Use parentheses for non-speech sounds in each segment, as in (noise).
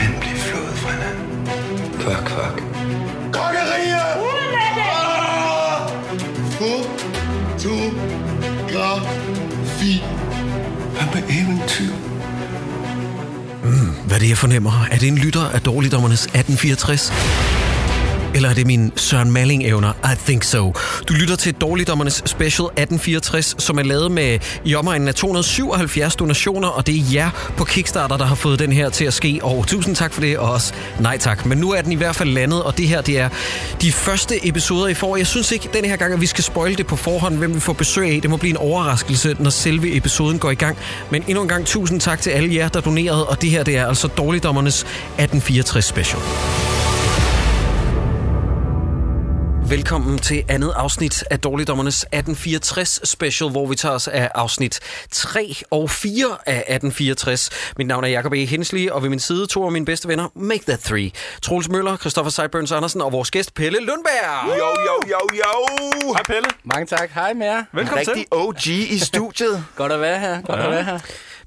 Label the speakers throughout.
Speaker 1: uendelig flod fra land. Kvak, kvak.
Speaker 2: Kokkeriet! Fotografi.
Speaker 1: Hvad med eventyr?
Speaker 3: Hvad er det, jeg fornemmer? Er det en lytter af Dårligdommernes 1864? Eller er det min Søren Malling-evner? I think so. Du lytter til Dårligdommernes Special 1864, som er lavet med i omegnen af 277 donationer, og det er jer på Kickstarter, der har fået den her til at ske. Og tusind tak for det, og også nej tak. Men nu er den i hvert fald landet, og det her det er de første episoder, I får. Jeg synes ikke den her gang, at vi skal spoil det på forhånd, hvem vi får besøg af. Det må blive en overraskelse, når selve episoden går i gang. Men endnu en gang tusind tak til alle jer, der donerede, og det her det er altså Dårligdommernes 1864 Special. Velkommen til andet afsnit af Dårligdommernes 1864 special, hvor vi tager os af afsnit 3 og 4 af 1864. Mit navn er Jacob E. Hensley, og ved min side to af mine bedste venner, Make That Three. Troels Møller, Christoffer Seiburns Andersen og vores gæst Pelle Lundberg.
Speaker 4: Jo, jo, jo, jo!
Speaker 5: Hej Pelle.
Speaker 6: Mange tak. Hej med jer.
Speaker 5: Velkommen
Speaker 4: Rigtig OG i studiet.
Speaker 6: Godt at være her. Godt at være her.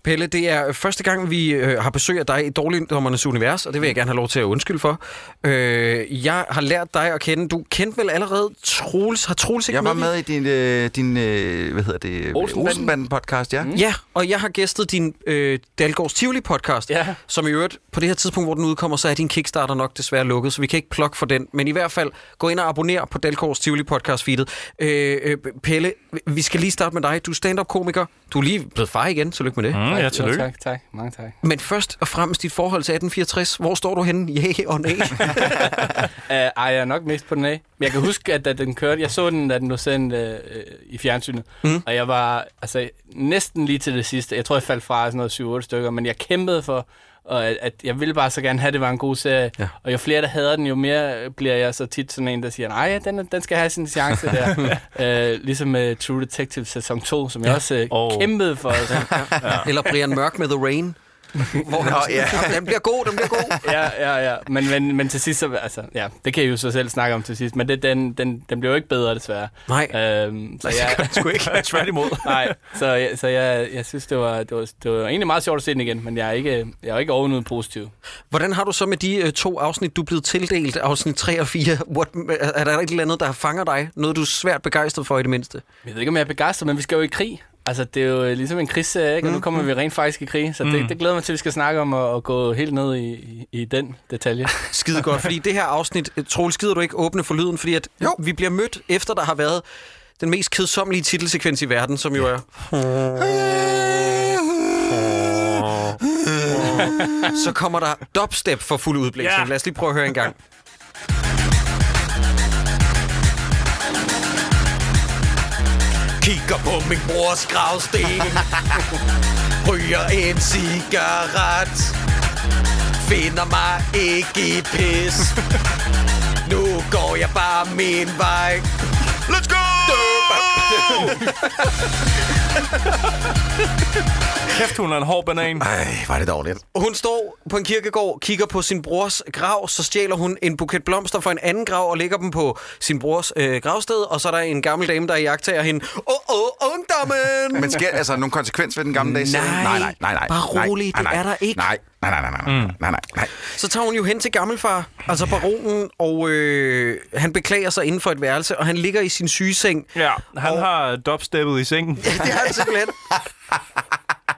Speaker 3: Pelle, det er første gang, vi øh, har besøg af dig i Dårligdommernes Univers, og det vil jeg gerne have lov til at undskylde for. Øh, jeg har lært dig at kende. Du kendte vel allerede Troels? Har Troels ikke
Speaker 4: Jeg var
Speaker 3: i-
Speaker 4: med i din, øh, din øh, hvad hedder det,
Speaker 6: Olsenbanden.
Speaker 4: Olsenbanden podcast, ja. Mm.
Speaker 3: Ja, og jeg har gæstet din øh, Dalgårds Tivoli-podcast,
Speaker 6: Ja.
Speaker 3: som i øvrigt på det her tidspunkt, hvor den udkommer, så er din Kickstarter nok desværre lukket, så vi kan ikke plukke for den. Men i hvert fald, gå ind og abonner på Dalgårds Tivoli-podcast-feedet. Øh, øh, Pelle, vi skal lige starte med dig. Du er stand-up-komiker. Du er lige blevet far igen. Tillykke med det. Mm.
Speaker 5: Mm, ja,
Speaker 6: Jo,
Speaker 5: tillykke.
Speaker 6: tak, tak. Mange tak.
Speaker 3: Men først og fremmest dit forhold til 1864. Hvor står du henne? Ja og nej.
Speaker 6: Uh, (laughs) ej, jeg er nok mest på den af. Men jeg kan huske, at da den kørte, jeg så den, da den blev sendt uh, i fjernsynet. Mm. Og jeg var altså, næsten lige til det sidste. Jeg tror, jeg faldt fra sådan noget 7-8 stykker, men jeg kæmpede for, og at, at jeg ville bare så gerne have, at det var en god serie.
Speaker 3: Ja.
Speaker 6: Og jo flere, der hader den, jo mere bliver jeg så tit sådan en, der siger, nej, den, den skal have sin chance der. uh, (laughs) ligesom med True Detective sæson 2, som jeg også oh. kæmpede for. (laughs) Så.
Speaker 3: Eller Brian Mørk med The Rain. (laughs) Hvor Nå,
Speaker 4: ja.
Speaker 3: ja. Den bliver god, den bliver god. (laughs)
Speaker 6: ja, ja, ja. Men, men, men til sidst, så, altså, ja, det kan I jo så selv snakke om til sidst, men det, den, den, den blev jo ikke bedre, desværre.
Speaker 3: Nej.
Speaker 6: Øhm, så jeg,
Speaker 5: Sgu ikke (laughs) tværtimod.
Speaker 6: nej, så, jeg, så jeg, jeg synes, det var, det, var, det var egentlig meget sjovt at se den igen, men jeg er ikke, jeg er ikke ovenud positiv.
Speaker 3: Hvordan har du så med de øh, to afsnit, du er blevet tildelt, afsnit 3 og 4? What, er der et eller andet, der fanger dig? Noget, du er svært begejstret for i det mindste?
Speaker 6: Jeg ved ikke, om jeg er begejstret, men vi skal jo i krig. Altså, det er jo øh, ligesom en krigsserie, ikke? Og nu kommer vi rent faktisk i krig, så det, det glæder mig til, at vi skal snakke om at, at gå helt ned i, i, i den detalje. (laughs)
Speaker 3: Skide godt, fordi det her afsnit, øh, Troels, skider du ikke åbne for lyden, fordi at
Speaker 4: Jo.
Speaker 3: vi bliver mødt, efter der har været den mest kedsommelige titelsekvens i verden, som jo er... (laughs) Så kommer der dubstep for fuld udblæsning.
Speaker 5: Ja.
Speaker 3: Lad os lige prøve at høre en gang. Kigger på min brors gravsten. (laughs) Ryger en cigaret. Finder mig ikke i pis. (laughs) Nu går jeg bare min vej.
Speaker 4: Let's go! (laughs)
Speaker 5: Kæft, hun er en hård banan.
Speaker 4: Ej, var det dårligt.
Speaker 3: Hun står på en kirkegård, kigger på sin brors grav, så stjæler hun en buket blomster fra en anden grav og lægger dem på sin brors øh, gravsted, og så er der en gammel dame, der jagter hende. Åh, åh, ungdommen!
Speaker 4: Men sker altså nogle konsekvens ved den gamle serie?
Speaker 3: Nej,
Speaker 4: nej, nej, nej, nej.
Speaker 3: bare
Speaker 4: nej,
Speaker 3: rolig, det
Speaker 4: nej,
Speaker 3: er der ikke.
Speaker 4: Nej, nej, nej, nej, nej, nej, nej, nej, nej.
Speaker 3: Så tager hun jo hen til gammelfar, altså baronen, og øh, han beklager sig inden for et værelse, og han ligger i sin sygeseng.
Speaker 5: Ja, han
Speaker 3: Og-
Speaker 5: har dubsteppet i sengen.
Speaker 3: Ja, det har han simpelthen.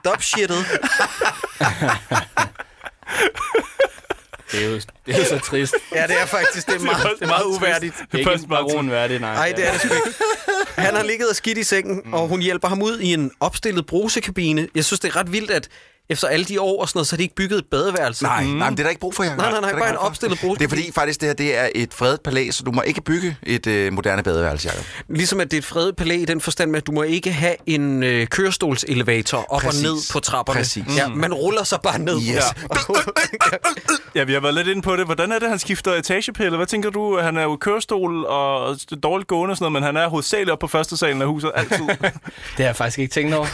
Speaker 3: Dubshittet.
Speaker 6: Det er jo, det er jo så trist.
Speaker 3: Ja, det er faktisk det er meget, det er meget uværdigt.
Speaker 6: Det er
Speaker 5: Det er
Speaker 6: ikke
Speaker 5: meget
Speaker 6: baron værdigt, nej.
Speaker 3: Nej, det er det sgu ikke. (laughs) Han har ligget og skidt i sengen, mm. og hun hjælper ham ud i en opstillet brusekabine. Jeg synes, det er ret vildt, at efter alle de år og sådan noget, så har de ikke bygget et badeværelse.
Speaker 4: Nej, nej, men det er der ikke brug for, Jacob.
Speaker 3: Nej, nej, nej, bare
Speaker 4: ikke
Speaker 3: en
Speaker 4: brug for.
Speaker 3: opstillet brug.
Speaker 4: Det er fordi faktisk det her det er et fredet palæ, så du må ikke bygge et øh, moderne badeværelse, Jacob.
Speaker 3: Ligesom at det er et fredet palæ i den forstand med, at du må ikke have en øh, kørestolselevator op
Speaker 4: Præcis.
Speaker 3: og ned på trapperne.
Speaker 4: Præcis.
Speaker 3: Ja, man ruller sig bare ned.
Speaker 4: Yes.
Speaker 5: Ja, vi har været lidt inde på det. Hvordan er det, han skifter etagepille? Hvad tænker du? Han er jo i kørestol og dårligt gående og sådan noget, men han er hovedsageligt oppe på første salen af huset altid. (laughs)
Speaker 6: Det har jeg faktisk ikke tænkt over.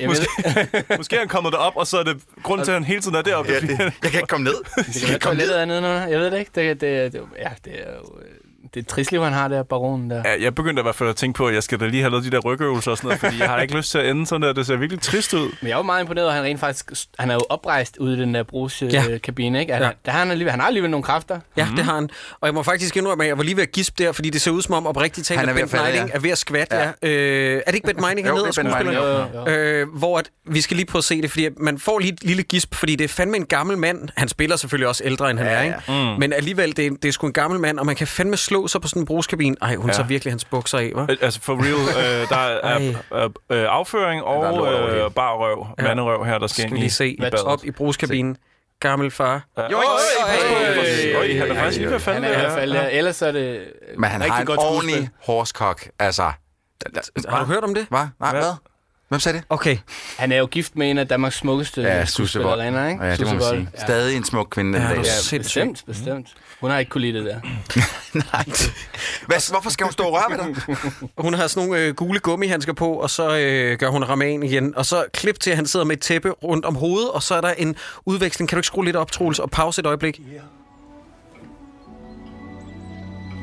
Speaker 6: Jeg
Speaker 5: Måske,
Speaker 6: ved, (laughs)
Speaker 5: måske han kommet derop, og så er det grund til, at han hele tiden er deroppe.
Speaker 4: Ja, det, jeg kan ikke komme ned. Jeg kan ikke komme ned.
Speaker 6: toilettet nede nu. Jeg ved det ikke. Det, det, det, ja, det er jo... øh, det er trist liv, han har der, baronen der.
Speaker 5: Ja, jeg begyndte i hvert fald at tænke på, at jeg skal da lige have lavet de der rygøvelser og sådan noget, fordi jeg har ikke (laughs) lyst til at ende sådan der. Det ser virkelig trist ud.
Speaker 6: Men jeg er jo meget imponeret, at han rent faktisk... Han er jo oprejst ude i den der
Speaker 3: Ja.
Speaker 6: brugskabine, ikke? At
Speaker 3: Ja.
Speaker 6: han, der har han, alligevel, han har alligevel nogle kræfter.
Speaker 3: Ja, mm-hmm. det har han. Og jeg må faktisk indrømme, at jeg var lige ved at gispe der, fordi det ser ud som om oprigtigt talt,
Speaker 4: Han er
Speaker 3: at
Speaker 4: ved
Speaker 3: Bent
Speaker 4: at falde,
Speaker 3: Meining
Speaker 4: ja.
Speaker 3: er ved at skvatte. Ja. Ja. Øh, er det ikke Bent (laughs) Meining, han
Speaker 4: Jo,
Speaker 3: hedder,
Speaker 4: er
Speaker 3: skuespilleren? Øh, hvor at, vi skal lige prøve at se det, fordi man får lige et lille gisp, fordi det er fandme en gammel mand. Han spiller selvfølgelig også ældre, end han
Speaker 4: Ja,
Speaker 3: er,
Speaker 4: ja.
Speaker 3: ikke? Mm. Men alligevel, det er, det er sgu en gammel mand, og man kan fandme slå sig på sådan en brugskabine. Ej, hun ja. Tager virkelig hans bukser af, hva'?
Speaker 5: Øh, Altså for real, øh, der er øh, øh, afføring
Speaker 4: er
Speaker 5: og øh, bare røv,
Speaker 3: Ja.
Speaker 5: manderøv her, der skal
Speaker 3: Skal
Speaker 5: ind i,
Speaker 3: lige se
Speaker 5: i badet.
Speaker 3: op i brugskabinen. Gammel far.
Speaker 5: Ja.
Speaker 4: Jo, jo, jo,
Speaker 5: Han er faktisk lige ved at falde
Speaker 6: Han er i
Speaker 5: der.
Speaker 6: hvert fald. Ellers er det øh,
Speaker 4: Men han har en
Speaker 6: godt
Speaker 4: ordentlig horskok. Altså...
Speaker 3: Har du hørt om det?
Speaker 4: Hvad? Nej,
Speaker 5: Hvad?
Speaker 4: Hvad? Hvem sagde det?
Speaker 3: Okay.
Speaker 6: Han er jo gift med en af Danmarks smukkeste
Speaker 4: Ja,
Speaker 6: skuespillerinder, ikke?
Speaker 4: Ja, det må man sige.
Speaker 6: Ja.
Speaker 4: Stadig en smuk kvinde den
Speaker 3: Ja,
Speaker 4: dag.
Speaker 6: Ja, bestemt, bestemt. Hun har ikke kunne lide det der. (laughs)
Speaker 4: Nej. Hvad, hvorfor skal hun stå og røre ved dig? (laughs)
Speaker 3: Hun har sådan nogle øh, gule gummihandsker på, og så øh, gør hun ramen igen. Og så klip til, at han sidder med et tæppe rundt om hovedet, og så er der en udveksling. Kan du ikke skrue lidt op, Troels, og pause et øjeblik?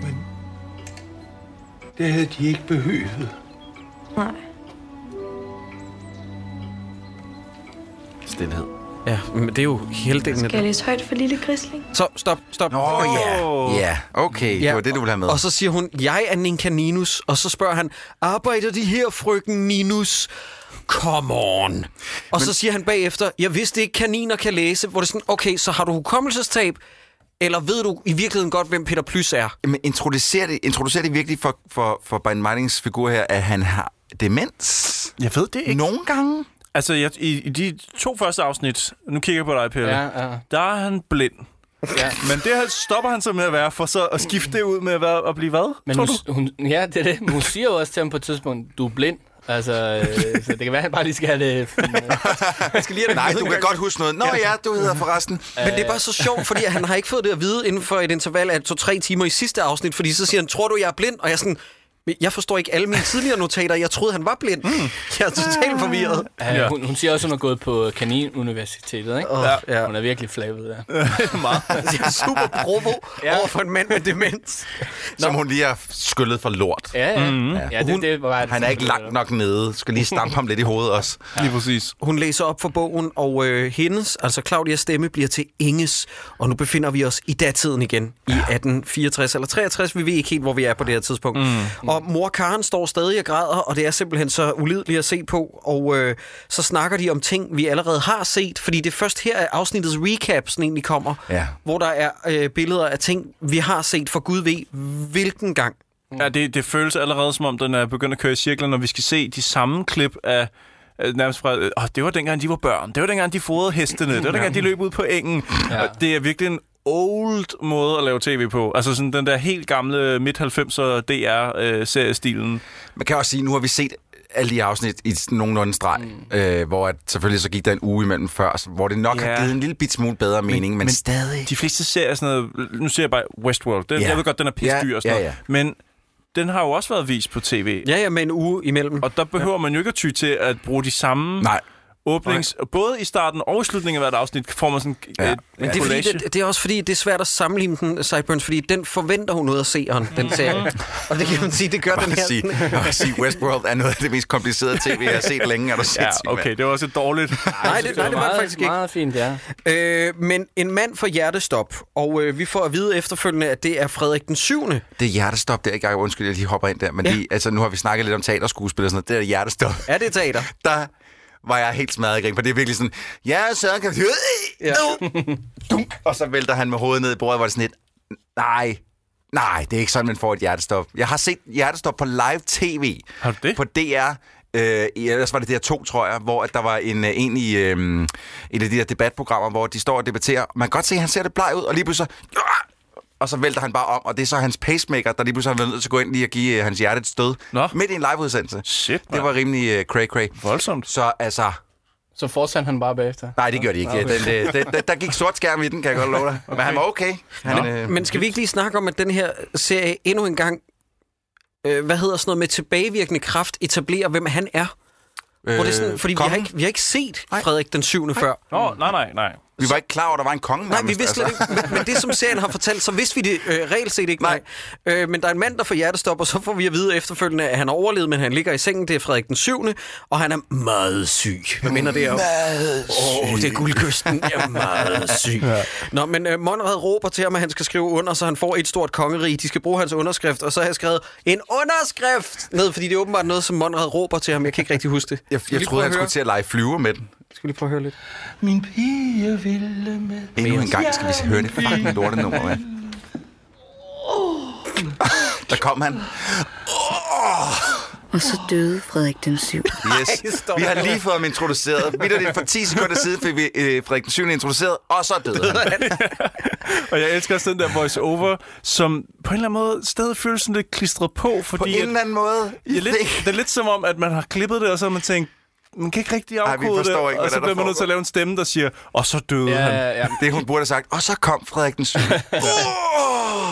Speaker 1: Men det havde de ikke behøvet.
Speaker 7: Nej.
Speaker 4: Stilhed.
Speaker 3: Ja, men det er jo halvdelen af
Speaker 7: Skal jeg læse højt for lille grisling?
Speaker 3: Så stop, stop.
Speaker 4: Nå ja. Ja, okay. Det var det, du ville have med.
Speaker 3: Og så siger hun, jeg er Ninka Ninus. Og så spørger han, arbejder de her, frøken Ninus? Come on. Og så siger han bagefter, jeg vidste ikke, kaniner kan læse. Hvor det er sådan, okay, så har du hukommelsestab? Eller ved du i virkeligheden godt, hvem Peter Plys er?
Speaker 4: Men introducerer det, introducerer det virkelig for, for, for Ben Meinings figur her, at han har demens?
Speaker 5: Jeg ved det ikke.
Speaker 4: Nogle gange?
Speaker 5: Altså, jeg, i, i de to første afsnit, nu kigger jeg på dig, Pelle,
Speaker 6: Ja, ja.
Speaker 5: der er han blind.
Speaker 6: ja.
Speaker 5: Men det her stopper han så med at være, for så at skifte det ud med at, være, at blive hvad,
Speaker 6: Men
Speaker 5: tror
Speaker 6: hun,
Speaker 5: du?
Speaker 6: hun, ja, det er det. Hun siger jo også til ham på et tidspunkt, du er blind. Altså, øh, så det kan være, at han bare lige skal have det... (laughs)
Speaker 3: Jeg skal lige have det
Speaker 4: Nej,
Speaker 3: med
Speaker 4: du kan godt huske noget. Nå ja, du hedder forresten.
Speaker 3: Men det er bare så sjovt, fordi han har ikke fået det at vide inden for et interval af to-tre timer i sidste afsnit, fordi så siger han, tror du, jeg er blind? Og jeg er sådan, "Men jeg forstår ikke alle mine tidligere notater. Jeg troede, han var blind. Mm. Jeg er totalt forvirret.
Speaker 6: Ja.
Speaker 5: Ja.
Speaker 6: Hun, hun siger også, at hun har gået på Kaninuniversitetet, ikke?
Speaker 3: Oh, ja.
Speaker 6: Hun er virkelig flabet der. (laughs) (laughs)
Speaker 3: Jeg er super provo
Speaker 6: Ja.
Speaker 3: over for en mand med demens.
Speaker 4: Som hun lige har skyllet for lort.
Speaker 6: Ja, ja. Mm-hmm. ja det,
Speaker 3: Hun-
Speaker 6: det var
Speaker 4: Han er ikke langt nok nede. Skal lige stampe ham lidt i hovedet også.
Speaker 5: Lige præcis.
Speaker 3: Hun læser op for bogen, og øh, hendes, altså Claudias stemme, bliver til Inges. Og nu befinder vi os i datiden igen, i 1864 eller 63. Vi ved ikke helt, hvor vi er på det her tidspunkt. Mm. Og mor Karen står stadig og græder, og det er simpelthen så ulideligt at se på. Og øh, så snakker de om ting, vi allerede har set, fordi det er først her, at afsnittets recap sådan egentlig kommer,
Speaker 4: Ja.
Speaker 3: hvor der er øh, billeder af ting, vi har set for Gud ved hvilken gang.
Speaker 5: Ja, det, det føles allerede, som om den er begyndt at køre i cirkler, når vi skal se de samme klip af nærmest fra, øh, åh, det var dengang, de var børn. Det var dengang, de fodrede hestene. Det var dengang, de løb ud på engen.
Speaker 6: Ja.
Speaker 5: Ja. Det er virkelig en old måde at lave tv på. Altså sådan den der helt gamle midt-90'er DR-seriestilen.
Speaker 4: Man kan også sige, nu har vi set alle de afsnit i nogenlunde streg, mm. øh, hvor at selvfølgelig så gik der en uge imellem før, så- hvor det nok ja.
Speaker 5: Ja.
Speaker 4: har givet en lille bit smule bedre mening, men, men,
Speaker 5: men
Speaker 4: stadig.
Speaker 5: De fleste serier sådan noget... Nu ser jeg bare Westworld. Den,
Speaker 4: Ja.
Speaker 5: ja. Jeg ved godt, den er pisse
Speaker 4: Ja,
Speaker 5: dyr og sådan
Speaker 4: ja,
Speaker 5: noget.
Speaker 4: ja.
Speaker 5: Men den har jo også været vist på tv.
Speaker 3: Ja, ja, med en uge imellem.
Speaker 5: Og der behøver man jo ikke at ty til at bruge de samme
Speaker 4: Nej,
Speaker 5: åbnings... Både i starten og i slutningen af hvert afsnit får man sådan
Speaker 4: Ja.
Speaker 5: et,
Speaker 3: Men
Speaker 5: et
Speaker 3: det er, fordi, det, det er også fordi, det er svært at sammenligne den, Sideburns, fordi den forventer hun noget af seeren, den serie. Og det kan man sige, det gør den her.
Speaker 4: sige, bare sige, Westworld er noget af det mest komplicerede tv, jeg har set længe. Er du
Speaker 5: Ja, okay, det var også et dårligt.
Speaker 3: Nej, det, nej, det var det
Speaker 6: meget,
Speaker 3: faktisk ikke.
Speaker 6: Meget fint, ja.
Speaker 3: Øh, men en mand får hjertestop, og øh, vi får at vide efterfølgende, at det er Frederik den 7.
Speaker 4: Det er hjertestop, det er ikke engang, undskyld, jeg lige hopper ind der, men
Speaker 3: Ja.
Speaker 4: ja. lige, altså, nu har vi snakket lidt om teaterskuespil og sådan noget, det er hjertestop.
Speaker 3: Er det teater?
Speaker 4: Der var jeg helt smadret i grin, for det er virkelig sådan, ja, så kan vi...
Speaker 3: Ja.
Speaker 4: Dunk, og så vælter han med hovedet ned i bordet, hvor det sådan lidt, nej, nej, det er ikke sådan, man får et hjertestop. Jeg har set hjertestop på live tv.
Speaker 5: Har du det?
Speaker 4: På DR. Øh, ellers var det DR2, tror jeg, hvor at der var en, øh, en i øh, et af de der debatprogrammer, hvor de står og debatterer. Man kan godt se, at han ser det bleg ud, og lige pludselig så, og så vælter han bare om, og det er så hans pacemaker, der lige pludselig har været nødt til at gå ind lige og give øh, hans hjerte et stød.
Speaker 5: Nå.
Speaker 4: Midt i en liveudsendelse.
Speaker 5: Shit,
Speaker 4: Det var rimelig øh, cray-cray.
Speaker 5: voldsomt.
Speaker 4: Så altså,
Speaker 6: Så fortsatte han bare bagefter.
Speaker 4: nej, det gjorde de ikke.
Speaker 6: Okay.
Speaker 4: Den, øh, den, den, der gik sort skærm i den, kan jeg godt love dig. Men han var okay. Han, øh,
Speaker 3: Men skal vi ikke lige snakke om, at den her serie endnu en gang, øh, hvad hedder sådan noget med tilbagevirkende kraft, etablerer, hvem han er? Hvor det er sådan, fordi vi har, ikke, vi har ikke set
Speaker 4: Nej.
Speaker 3: Frederik den 7. før.
Speaker 5: Nå, nej, nej, nej.
Speaker 4: Vi var ikke klar over, at der var en konge
Speaker 3: Nej, vi vidste
Speaker 4: altså.
Speaker 3: ikke. Men, men det, som serien har fortalt, så vidste vi det øh, reelt set ikke, nej. Øh, men der er en mand, der får hjertestop, og så får vi at vide efterfølgende, at han har overlevet, men han ligger i sengen. Det er Frederik den 7. Og han er meget syg. Hvad minder det om? Meget Åh, oh, det er guldkysten. Jeg er meget (laughs) syg. ja. Nå, men øh, Monrad råber til ham, at han skal skrive under, så han får et stort kongerige. De skal bruge hans underskrift, og så har jeg skrevet en underskrift ned, fordi det er åbenbart noget, som Monrad råber til ham. Jeg kan ikke rigtig huske det.
Speaker 4: Jeg, jeg
Speaker 3: lige
Speaker 4: troede, han skulle til at lege flyver med den.
Speaker 3: Skal vi lige prøve at høre lidt?
Speaker 1: Min pige ville med.
Speaker 4: Endnu en gang skal vi høre det fucking (laughs) lortenummer, med. (laughs) Der kom han.
Speaker 8: Og så døde Frederik den 7.
Speaker 4: Yes. Vi har lige fået ham introduceret. Vitterligt for 10 sekunder siden fik vi øh, Frederik den 7. introduceret, og så døde han. (laughs)
Speaker 5: Og jeg elsker også den der voice-over, som på en eller anden måde stadig føles sådan lidt klistret på, fordi
Speaker 4: På en eller anden måde.
Speaker 5: det, er lidt, det er lidt som om, at man har klippet det, og så har man tænkt, man kan ikke rigtig
Speaker 4: Ej, vi
Speaker 5: afkode det,
Speaker 4: forstår ikke,
Speaker 5: og
Speaker 4: hvad
Speaker 5: så
Speaker 4: der er,
Speaker 5: bliver
Speaker 4: der
Speaker 5: man nødt til at lave en stemme, der siger, og så døde
Speaker 6: Ja,
Speaker 5: han.
Speaker 6: ja, ja.
Speaker 4: Det hun burde have sagt. Og så kom Frederik den 7. (laughs)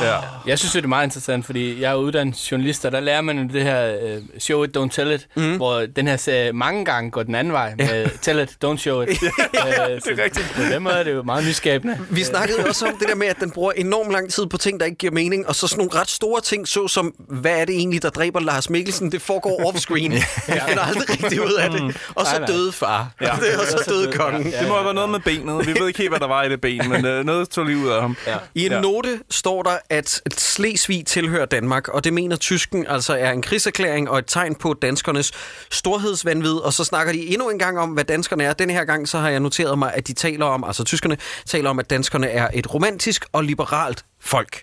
Speaker 5: Ja.
Speaker 6: Jeg synes, det er meget interessant, fordi jeg er uddannet journalist, og der lærer man det her uh, show it, don't tell it, mm. hvor den her serie mange gange går den anden vej med tell it, don't show it. (laughs) uh, det er rigtigt. På den måde er det jo meget nyskabende.
Speaker 3: Vi snakkede også om det der med, at den bruger enormt lang tid på ting, der ikke giver mening, og så sådan nogle ret store ting, såsom, hvad er det egentlig, der dræber Lars Mikkelsen? Det foregår off-screen. Jeg finder aldrig rigtig ud af det. Og så
Speaker 6: Nej, nej.
Speaker 3: døde far.
Speaker 5: Ja. (laughs)
Speaker 3: Det, og så døde kongen.
Speaker 5: Det må have været noget med benet. Vi ved ikke helt, hvad der var i det ben, men uh, noget tog lige ud af ham.
Speaker 6: Ja.
Speaker 3: I en
Speaker 5: Ja.
Speaker 3: note står der, at Slesvig tilhører Danmark, og det mener tysken altså er en krigserklæring og et tegn på danskernes storhedsvandvid. Og så snakker de endnu en gang om, hvad danskerne er. Denne her gang så har jeg noteret mig, at de taler om, altså tyskerne taler om, at danskerne er et romantisk og liberalt folk.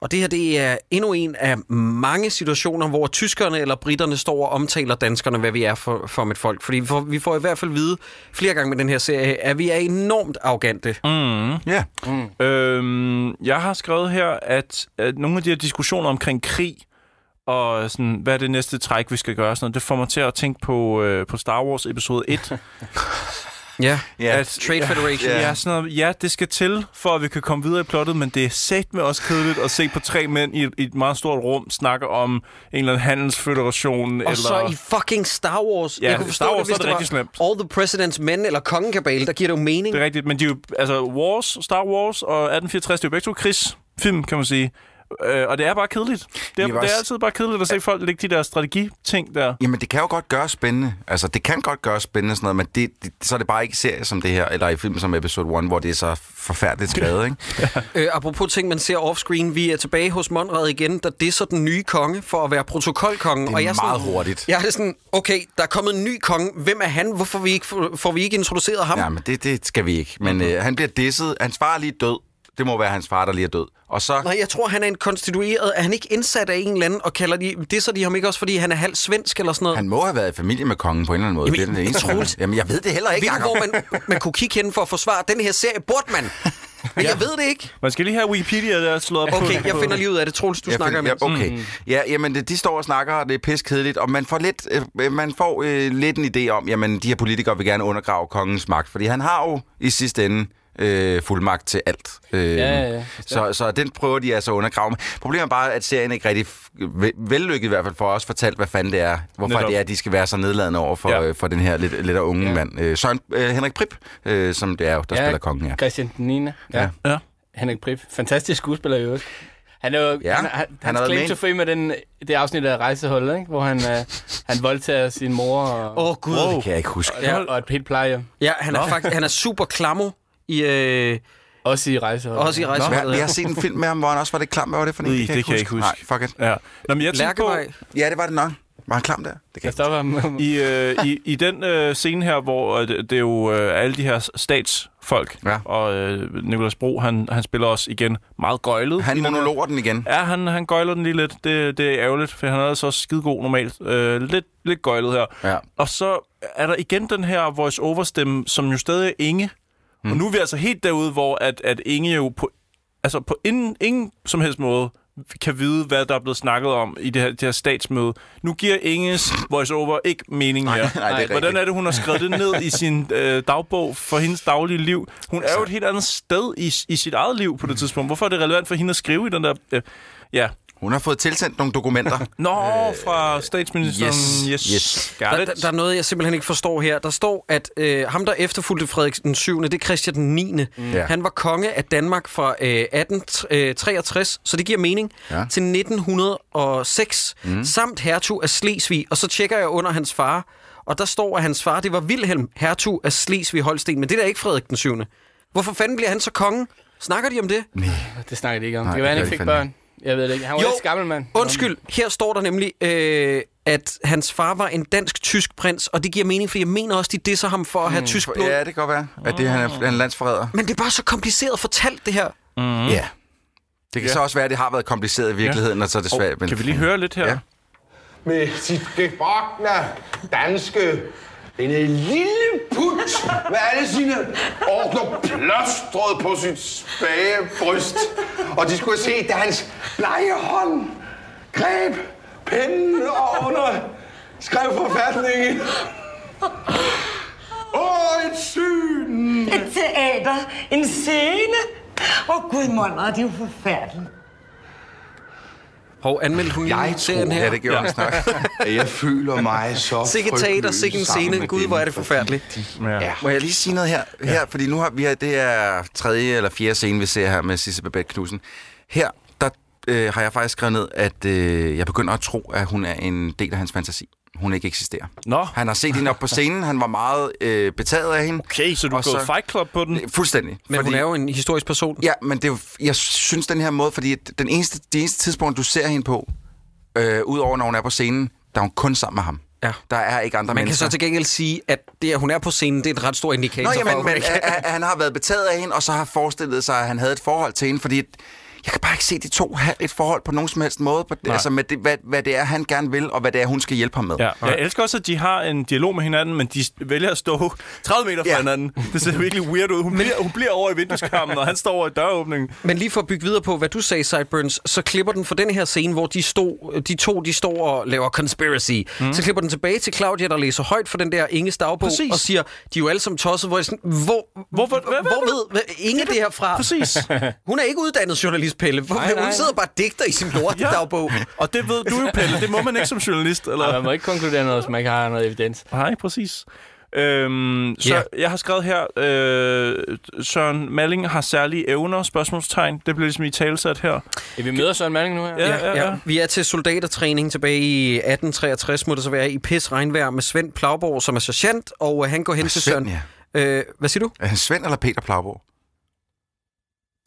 Speaker 3: Og det her det er endnu en af mange situationer, hvor tyskerne eller britterne står og omtaler danskerne, hvad vi er for, for et folk. Fordi vi får, vi får i hvert fald vide flere gange med den her serie, at vi er enormt arrogante. Mm.
Speaker 4: Ja.
Speaker 5: Øhm, jeg har skrevet her, at, at nogle af de her diskussioner omkring krig, og sådan, hvad er det næste træk, vi skal gøre, sådan noget, det får mig til at tænke på, øh, på Star Wars episode 1. (laughs)
Speaker 3: Ja,
Speaker 4: Ja.
Speaker 3: at Trade Federation.
Speaker 5: Ja, sådan noget, ja, det skal til, for at vi kan komme videre i plottet, men det er sat med også kedeligt at se på tre mænd i et, i et meget stort rum snakke om en eller anden handelsfederation.
Speaker 3: Og
Speaker 5: eller...
Speaker 3: så i fucking Star Wars.
Speaker 5: Ja,
Speaker 3: jeg kunne forstå
Speaker 5: Star Wars
Speaker 3: det, hvis
Speaker 5: er det
Speaker 3: det
Speaker 5: slemt.
Speaker 3: All the President's Men eller Kongekabale, der giver det jo mening.
Speaker 5: Det er rigtigt, men de er jo, altså Wars, Star Wars og 1864, det er jo begge to krigsfilm, kan man sige. Øh, og det er bare kedeligt. Det er, det er
Speaker 4: også-
Speaker 5: altid bare kedeligt at se folk lægge de der strategiting der.
Speaker 4: Jamen, det kan jo godt gøre spændende. Altså, det kan godt gøre spændende sådan noget, men det, det, så er det bare ikke serie som det her, eller i film som Episode 1, hvor det er så forfærdeligt skrevet, ikke? (laughs)
Speaker 3: Øh, apropos ting, man ser offscreen, vi er tilbage hos Monrad igen, der disser den nye konge for at være protokolkongen.
Speaker 4: Det er
Speaker 3: og jeg er
Speaker 4: meget
Speaker 3: sådan,
Speaker 4: hurtigt.
Speaker 3: Jeg er sådan, okay, der er kommet en ny konge. Hvem er han? Hvorfor vi ikke, får vi ikke introduceret ham?
Speaker 4: Ja, men det, det skal vi ikke. Men øh, han bliver disset. Hans far er lige død. Det må være hans far, der lige er død. Og så...
Speaker 3: Nej, jeg tror, han er en konstitueret. Er han ikke indsat af en eller anden, og kalder de, disser de ham ikke også, fordi han er halv svensk eller sådan noget?
Speaker 4: Han må have været i familie med kongen på en eller anden måde.
Speaker 3: Jamen,
Speaker 4: det er den eneste,
Speaker 3: Troels,
Speaker 4: Jamen, jeg ved det heller ikke,
Speaker 3: Ved du, hvor man, man kunne kigge hen for at forsvare den her serie? Burde man? Men jeg ved det ikke.
Speaker 5: Man skal lige have Wikipedia der slået op på.
Speaker 3: Okay, jeg finder lige ud af det. Troels, du
Speaker 4: Jeg
Speaker 3: snakker imens.
Speaker 4: ja, okay. Ja, jamen, det, de står og snakker, og det er pis kedeligt, og man får lidt, øh, man får øh, lidt en idé om, jamen, de her politikere vil gerne undergrave kongens magt, fordi han har jo i sidste ende øh, fuldmagt til alt. Øh,
Speaker 6: Ja, ja, ja.
Speaker 4: Så, så den prøver de altså at undergrave. Problemet er bare, at serien ikke rigtig vellykket i hvert fald for os fortalt, hvad fanden det er. Hvorfor
Speaker 5: Netop.
Speaker 4: det er, at de skal være så nedladende over for,
Speaker 5: Ja.
Speaker 4: ja. for den her lidt, lidt unge ja. mand. Øh, Søren øh, Henrik Prip, øh, som det er jo, der ja. spiller kongen her.
Speaker 6: Christian den 9. Ja.
Speaker 4: Ja.
Speaker 5: Ja.
Speaker 6: Henrik Prip. Fantastisk skuespiller i øvrigt. Han er jo,
Speaker 4: Ja,
Speaker 6: han, han,
Speaker 4: han
Speaker 6: han
Speaker 4: har været
Speaker 6: claim
Speaker 4: med
Speaker 6: to fame med den, det afsnit af rejseholdet, ikke? hvor han, øh, han voldtager sin mor og,
Speaker 3: Åh, oh, Gud.
Speaker 4: Det kan jeg ikke huske.
Speaker 6: ja, og et helt plejehjem.
Speaker 3: Ja, han er faktisk han er super klammer i, øh,
Speaker 6: Også i rejseholdet.
Speaker 3: også i
Speaker 4: Nå,
Speaker 3: rejseholdet.
Speaker 4: jeg har set en film med ham, hvor han også var det klam. Hvad var det for en?
Speaker 5: Ui, det kan jeg ikke huske.
Speaker 4: Nej, fuck it.
Speaker 5: Ja. Nå, men jeg tænkte på,
Speaker 3: Lærkevej.
Speaker 4: Ja, det var det nok. Var han klam der? Det kan
Speaker 6: Jeg ham.
Speaker 5: i, øh, i, i den øh, scene her, hvor øh, det, det er jo øh, alle de her statsfolk,
Speaker 4: Ja.
Speaker 5: og øh, Nicolas Bro, han, han spiller også igen meget gøjlet.
Speaker 4: Han monologer den igen.
Speaker 5: Ja, han, han gøjler den lige lidt. Det, det er ærgerligt, for han er så skide god normalt. Øh, lidt, lidt gøjlet her.
Speaker 4: Ja.
Speaker 5: Og så er der igen den her voice-over-stemme, som jo stadig er Inge. Mm. Og nu er vi altså helt derude, hvor at, at Inge jo på, altså på ingen, ingen som helst måde kan vide, hvad der er blevet snakket om i det her, det her statsmøde. Nu giver Inges voice-over ikke mening mere.
Speaker 4: nej, det er
Speaker 5: Hvordan
Speaker 4: rigtigt.
Speaker 5: er det, hun har skrevet det ned i sin øh, dagbog for hendes daglige liv? Hun er jo et helt andet sted i, i sit eget liv på det tidspunkt. Hvorfor er det relevant for hende at skrive i den der... Øh, ja,
Speaker 4: Hun har fået tilsendt nogle dokumenter. (laughs)
Speaker 5: Nå, fra statsministeren.
Speaker 4: yes,
Speaker 5: yes.
Speaker 4: yes.
Speaker 3: Der, der, der er noget, jeg simpelthen ikke forstår her. Der står, at øh, ham, der efterfulgte Frederik den 7., det er Christian den 9. Mm.
Speaker 4: Ja.
Speaker 3: Han var konge af Danmark fra øh, 1863, så det giver mening,
Speaker 4: Ja.
Speaker 3: til 1906, mm. samt hertug af Slesvig. Og så tjekker jeg under hans far, og der står, at hans far, det var Vilhelm, hertug af Slesvig-Holsten, men det er da ikke Frederik den 7. Hvorfor fanden bliver han så konge? Snakker de om det?
Speaker 6: Det snakker de ikke om.
Speaker 4: Nej,
Speaker 6: det kan være, han ikke fik
Speaker 4: fandme
Speaker 6: børn. Jeg ved det ikke. Han var
Speaker 3: Jo.
Speaker 6: ikke gammel mand.
Speaker 3: Undskyld, her står der nemlig, øh, at hans far var en dansk-tysk prins, og det giver mening, for jeg mener også, de disser ham for at have tysk blod.
Speaker 4: Ja, det kan godt være, at det, han, er, han er en landsforræder.
Speaker 3: Men det er bare så kompliceret fortalt, det her.
Speaker 4: Mm. Ja. Det kan
Speaker 5: Ja.
Speaker 4: så også være, at det har været kompliceret i virkeligheden, og så er det svært.
Speaker 5: Oh, kan vi lige høre lidt her?
Speaker 4: Ja.
Speaker 2: Med sit gebrokkne danske denne lille put med alle sine ordner plastret på sit spage bryst. Og de skulle se, da hans blege hånd greb pennen og under skrev forfatningen. Åh, et syn!
Speaker 9: Et teater, en scene. Åh, oh, gud, måneder, det er jo forfærdeligt.
Speaker 3: Hov, anmeldte hun lige serien her?
Speaker 4: Ja, det gjorde ja. snart.
Speaker 2: Jeg føler mig så (laughs)
Speaker 3: Sikke teater, sikke en scene. Gud, hvor er det forfærdeligt.
Speaker 5: Ja.
Speaker 4: Må jeg lige sige noget her? her fordi nu har vi her, det er tredje eller fjerde scene, vi ser her med Sisse Babette Knudsen. Her, der øh, har jeg faktisk skrevet ned, at øh, jeg begynder at tro, at hun er en del af hans fantasi. Hun ikke eksisterer.
Speaker 5: Nå,
Speaker 4: Han har set hende op på scenen, han var meget øh, betaget af hende.
Speaker 5: okay, så du gået
Speaker 4: så-
Speaker 5: Fight Club på den?
Speaker 4: Fuldstændig.
Speaker 3: Men hun er jo en historisk person.
Speaker 4: Ja, men det er, jo- jeg synes den her måde, fordi den eneste, det eneste tidspunkt, du ser hende på, øh, udover når hun er på scenen, der er hun kun sammen med ham.
Speaker 3: Ja.
Speaker 4: Der er ikke andre
Speaker 3: Man kan
Speaker 4: mennesker.
Speaker 3: så til gengæld sige, at det, at hun er på scenen, det er et ret stor indikator
Speaker 4: Nå,
Speaker 3: for,
Speaker 4: jamen,
Speaker 3: at hun
Speaker 4: men
Speaker 3: ikke-
Speaker 4: at, at han har været betaget af hende, og så har forestillet sig, at han havde et forhold til hende, fordi jeg kan bare ikke se de to have et forhold på nogen som helst måde, på, altså med det, hvad, hvad det er, han gerne vil, og hvad det er, hun skal hjælpe ham med.
Speaker 5: Ja. Jeg elsker også, at de har en dialog med hinanden, men de vælger at stå (laughs) 30 meter fra
Speaker 4: Ja.
Speaker 5: hinanden. Det ser virkelig weird ud. Hun, bliver, hun bliver over i vindueskarmen, og han står over i døråbningen.
Speaker 3: Men lige for at bygge videre på, hvad du sagde, Sideburns, så klipper den for den her scene, hvor de, stod, de to de står og laver conspiracy. Mm. Så klipper den tilbage til Claudia, der læser højt for den der Inges dagbog,
Speaker 5: Præcis.
Speaker 3: og siger, de er jo alle sammen tosset, hvor jeg sådan, hvor, hvor,
Speaker 5: hvad- hvad-
Speaker 3: hvor ved Inge det her fra?
Speaker 5: Præcis. (laughs)
Speaker 3: Hun er ikke uddannet journalist, Pelle. Hvor,
Speaker 6: Nej, nej.
Speaker 3: Hun sidder bare digter i sin lortedagbog.
Speaker 5: Og det ved du jo, Pelle. Det må man ikke som journalist. Eller?
Speaker 6: man må ikke konkludere noget, hvis man ikke har noget evidens.
Speaker 5: Nej, præcis. Øhm, så
Speaker 3: Ja.
Speaker 5: jeg har skrevet her, øh, Søren Malling har særlige evner, spørgsmålstegn. Det bliver ligesom i talsat her.
Speaker 6: Ja, vi møder Søren Malling nu her.
Speaker 5: Ja.
Speaker 3: Ja, ja. Vi er til soldatertræning tilbage i 1863, må det så være, i pis regnvejr med Svend Plagborg, som er sergeant, og øh, han går hen til
Speaker 4: Svend,
Speaker 3: Søren.
Speaker 4: ja.
Speaker 3: Øh, hvad siger du?
Speaker 4: Svend eller Peter Plagborg?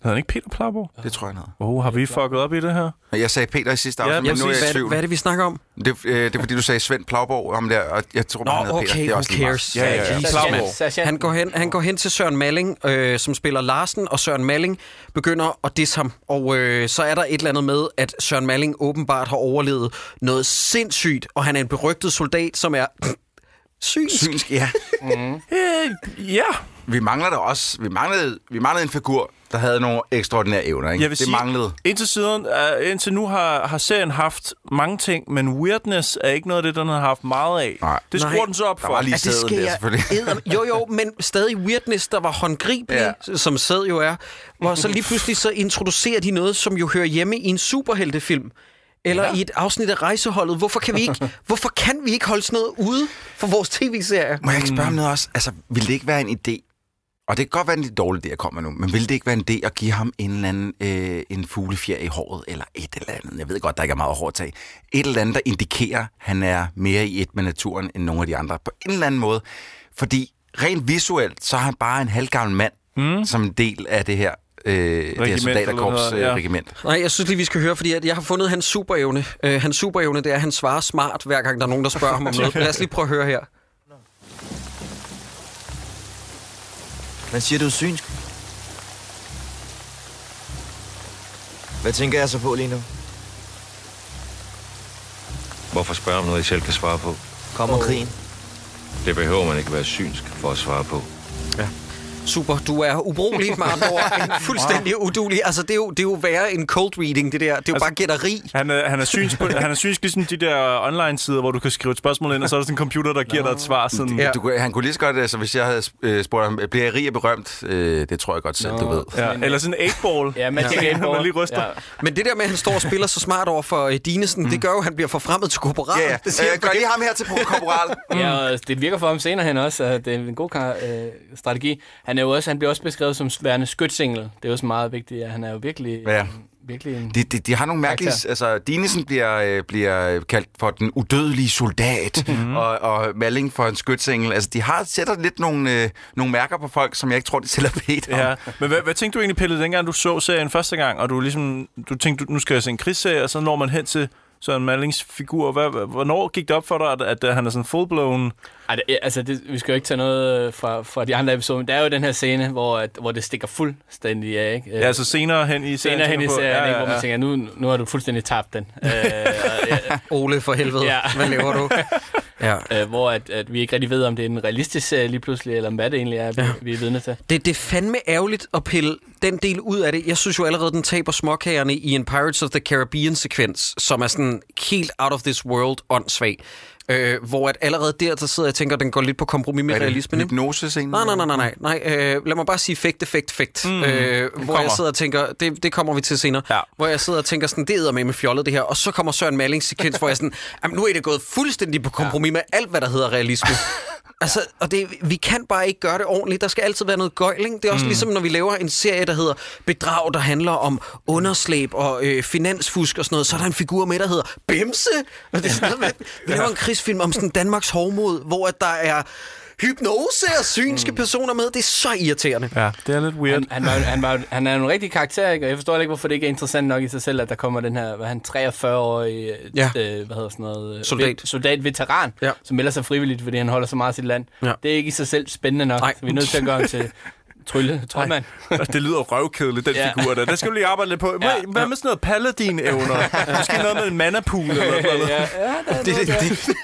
Speaker 5: Hedder han ikke Peter Plagborg?
Speaker 4: Det tror jeg, han hedder.
Speaker 5: Oh, har vi fucket op i det her?
Speaker 4: Jeg sagde Peter i sidste
Speaker 5: Ja,
Speaker 4: afsnit, men nu er jeg i
Speaker 3: hvad,
Speaker 4: tvivl.
Speaker 3: hvad er det, vi snakker om?
Speaker 4: Det, øh, det er fordi, du sagde Svend Plagborg om der, og jeg tror,
Speaker 3: Nå,
Speaker 4: han hedder Peter.
Speaker 3: okay,
Speaker 4: Det er
Speaker 3: who
Speaker 4: også meget.
Speaker 3: cares?
Speaker 4: Ja, ja, ja.
Speaker 3: Han går hen, han går hen til Søren Malling, øh, som spiller Larsen, og Søren Malling begynder at disse ham. Og øh, så er der et eller andet med, at Søren Malling åbenbart har overlevet noget sindssygt, og han er en berygtet soldat, som er (clears throat) synsk.
Speaker 4: Synsk, ja.
Speaker 5: Øh, (laughs) ja.
Speaker 4: Vi mangler der også. Vi manglede, vi manglede en figur, der havde nogle ekstraordinære evner. Ikke?
Speaker 5: Jeg vil
Speaker 4: det
Speaker 5: sige,
Speaker 4: manglede.
Speaker 5: Indtil, siden, uh, indtil nu har, har serien haft mange ting, men weirdness er ikke noget af det, den har haft meget af.
Speaker 4: Nej.
Speaker 5: Det skruer
Speaker 3: Nej.
Speaker 5: den så op
Speaker 4: Der
Speaker 5: for.
Speaker 4: var lige
Speaker 3: Ja, det skal
Speaker 4: der, selvfølgelig.
Speaker 3: edder- Jo, jo, men stadig weirdness, der var håndgribelig, ja. som sæd jo er. Hvor så lige pludselig så introducerer de noget, som jo hører hjemme i en superheltefilm. Eller ja. i et afsnit af rejseholdet. Hvorfor kan, vi ikke, (laughs) hvorfor kan vi ikke holde sådan noget ude for vores tv-serie?
Speaker 4: Må jeg ikke spørge om noget også? Altså, ville det ikke være en idé? Og det kan godt være en lidt dårlig idé, jeg kommer nu, men ville det ikke være en idé at give ham en eller anden øh, en fuglefjer i håret, eller et eller andet? Jeg ved godt, der ikke er meget hårdt tag. Et eller andet, der indikerer, at han er mere i et med naturen end nogle af de andre. På en eller anden måde. Fordi rent visuelt, så er han bare en halvgammel mand, mm. som en del af det her, øh, det her
Speaker 5: Regiment,
Speaker 4: soldaterkorps øh,
Speaker 5: ja.
Speaker 4: regiment.
Speaker 3: Nej, jeg synes lige, vi skal høre, fordi at jeg har fundet hans superevne. Uh, hans superevne, det er, at han svarer smart, hver gang der er nogen, der spørger ham om (laughs) noget. Lad os lige prøve at høre her.
Speaker 10: Man siger, du er synsk. Hvad tænker jeg så på lige nu?
Speaker 11: Hvorfor spørge om noget, I selv kan svare på?
Speaker 10: Kommer krigen?
Speaker 11: Det behøver man ikke være synsk for at svare på.
Speaker 3: Super, du er ubrugelig med andre ord. En (laughs) fuldstændig udulig. Altså, det er, jo, det er jo værre en cold reading, det der. Det er jo altså, bare gætteri.
Speaker 5: Han er, han er synsk, på, han er synsk ligesom de der online-sider, hvor du kan skrive et spørgsmål ind, og så er der sådan en computer, der giver dig et svar. Sådan.
Speaker 4: Ja. Du, han kunne lige så godt, altså, hvis jeg havde øh, spurgt ham, bliver jeg rig og berømt? Øh, det tror jeg godt selv, du ved.
Speaker 5: Ja. Eller sådan en 8-ball.
Speaker 6: Ja, Magic
Speaker 5: Ja.
Speaker 6: 8-ball. (laughs)
Speaker 5: Man lige ryster.
Speaker 6: Ja.
Speaker 3: Men det der med, at han står og spiller så smart over for uh, Dinesen, mm. det gør jo, at han bliver forfremmet til korporal.
Speaker 4: Ja, ja.
Speaker 3: Det siger
Speaker 4: Øh, gør lige ham her til korporal.
Speaker 6: Ja, og det virker for ham senere hen også, at det er en god kar, øh, strategi. Han, er jo også, han bliver også beskrevet som værende skytsingel. Det er jo også meget vigtigt, at han er jo virkelig,
Speaker 4: Ja.
Speaker 6: virkelig en...
Speaker 4: De, de, de har nogle mærkelige...
Speaker 6: Karakter.
Speaker 4: Altså, Dinesen bliver, øh, bliver kaldt for den udødelige soldat, mm-hmm. (laughs) og, og Malling for en skytsengel. Altså, de har sætter lidt nogle, øh, nogle mærker på folk, som jeg ikke tror, de selv har bedt om.
Speaker 5: Ja, men hvad, hvad tænkte du egentlig, Pelle, dengang du så serien første gang, og du ligesom, du tænkte, du, nu skal jeg se en krigsserie, og så når man hen til Søren Mallings figur. Hvad, hvornår gik det op for dig, at, at han er sådan full-blown?
Speaker 6: Ej, det, altså, det, vi skal jo ikke tage noget øh, fra, fra de andre episoder, men der er jo den her scene, hvor, at, hvor det stikker fuldstændig af. Ikke?
Speaker 5: Ja, altså senere hen i serien.
Speaker 6: senere hen i serien,
Speaker 5: Ja,
Speaker 6: ikke,
Speaker 5: ja,
Speaker 6: hvor man
Speaker 5: ja.
Speaker 6: tænker, nu, nu har du fuldstændig tabt den. øh, (laughs) og, ja,
Speaker 3: Ole, for helvede.
Speaker 6: Ja.
Speaker 3: Hvad laver du? (laughs) Ja.
Speaker 6: øh, hvor at, at vi ikke rigtig ved, om det er en realistisk serie lige pludselig, eller hvad det egentlig er, vi,
Speaker 3: Ja.
Speaker 6: vi er vidne til.
Speaker 3: Det, det er fandme ærgerligt at pille den del ud af det. Jeg synes jo allerede, den taber småkagerne i en Pirates of the Caribbean-sekvens, som er sådan helt out of this world åndssvag. Øh, hvor at allerede der, der sidder jeg og tænker, at den går lidt på kompromis med
Speaker 4: Er det
Speaker 3: realismen.
Speaker 4: hypnosescenen?
Speaker 3: Nej, nej, nej, nej, nej. nej øh, lad mig bare sige fægt, effekt, fægt. Mm, øh, hvor
Speaker 5: kommer.
Speaker 3: jeg sidder og tænker, det, det kommer vi til senere,
Speaker 5: Ja.
Speaker 3: hvor jeg sidder og tænker sådan, det er med med fjollet det her, og så kommer Søren Mallings sekvens, hvor jeg sådan, jamen nu er det gået fuldstændig på kompromis med alt, hvad der hedder realisme. (laughs) Altså, og det, vi kan bare ikke gøre det ordentligt. Der skal altid være noget gøjling. Det er også mm. ligesom, når vi laver en serie, der hedder Bedrag, der handler om underslæb og øh, finansfusk og sådan noget. Så er der en figur med, der hedder Bimse. Og det er sådan vi laver en krigsfilm om sådan Danmarks hovmod, hvor at der er hypnose og synske mm. personer med. Det er så irriterende.
Speaker 5: Ja, det er lidt weird.
Speaker 6: Han, han, var, han, var, han er en rigtig karakter, ikke? og jeg forstår ikke, hvorfor det ikke er interessant nok i sig selv, at der kommer den her, hvad han 43-årig
Speaker 3: Ja.
Speaker 6: øh, hvad hedder sådan noget, øh,
Speaker 3: Soldat.
Speaker 6: vet- soldat-veteran,
Speaker 3: Ja.
Speaker 6: som melder sig frivilligt, fordi han holder så meget af sit land.
Speaker 3: Ja.
Speaker 6: Det er ikke i sig selv spændende nok,
Speaker 3: Nej.
Speaker 6: så vi er nødt til at gøre ham til (laughs) trylle, troldmand.
Speaker 5: det lyder røvkedeligt, den
Speaker 6: Ja.
Speaker 5: figur der. Det skal du lige arbejde lidt på. Hvad,
Speaker 6: Ja.
Speaker 5: hvad med sådan noget paladin-evner? (laughs) Måske noget med en manapool eller noget.
Speaker 6: ja, ja, der er
Speaker 3: Det,
Speaker 6: noget
Speaker 3: det,
Speaker 6: der.
Speaker 3: det,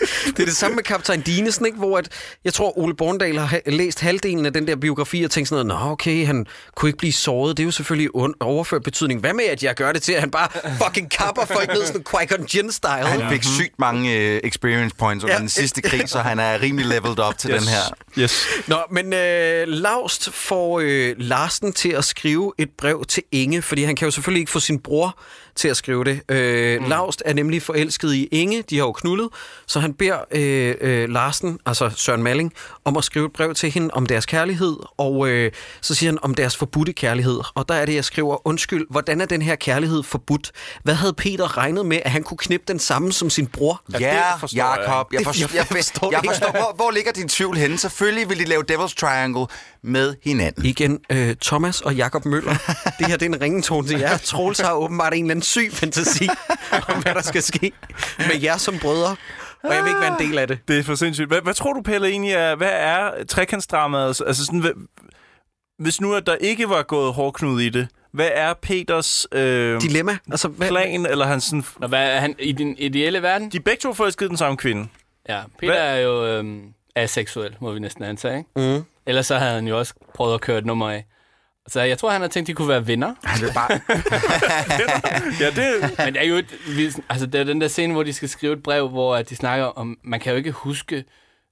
Speaker 3: (laughs) det er det samme med kaptajn Dinesen, ikke? hvor at, jeg tror, Ole Borndal har ha- læst halvdelen af den der biografi og tænkt sådan noget, nå okay, han kunne ikke blive såret. Det er jo selvfølgelig un- overført betydning. Hvad med, at jeg gør det til, at han bare fucking kapper folk ned sådan Qui-Gon Jinn-style?
Speaker 4: Han fik sygt mange øh, experience points under
Speaker 3: Ja.
Speaker 4: den sidste krig, så han er rimelig leveled op til
Speaker 5: Yes.
Speaker 4: den her.
Speaker 5: Yes.
Speaker 3: Nå, men øh, Laust får øh, Larsen til at skrive et brev til Inge, fordi han kan jo selvfølgelig ikke få sin bror til at skrive det. Øh, mm. Laust er nemlig forelsket i Inge, de har jo knullet, så han beder øh, øh, Larsen, altså Søren Malling, om at skrive et brev til hende om deres kærlighed, og øh, så siger han om deres forbudte kærlighed. Og der er det, jeg skriver, undskyld, hvordan er den her kærlighed forbudt? Hvad havde Peter regnet med, at han kunne knippe den samme som sin bror?
Speaker 4: Ja,
Speaker 5: jeg.
Speaker 4: Jakob. Jeg, forstår,
Speaker 3: jeg
Speaker 4: jeg,
Speaker 3: forstår
Speaker 4: jeg hvor, hvor ligger din tvivl henne? Selvfølgelig vil de lave Devil's Triangle med hinanden.
Speaker 3: Igen, øh, Thomas og Jakob Møller. Det her det er en ringetone til jer. Troels har åbenbart en eller anden syg fantasi om, hvad der skal ske med jer som brødre. Og jeg vil ikke være en del af det.
Speaker 5: Det er for sindssygt. Hvad, hvad tror du, Pelle, egentlig er, hvad er trekantsdramaet? Altså sådan, hvad, hvis nu at der ikke var gået hårdknud i det, hvad er Peters øh,
Speaker 3: Dilemma. Altså, hvad,
Speaker 5: plan, eller hans sådan...
Speaker 6: Nå, hvad er han i den ideelle verden?
Speaker 5: De er begge to forelskede i den samme kvinde.
Speaker 6: Ja, Peter
Speaker 5: Hvad?
Speaker 6: er jo øhm, aseksuel, må vi næsten antage, ikke?
Speaker 3: Mm.
Speaker 6: Ellers så havde han jo også prøvet at køre et nummer af. Så jeg tror, han har tænkt, at de kunne være venner.
Speaker 4: Han vil bare... (laughs)
Speaker 5: Ja, det...
Speaker 6: Men det er jo et, vi, altså, det er den der scene, hvor de skal skrive et brev, hvor de snakker om, man kan jo ikke huske,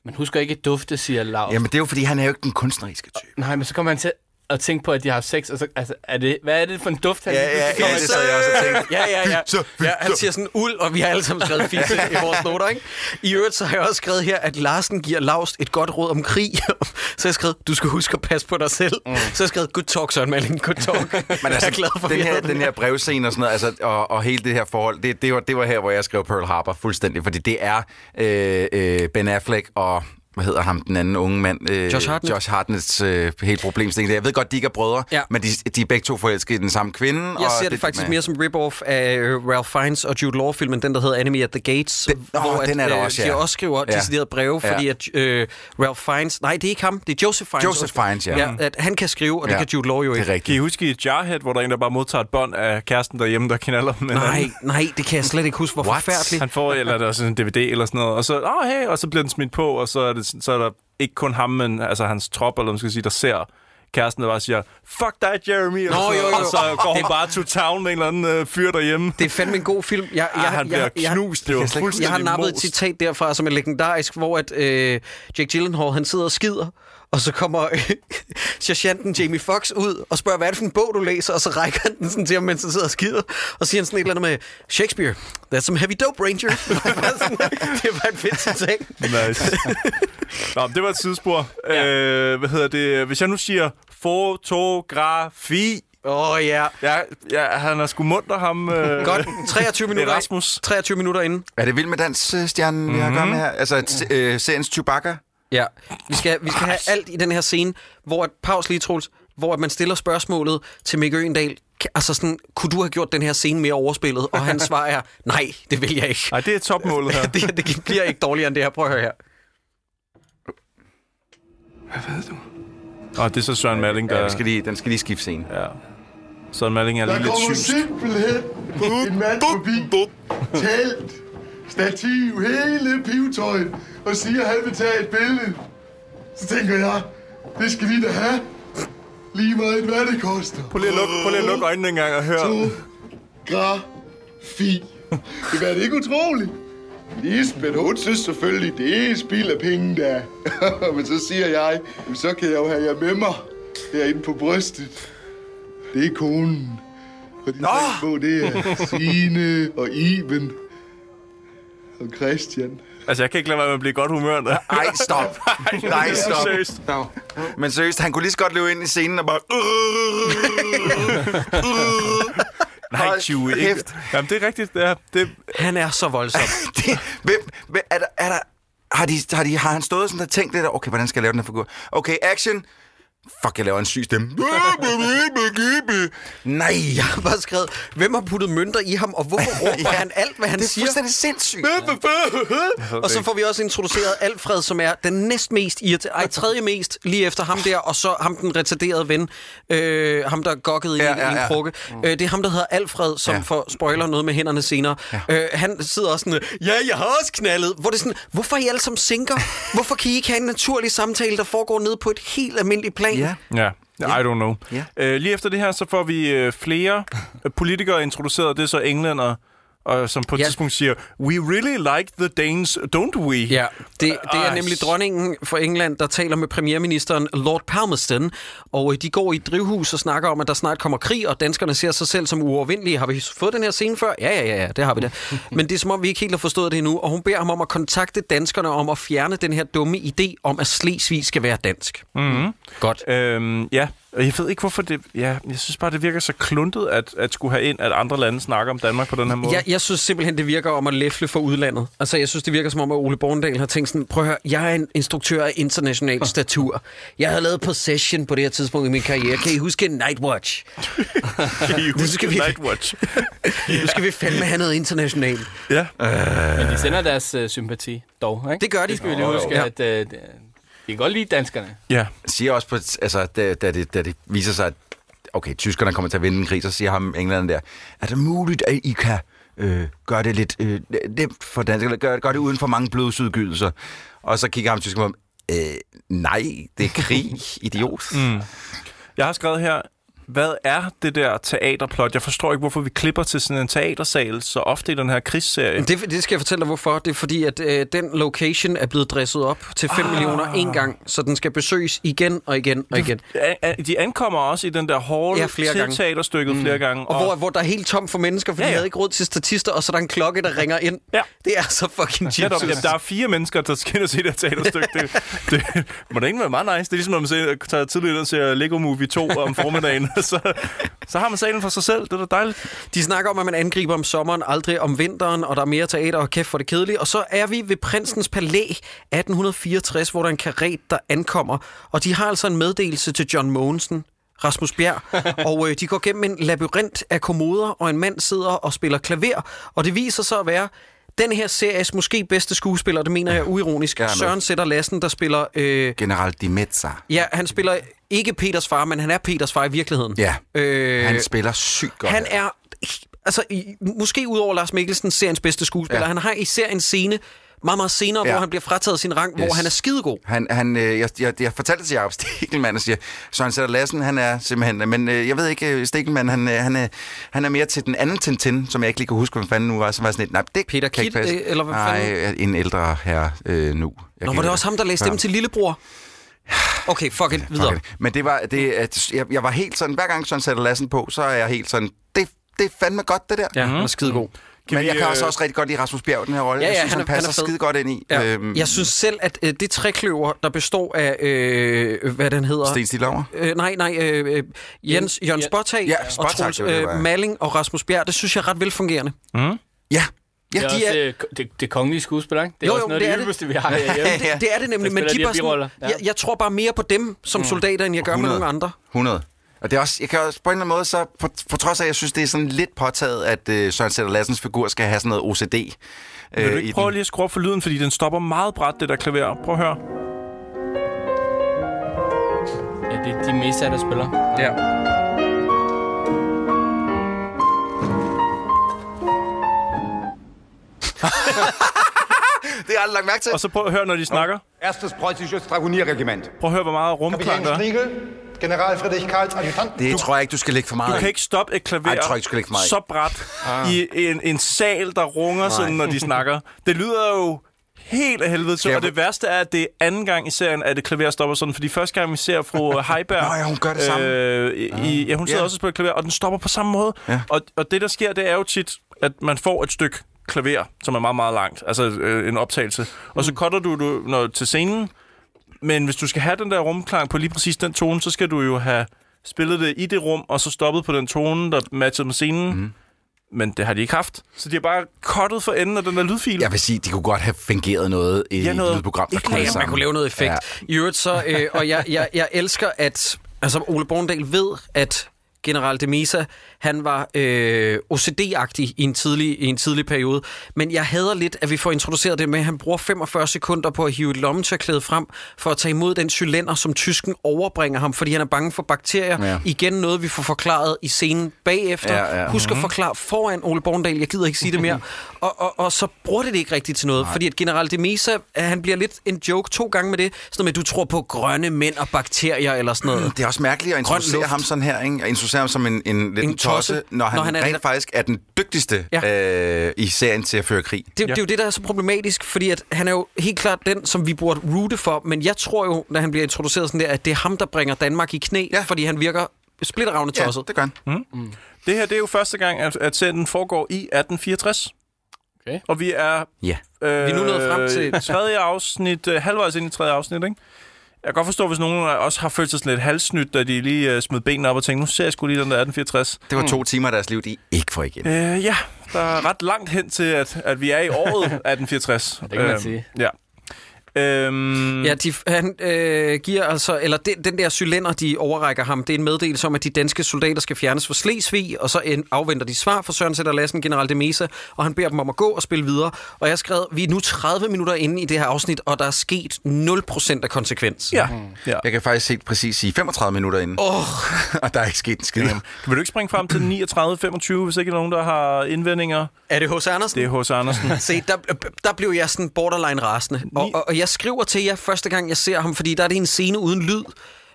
Speaker 6: man husker ikke dufte, siger Lars.
Speaker 4: Jamen, det er jo, fordi han er jo ikke den kunstneriske type.
Speaker 6: Nej, men så kommer han til at tænke på, at de har haft sex, og så, altså, er det, hvad er det for en duft, han
Speaker 4: Ja, ja, ja,
Speaker 6: kommer
Speaker 4: det sad jeg også og tænkte.
Speaker 3: Ja, ja, ja.
Speaker 4: Så,
Speaker 3: ja. Han siger sådan uld, og vi har alle sammen skrevet fisse i (laughs) vores noter, ikke? I øvrigt så har jeg også skrevet her, at Larsen giver Laust et godt råd om krig. (laughs) så har jeg skrevet, du skal huske at passe på dig selv. Mm. Så har jeg skrevet, good talk, Søren Malling, good talk. (laughs) Men
Speaker 4: Men
Speaker 3: jeg
Speaker 4: altså,
Speaker 3: er glad for,
Speaker 4: den her, den her brevscene og sådan noget, altså, og, og hele det her forhold, det, det, var, det var her, hvor jeg skrev Pearl Harbor fuldstændig, fordi det er øh, øh, Ben Affleck og hvad hedder ham, den anden unge mand? Øh,
Speaker 3: Josh Hartnett.
Speaker 4: Josh Hartnets øh, hele problemstilling. Jeg ved godt, de ikke er brødre,
Speaker 3: Ja.
Speaker 4: men de, de er begge to forelskede i den samme kvinde.
Speaker 3: Jeg
Speaker 4: og
Speaker 3: ser det faktisk
Speaker 4: med-
Speaker 3: mere som rip-off af øh, Ralph Fiennes og Jude Law-filmen, den der hedder Enemy at the Gates,
Speaker 4: Den- åh, den er der
Speaker 3: øh,
Speaker 4: også,
Speaker 3: de
Speaker 4: ja.
Speaker 3: også skriver
Speaker 4: Ja.
Speaker 3: decideret breve,
Speaker 4: Ja.
Speaker 3: fordi at øh, Ralph Fiennes, nej, det er ikke ham, det er Joseph Fiennes.
Speaker 4: Joseph Fiennes, ja.
Speaker 3: ja. at han kan skrive, og det
Speaker 4: Ja.
Speaker 3: kan Jude Law jo
Speaker 4: Det
Speaker 3: ikke.
Speaker 4: er
Speaker 5: Kan I huske i Jarhead, hvor der er en, der bare modtager et bånd af kæresten derhjemme, der knaller med
Speaker 3: Nej, nej, det kan jeg slet ikke huske, hvor
Speaker 4: What?
Speaker 3: forfærdeligt.
Speaker 5: Han får eller er det også en DVD eller sådan noget, og så, åh oh, hey, og så bliver den smidt på, og så er det sådan- så er der ikke kun ham, men altså hans trop, eller man skal sige, der ser kæresten, der bare siger, fuck dig, Jeremy, og,
Speaker 3: Nå,
Speaker 5: så,
Speaker 3: jo, jo.
Speaker 5: og så går hun bare to town med en eller anden øh, fyr derhjemme.
Speaker 3: Det er fandme en god film. Jeg,
Speaker 5: Ah, han bliver knust. Det var
Speaker 3: jeg, jeg har nappet et
Speaker 5: most.
Speaker 3: citat derfra, som er legendarisk, hvor at, øh, Jake Gyllenhaal, han sidder og skider, og så kommer øh, (laughs) sergeanten Jamie Fox ud og spørger, hvad er det for en bog, du læser? Og så rækker han den sådan til ham, mens han sidder og skider. Og siger han sådan et eller andet med, Shakespeare, that's some heavy dope, Ranger. (laughs) (laughs) Det var et fedt citat.
Speaker 5: Nice. Nå, men det var et sidespor. Ja. Øh, hvad hedder det? Hvis jeg nu siger fotografi.
Speaker 3: Åh, oh, ja.
Speaker 5: ja. Ja, han er sgu munter, ham. Øh,
Speaker 3: Godt. 23 minutter,
Speaker 5: Erasmus.
Speaker 3: 23 minutter inden.
Speaker 4: Er det vild med dans-stjernen, mm-hmm. vi har at gøre med her? Altså, t- øh, seriens Chewbacca?
Speaker 3: Ja, vi skal, vi skal have alt i den her scene, hvor et pause lige, Troels, hvor at man stiller spørgsmålet til Mikke Øgendal, Ka- altså sådan, kunne du have gjort den her scene mere overspillet? Og hans svar er, nej, det vil jeg ikke.
Speaker 5: Nej, det er topmålet her. (laughs)
Speaker 3: det, det bliver ikke dårligere end det her. Prøv at høre her.
Speaker 1: Hvad ved du?
Speaker 5: Og det er så Søren Malling, der...
Speaker 4: Ja, den skal lige, den skal lige skifte scene.
Speaker 5: Ja. Søren Malling er
Speaker 1: Der
Speaker 5: lige lidt
Speaker 1: kommer
Speaker 5: syg.
Speaker 1: simpelthen en mand forbi, telt, stativ, hele pivetøjet, og siger, at han vil tage et billede. Så tænker jeg, det skal de da have. Lige meget hvad det koster.
Speaker 5: Prøv lige at lukke, prøv lige at lukke øjnene en gang og høre.
Speaker 1: Fotografi. Det er det ikke utroligt. Lisbeth, hun synes selvfølgelig, det er spild af penge, der. (laughs) Men så siger jeg, "Jamen, så kan jeg jo have jer med mig herinde på brystet. Det er konen. Og de tre små, det er Signe og Iben og Christian.
Speaker 5: Altså, jeg kan ikke lade være med at blive godt humør. Der.
Speaker 4: Ej, stop. (laughs) Nej, stop.
Speaker 5: Seriøst.
Speaker 4: No. Men seriøst, han kunne lige så godt løbe ind i scenen og bare... (laughs)
Speaker 5: Nej,
Speaker 4: Hold
Speaker 5: Chewie, ikke. Jamen, det er rigtigt. Det er, det,
Speaker 3: Han er så voldsom. (laughs)
Speaker 4: det, hvem, hvem, er der, er der, har, de, har, de, har han stået sådan og tænkt lidt, okay, hvordan skal jeg lave den her figur? Okay, action. Fuck, jeg laver en syg stemme. Nej.
Speaker 3: Jeg har bare skrevet, hvem har puttet mønter i ham, og hvorfor (laughs) råber
Speaker 4: Ja.
Speaker 3: han alt, hvad han
Speaker 4: Det er
Speaker 3: siger?
Speaker 4: fuldstændig sindssygt.
Speaker 3: Og så får vi også introduceret Alfred, som er den næstmest irriterende, ej, tredje mest, lige efter ham der, og så ham den retarderede ven, øh, ham der gokkede
Speaker 4: Ja,
Speaker 3: i,
Speaker 4: ja,
Speaker 3: en
Speaker 4: ja.
Speaker 3: krukke. Øh, det er ham, der hedder Alfred, som
Speaker 4: Ja.
Speaker 3: ja. får spoiler noget med hænderne senere. Ja. Øh, han sidder også sådan, ja, jeg har også knaldet. Hvor det er sådan, hvorfor er I alle sammen sinker? Hvorfor kan I ikke have en naturlig samtale, der foregår ned på et helt almindeligt plan?
Speaker 4: Ja.
Speaker 5: Ja, I don't know.
Speaker 4: Ja.
Speaker 5: Øh, lige efter det her, så får vi øh, flere politikere introduceret. Det er så englænder, og som på et
Speaker 3: Ja.
Speaker 5: tidspunkt siger, We really like the Danes, don't we?
Speaker 3: Ja, det, det er nemlig dronningen for England, der taler med premierministeren Lord Palmerston, og øh, de går i et drivhus og snakker om, at der snart kommer krig, og danskerne ser sig selv som uovervindelige. Har vi fået den her scene før? Ja, ja, ja, ja det har vi da. (laughs) Men det er som om, vi ikke helt har forstået det endnu, og hun beder ham om at kontakte danskerne om at fjerne den her dumme idé om, at Slesvig skal være dansk.
Speaker 5: Mm-hmm.
Speaker 3: Godt.
Speaker 5: Øhm, ja, og jeg ved ikke, hvorfor det... Ja, jeg synes bare, det virker så kluntet, at, at skulle have ind, at andre lande snakker om Danmark på den her måde.
Speaker 3: Jeg, jeg synes simpelthen, det virker om at læfle for udlandet. Altså, jeg synes, det virker som om, at Ole Borndal har tænkt sådan, prøv at høre, jeg er en instruktør af international statur. Jeg har lavet Possession på det her tidspunkt i min karriere. Kan I huske Nightwatch? (laughs)
Speaker 5: Kan I
Speaker 3: Nu
Speaker 5: huske
Speaker 3: skal vi-
Speaker 5: Nightwatch? (laughs)
Speaker 3: Nu skal vi fandme have noget internationalt.
Speaker 5: ja.
Speaker 6: Men de sender deres øh, sympati dog, ikke?
Speaker 3: Det gør de.
Speaker 6: Det skal vi lige
Speaker 3: Jo, jo.
Speaker 6: huske,
Speaker 3: Ja.
Speaker 6: at øh, de kan godt lide danskerne.
Speaker 5: ja.
Speaker 4: siger også på, altså, da, da, det, da det viser sig, at okay, tyskerne kommer til at vinde en krig, så siger ham englænderne der, er det muligt, at I kan øh, gøre det lidt øh, nemt for danskerne, gøre, gør det uden for mange blodsudgydelser? Og så kigger ham tyskerne på ham, øh, nej, det er krig, (laughs) idiot.
Speaker 5: Mm. Jeg har skrevet her, hvad er det der teaterplot? Jeg forstår ikke, hvorfor vi klipper til sådan en teatersal så ofte i den her krigsserie.
Speaker 3: Det, det skal jeg fortælle dig, hvorfor. Det er fordi, at øh, den location er blevet dresset op til 5 ah. millioner en gang, så den skal besøges igen og igen og igen.
Speaker 5: De ankommer også i den der hall
Speaker 3: Ja, flere
Speaker 5: til
Speaker 3: gange.
Speaker 5: teaterstykket mm. flere gange.
Speaker 3: Og hvor, hvor der er helt tom for mennesker, fordi
Speaker 5: Ja,
Speaker 3: ja,
Speaker 5: ja.
Speaker 3: ja. de havde ikke råd til statister, og så er der en klokke, der ringer ind.
Speaker 5: Ja.
Speaker 3: Det er så fucking.
Speaker 5: Netop, jamen, der er fire mennesker, der skal ind og se det her teaterstykke. Det, det, må det ikke være meget nice? Det er ligesom, når man ser, tager tidligere og ser Lego Movie 2 om formiddagen. (laughs) (laughs) så, så har man salen for sig selv. Det er da dejligt.
Speaker 3: De snakker om, at man angriber om sommeren, aldrig om vinteren, og der er mere teater og kæft for det kedelige. Og så er vi ved Prinsens Palæ 1864, hvor der er en karet, der ankommer. Og de har altså en meddelelse til John Mogensen, Rasmus Bjerg, (laughs) og øh, de går gennem en labyrint af kommoder, og en mand sidder og spiller klaver, og det viser sig at være den her series måske bedste skuespiller, det mener jeg uironisk,
Speaker 4: Gerne.
Speaker 3: Søren Sætter Lassen, der spiller... Øh,
Speaker 4: General Di Mezza.
Speaker 3: ja, han spiller ikke Peters far, men han er Peters far i virkeligheden.
Speaker 4: Ja,
Speaker 3: Øh,
Speaker 4: han spiller sygt godt.
Speaker 3: han er, altså, i, måske udover Lars Mikkelsen, seriens bedste skuespiller.
Speaker 4: Ja.
Speaker 3: Han har især en scene, meget, meget senere,
Speaker 4: Ja.
Speaker 3: hvor han bliver frataget sin rang, yes. hvor han er skidegod.
Speaker 4: Han, han, øh, jeg, jeg, jeg fortalte til Jacob Stikkelmann og siger, Søren Sætter Lassen, han er simpelthen... Men øh, jeg ved ikke, øh, Stikkelmann, han, øh, han, er, han er mere til den anden Tintin, som jeg ikke lige kan huske, hvad fanden nu var. Så var sådan lidt, nej, det
Speaker 3: Peter
Speaker 4: kan ikke passe.
Speaker 3: øh, eller hvad
Speaker 4: Nej,
Speaker 3: fanden?
Speaker 4: en ældre herre øh, nu. Jeg
Speaker 3: Nå, var det også ham, der læste stemme
Speaker 4: Ja.
Speaker 3: til lillebror? Okay, fuck it, videre.
Speaker 4: Okay. Men det var, det, at jeg, jeg var helt sådan, hver gang Søren sætter lassen på, så er jeg helt sådan, det, det er fandme godt, det der.
Speaker 3: Ja, han er skidegod.
Speaker 4: Kan Men
Speaker 5: vi,
Speaker 4: jeg kan
Speaker 5: øh,
Speaker 4: også, også rigtig godt lide Rasmus Bjerg, den her rolle.
Speaker 3: Ja, ja,
Speaker 4: jeg synes,
Speaker 3: han
Speaker 4: han,
Speaker 3: er- han er
Speaker 4: passer
Speaker 3: fed.
Speaker 4: skide godt ind i.
Speaker 3: Ja.
Speaker 4: Øhm,
Speaker 3: Jeg synes selv, at øh, det trækløver, der består af, øh, hvad den hedder...
Speaker 4: Sten Stig Lauer?
Speaker 3: Øh, nej, nej, øh, øh, Jens, Jørgen Spottag
Speaker 4: Ja,
Speaker 3: og
Speaker 4: Spottag,
Speaker 3: Troels
Speaker 4: det var det,
Speaker 3: øh. Malling og Rasmus Bjerg, det synes jeg er ret velfungerende.
Speaker 5: Mm.
Speaker 4: Ja, ja,
Speaker 6: Det er
Speaker 3: de
Speaker 6: også
Speaker 3: er-
Speaker 6: det, det, det kongelige skuespil, ikke? Det er
Speaker 3: Jo,
Speaker 6: også
Speaker 3: jo,
Speaker 6: noget
Speaker 3: det
Speaker 6: af
Speaker 3: er
Speaker 6: det ypperste, vi har (laughs) herhjemme.
Speaker 3: Det, det er det nemlig, men de
Speaker 6: de
Speaker 3: bare sådan,
Speaker 6: ja.
Speaker 3: jeg, jeg tror bare mere på dem som soldater, end jeg gør med
Speaker 4: 100.
Speaker 3: nogle andre.
Speaker 4: 100. Og det er også, jeg kan også på en eller anden måde, så på, på trods af, at jeg synes, det er sådan lidt påtaget, at øh, Søren Sætter Lassens figur skal have sådan noget OCD.
Speaker 5: Vil du
Speaker 4: øh,
Speaker 5: ikke prøve
Speaker 4: den.
Speaker 5: lige at skrue op for lyden, fordi den stopper meget bræt, det der klaver. Prøv at høre.
Speaker 6: Ja, det er de mest der spiller.
Speaker 3: Ja. (laughs)
Speaker 4: Det har jeg aldrig lagt mærke til.
Speaker 5: Og så prøv at høre, når de snakker.
Speaker 12: Erstes preußisches Dragonierregiment.
Speaker 5: Prøv at høre, hvor meget rumklang der er.
Speaker 12: General Friedrich Karls Adjutant.
Speaker 4: Det tror jeg ikke, du skal lægge for meget
Speaker 5: Du kan ikke stoppe et klaver
Speaker 4: Ej, det tror jeg ikke, du skal lægge for meget
Speaker 5: så bræt i en, en sal, der runger sådan, når de snakker. Det lyder jo helt af helvede til.
Speaker 4: Jeg-
Speaker 5: Og det værste er, at det er anden gang i serien, at det klaver stopper sådan. Fordi første gang, vi ser fru Heiberg... (laughs)
Speaker 4: Nå ja, hun gør det samme.
Speaker 5: Øh, i, ja, hun sidder
Speaker 4: Ja.
Speaker 5: også og spiller klaver, og den stopper på samme måde.
Speaker 4: Ja.
Speaker 5: Og, og det, der sker, det er jo tit, at man får et stykke klaver, som er meget, meget langt. Altså øh, en optagelse. Og så cutter du, du når, til scenen. Men hvis du skal have den der rumklang på lige præcis den tone, så skal du jo have spillet det i det rum, og så stoppet på den tone, der matchede med scenen. Mm. Men det har de ikke haft. Så de har bare cuttet for enden af den der lydfil.
Speaker 4: Jeg vil sige, de kunne godt have fungeret noget i
Speaker 5: Ja, noget-
Speaker 4: et program, der kunne
Speaker 3: man kunne lave noget effekt.
Speaker 4: Ja.
Speaker 3: I øvrigt så, øh, og jeg, jeg, jeg elsker, at altså, Ole Borndal ved, at general de Mesa, han var øh, OCD-agtig i en, tidlig, i en tidlig periode. Men jeg hader lidt, at vi får introduceret det med, at han bruger 45 sekunder på at hive et lommetørklæde frem for at tage imod den cylinder, som tysken overbringer ham, fordi han er bange for bakterier.
Speaker 4: Ja.
Speaker 3: Igen noget, vi får forklaret i scenen bagefter.
Speaker 4: Ja, ja.
Speaker 3: Husk at forklare foran Ole Borndal. Jeg gider ikke sige det mere. (laughs) og, og, og så bruger det det ikke rigtigt til noget, Nej. fordi at general de Mesa, øh, han bliver lidt en joke to gange med det. Sådan med, du tror på grønne mænd og bakterier eller sådan noget.
Speaker 4: Det er også mærkeligt at introducere ham sådan her, ikke? At introducere ham som en, en lidt
Speaker 3: En
Speaker 4: en tosse,
Speaker 3: tosse,
Speaker 4: når han,
Speaker 3: når han er-
Speaker 4: rent faktisk er den dygtigste
Speaker 3: Ja.
Speaker 4: øh, i serien til at føre krig.
Speaker 3: Det, ja. det er jo det, der er så problematisk, fordi at han er jo helt klart den, som vi burde rute for, men jeg tror jo, når han bliver introduceret sådan der, at det er ham, der bringer Danmark i knæ,
Speaker 4: Ja.
Speaker 3: ja. fordi han virker splitteravne
Speaker 4: Ja,
Speaker 3: tosset.
Speaker 4: det gør han.
Speaker 5: Det her det er jo første gang, at, at serien foregår i 1864.
Speaker 6: Okay.
Speaker 5: Og vi er
Speaker 4: Ja.
Speaker 5: øh,
Speaker 3: Vi er nu nået frem til-
Speaker 5: tredje afsnit, øh, halvvejs ind i tredje afsnit, ikke? Jeg kan godt forstå, hvis nogen også har følt sig sådan lidt halvsnydt, da de lige øh, smed benene op og tænkte, nu ser jeg sgu lige den der 1864.
Speaker 4: Det var to timer af deres liv, de ikke får igen.
Speaker 5: Øh, ja, der er ret langt hen til, at, at vi er i året (laughs) 1864.
Speaker 6: Det kan man
Speaker 5: Øhm,
Speaker 6: sige.
Speaker 5: Ja. Øhm,
Speaker 3: Ja, de, han øh, giver altså, eller den, den der cylinder, de overrækker ham, det er en meddelelse om, at de danske soldater skal fjernes fra Slesvig, og så en, afventer de svar fra Søren Sætter Lassen, general de Mesa, og han beder dem om at gå og spille videre. Og jeg har skrevet, vi er nu 30 minutter inde i det her afsnit, og der er sket 0% af konsekvens.
Speaker 5: ja. ja.
Speaker 4: Jeg kan faktisk helt præcis sige 35 minutter inden.
Speaker 3: Åh, (laughs)
Speaker 4: og der er ikke sket en skid.
Speaker 5: Kan du ikke springe frem til 39-25, hvis ikke der er nogen, der har indvendinger?
Speaker 3: er det H.C. Andersen?
Speaker 5: Det er H.C. Andersen. (laughs)
Speaker 3: Se, der, der blev jeg sådan borderline rasende. Og, og, og jeg skriver til jer første gang, jeg ser ham, fordi der er det en scene uden lyd.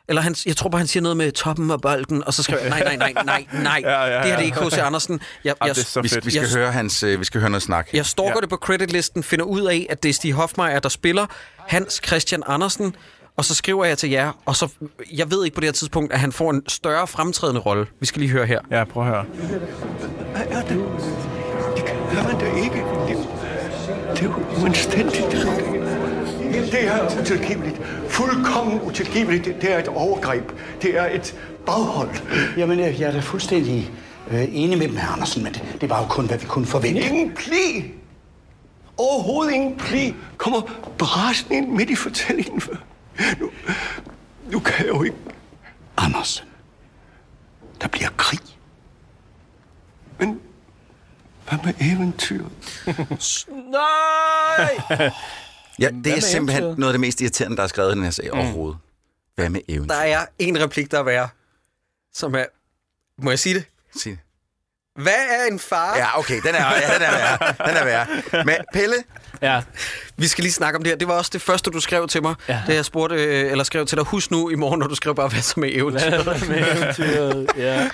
Speaker 3: Eller han, jeg tror bare, han siger noget med toppen af bolden, og så skriver jeg, nej, nej, nej, nej, nej.
Speaker 5: Ja, (laughs) ja, ja.
Speaker 3: Det her det er ikke H.C. Andersen. Jeg, jeg,
Speaker 5: det er så
Speaker 4: Vi,
Speaker 5: fedt.
Speaker 4: vi, skal
Speaker 3: Jeg-
Speaker 4: høre hans, øh, vi skal høre noget snak.
Speaker 3: jeg stalker
Speaker 5: Ja.
Speaker 3: det på creditlisten, finder ud af, at det er Stig Hofmeier, der spiller Hans Christian Andersen, og så skriver jeg til jer, og så, jeg ved ikke på det her tidspunkt, at han får en større fremtrædende rolle. Vi skal lige høre her.
Speaker 5: Ja, prøv at høre.
Speaker 13: Hvad er det? Det kan man da ikke. Det, det er jo uanstændigt. Det er utilgiveligt. Fuldkommen utilgiveligt. Det er et overgreb. Det er et baghold.
Speaker 14: Jamen, jeg jeg er da fuldstændig øh, enig med dem, herr Andersen, men det, det var jo kun, hvad vi kunne forvente.
Speaker 13: Ingen pli. Overhovedet ingen pli. Kommer brasende ind midt i fortællingen. Nu, nu kan jeg jo ikke...
Speaker 14: Andersen, der bliver krig.
Speaker 13: Men hvad med eventyr? (laughs)
Speaker 5: Nej! (laughs)
Speaker 4: Ja, det er simpelthen
Speaker 6: eventyret?
Speaker 4: noget af det mest irriterende, der er skrevet i den her sag mm. overhovedet. Hvad med eventyr?
Speaker 3: Der er en replik, der er værre, som er... Må jeg sige det?
Speaker 4: Sig det.
Speaker 3: Hvad er en far?
Speaker 4: Ja, okay, den er, ja, den er værd. Den er værd. Men Pelle,
Speaker 6: Ja.
Speaker 3: Vi skal lige snakke om det her. Det var også det første, du skrev til mig, ja. da jeg spurgte, øh, eller skrev til dig, husk nu i morgen, når du skrev bare, hvad som er eventyret.
Speaker 6: Hvad med eventyret? Ja.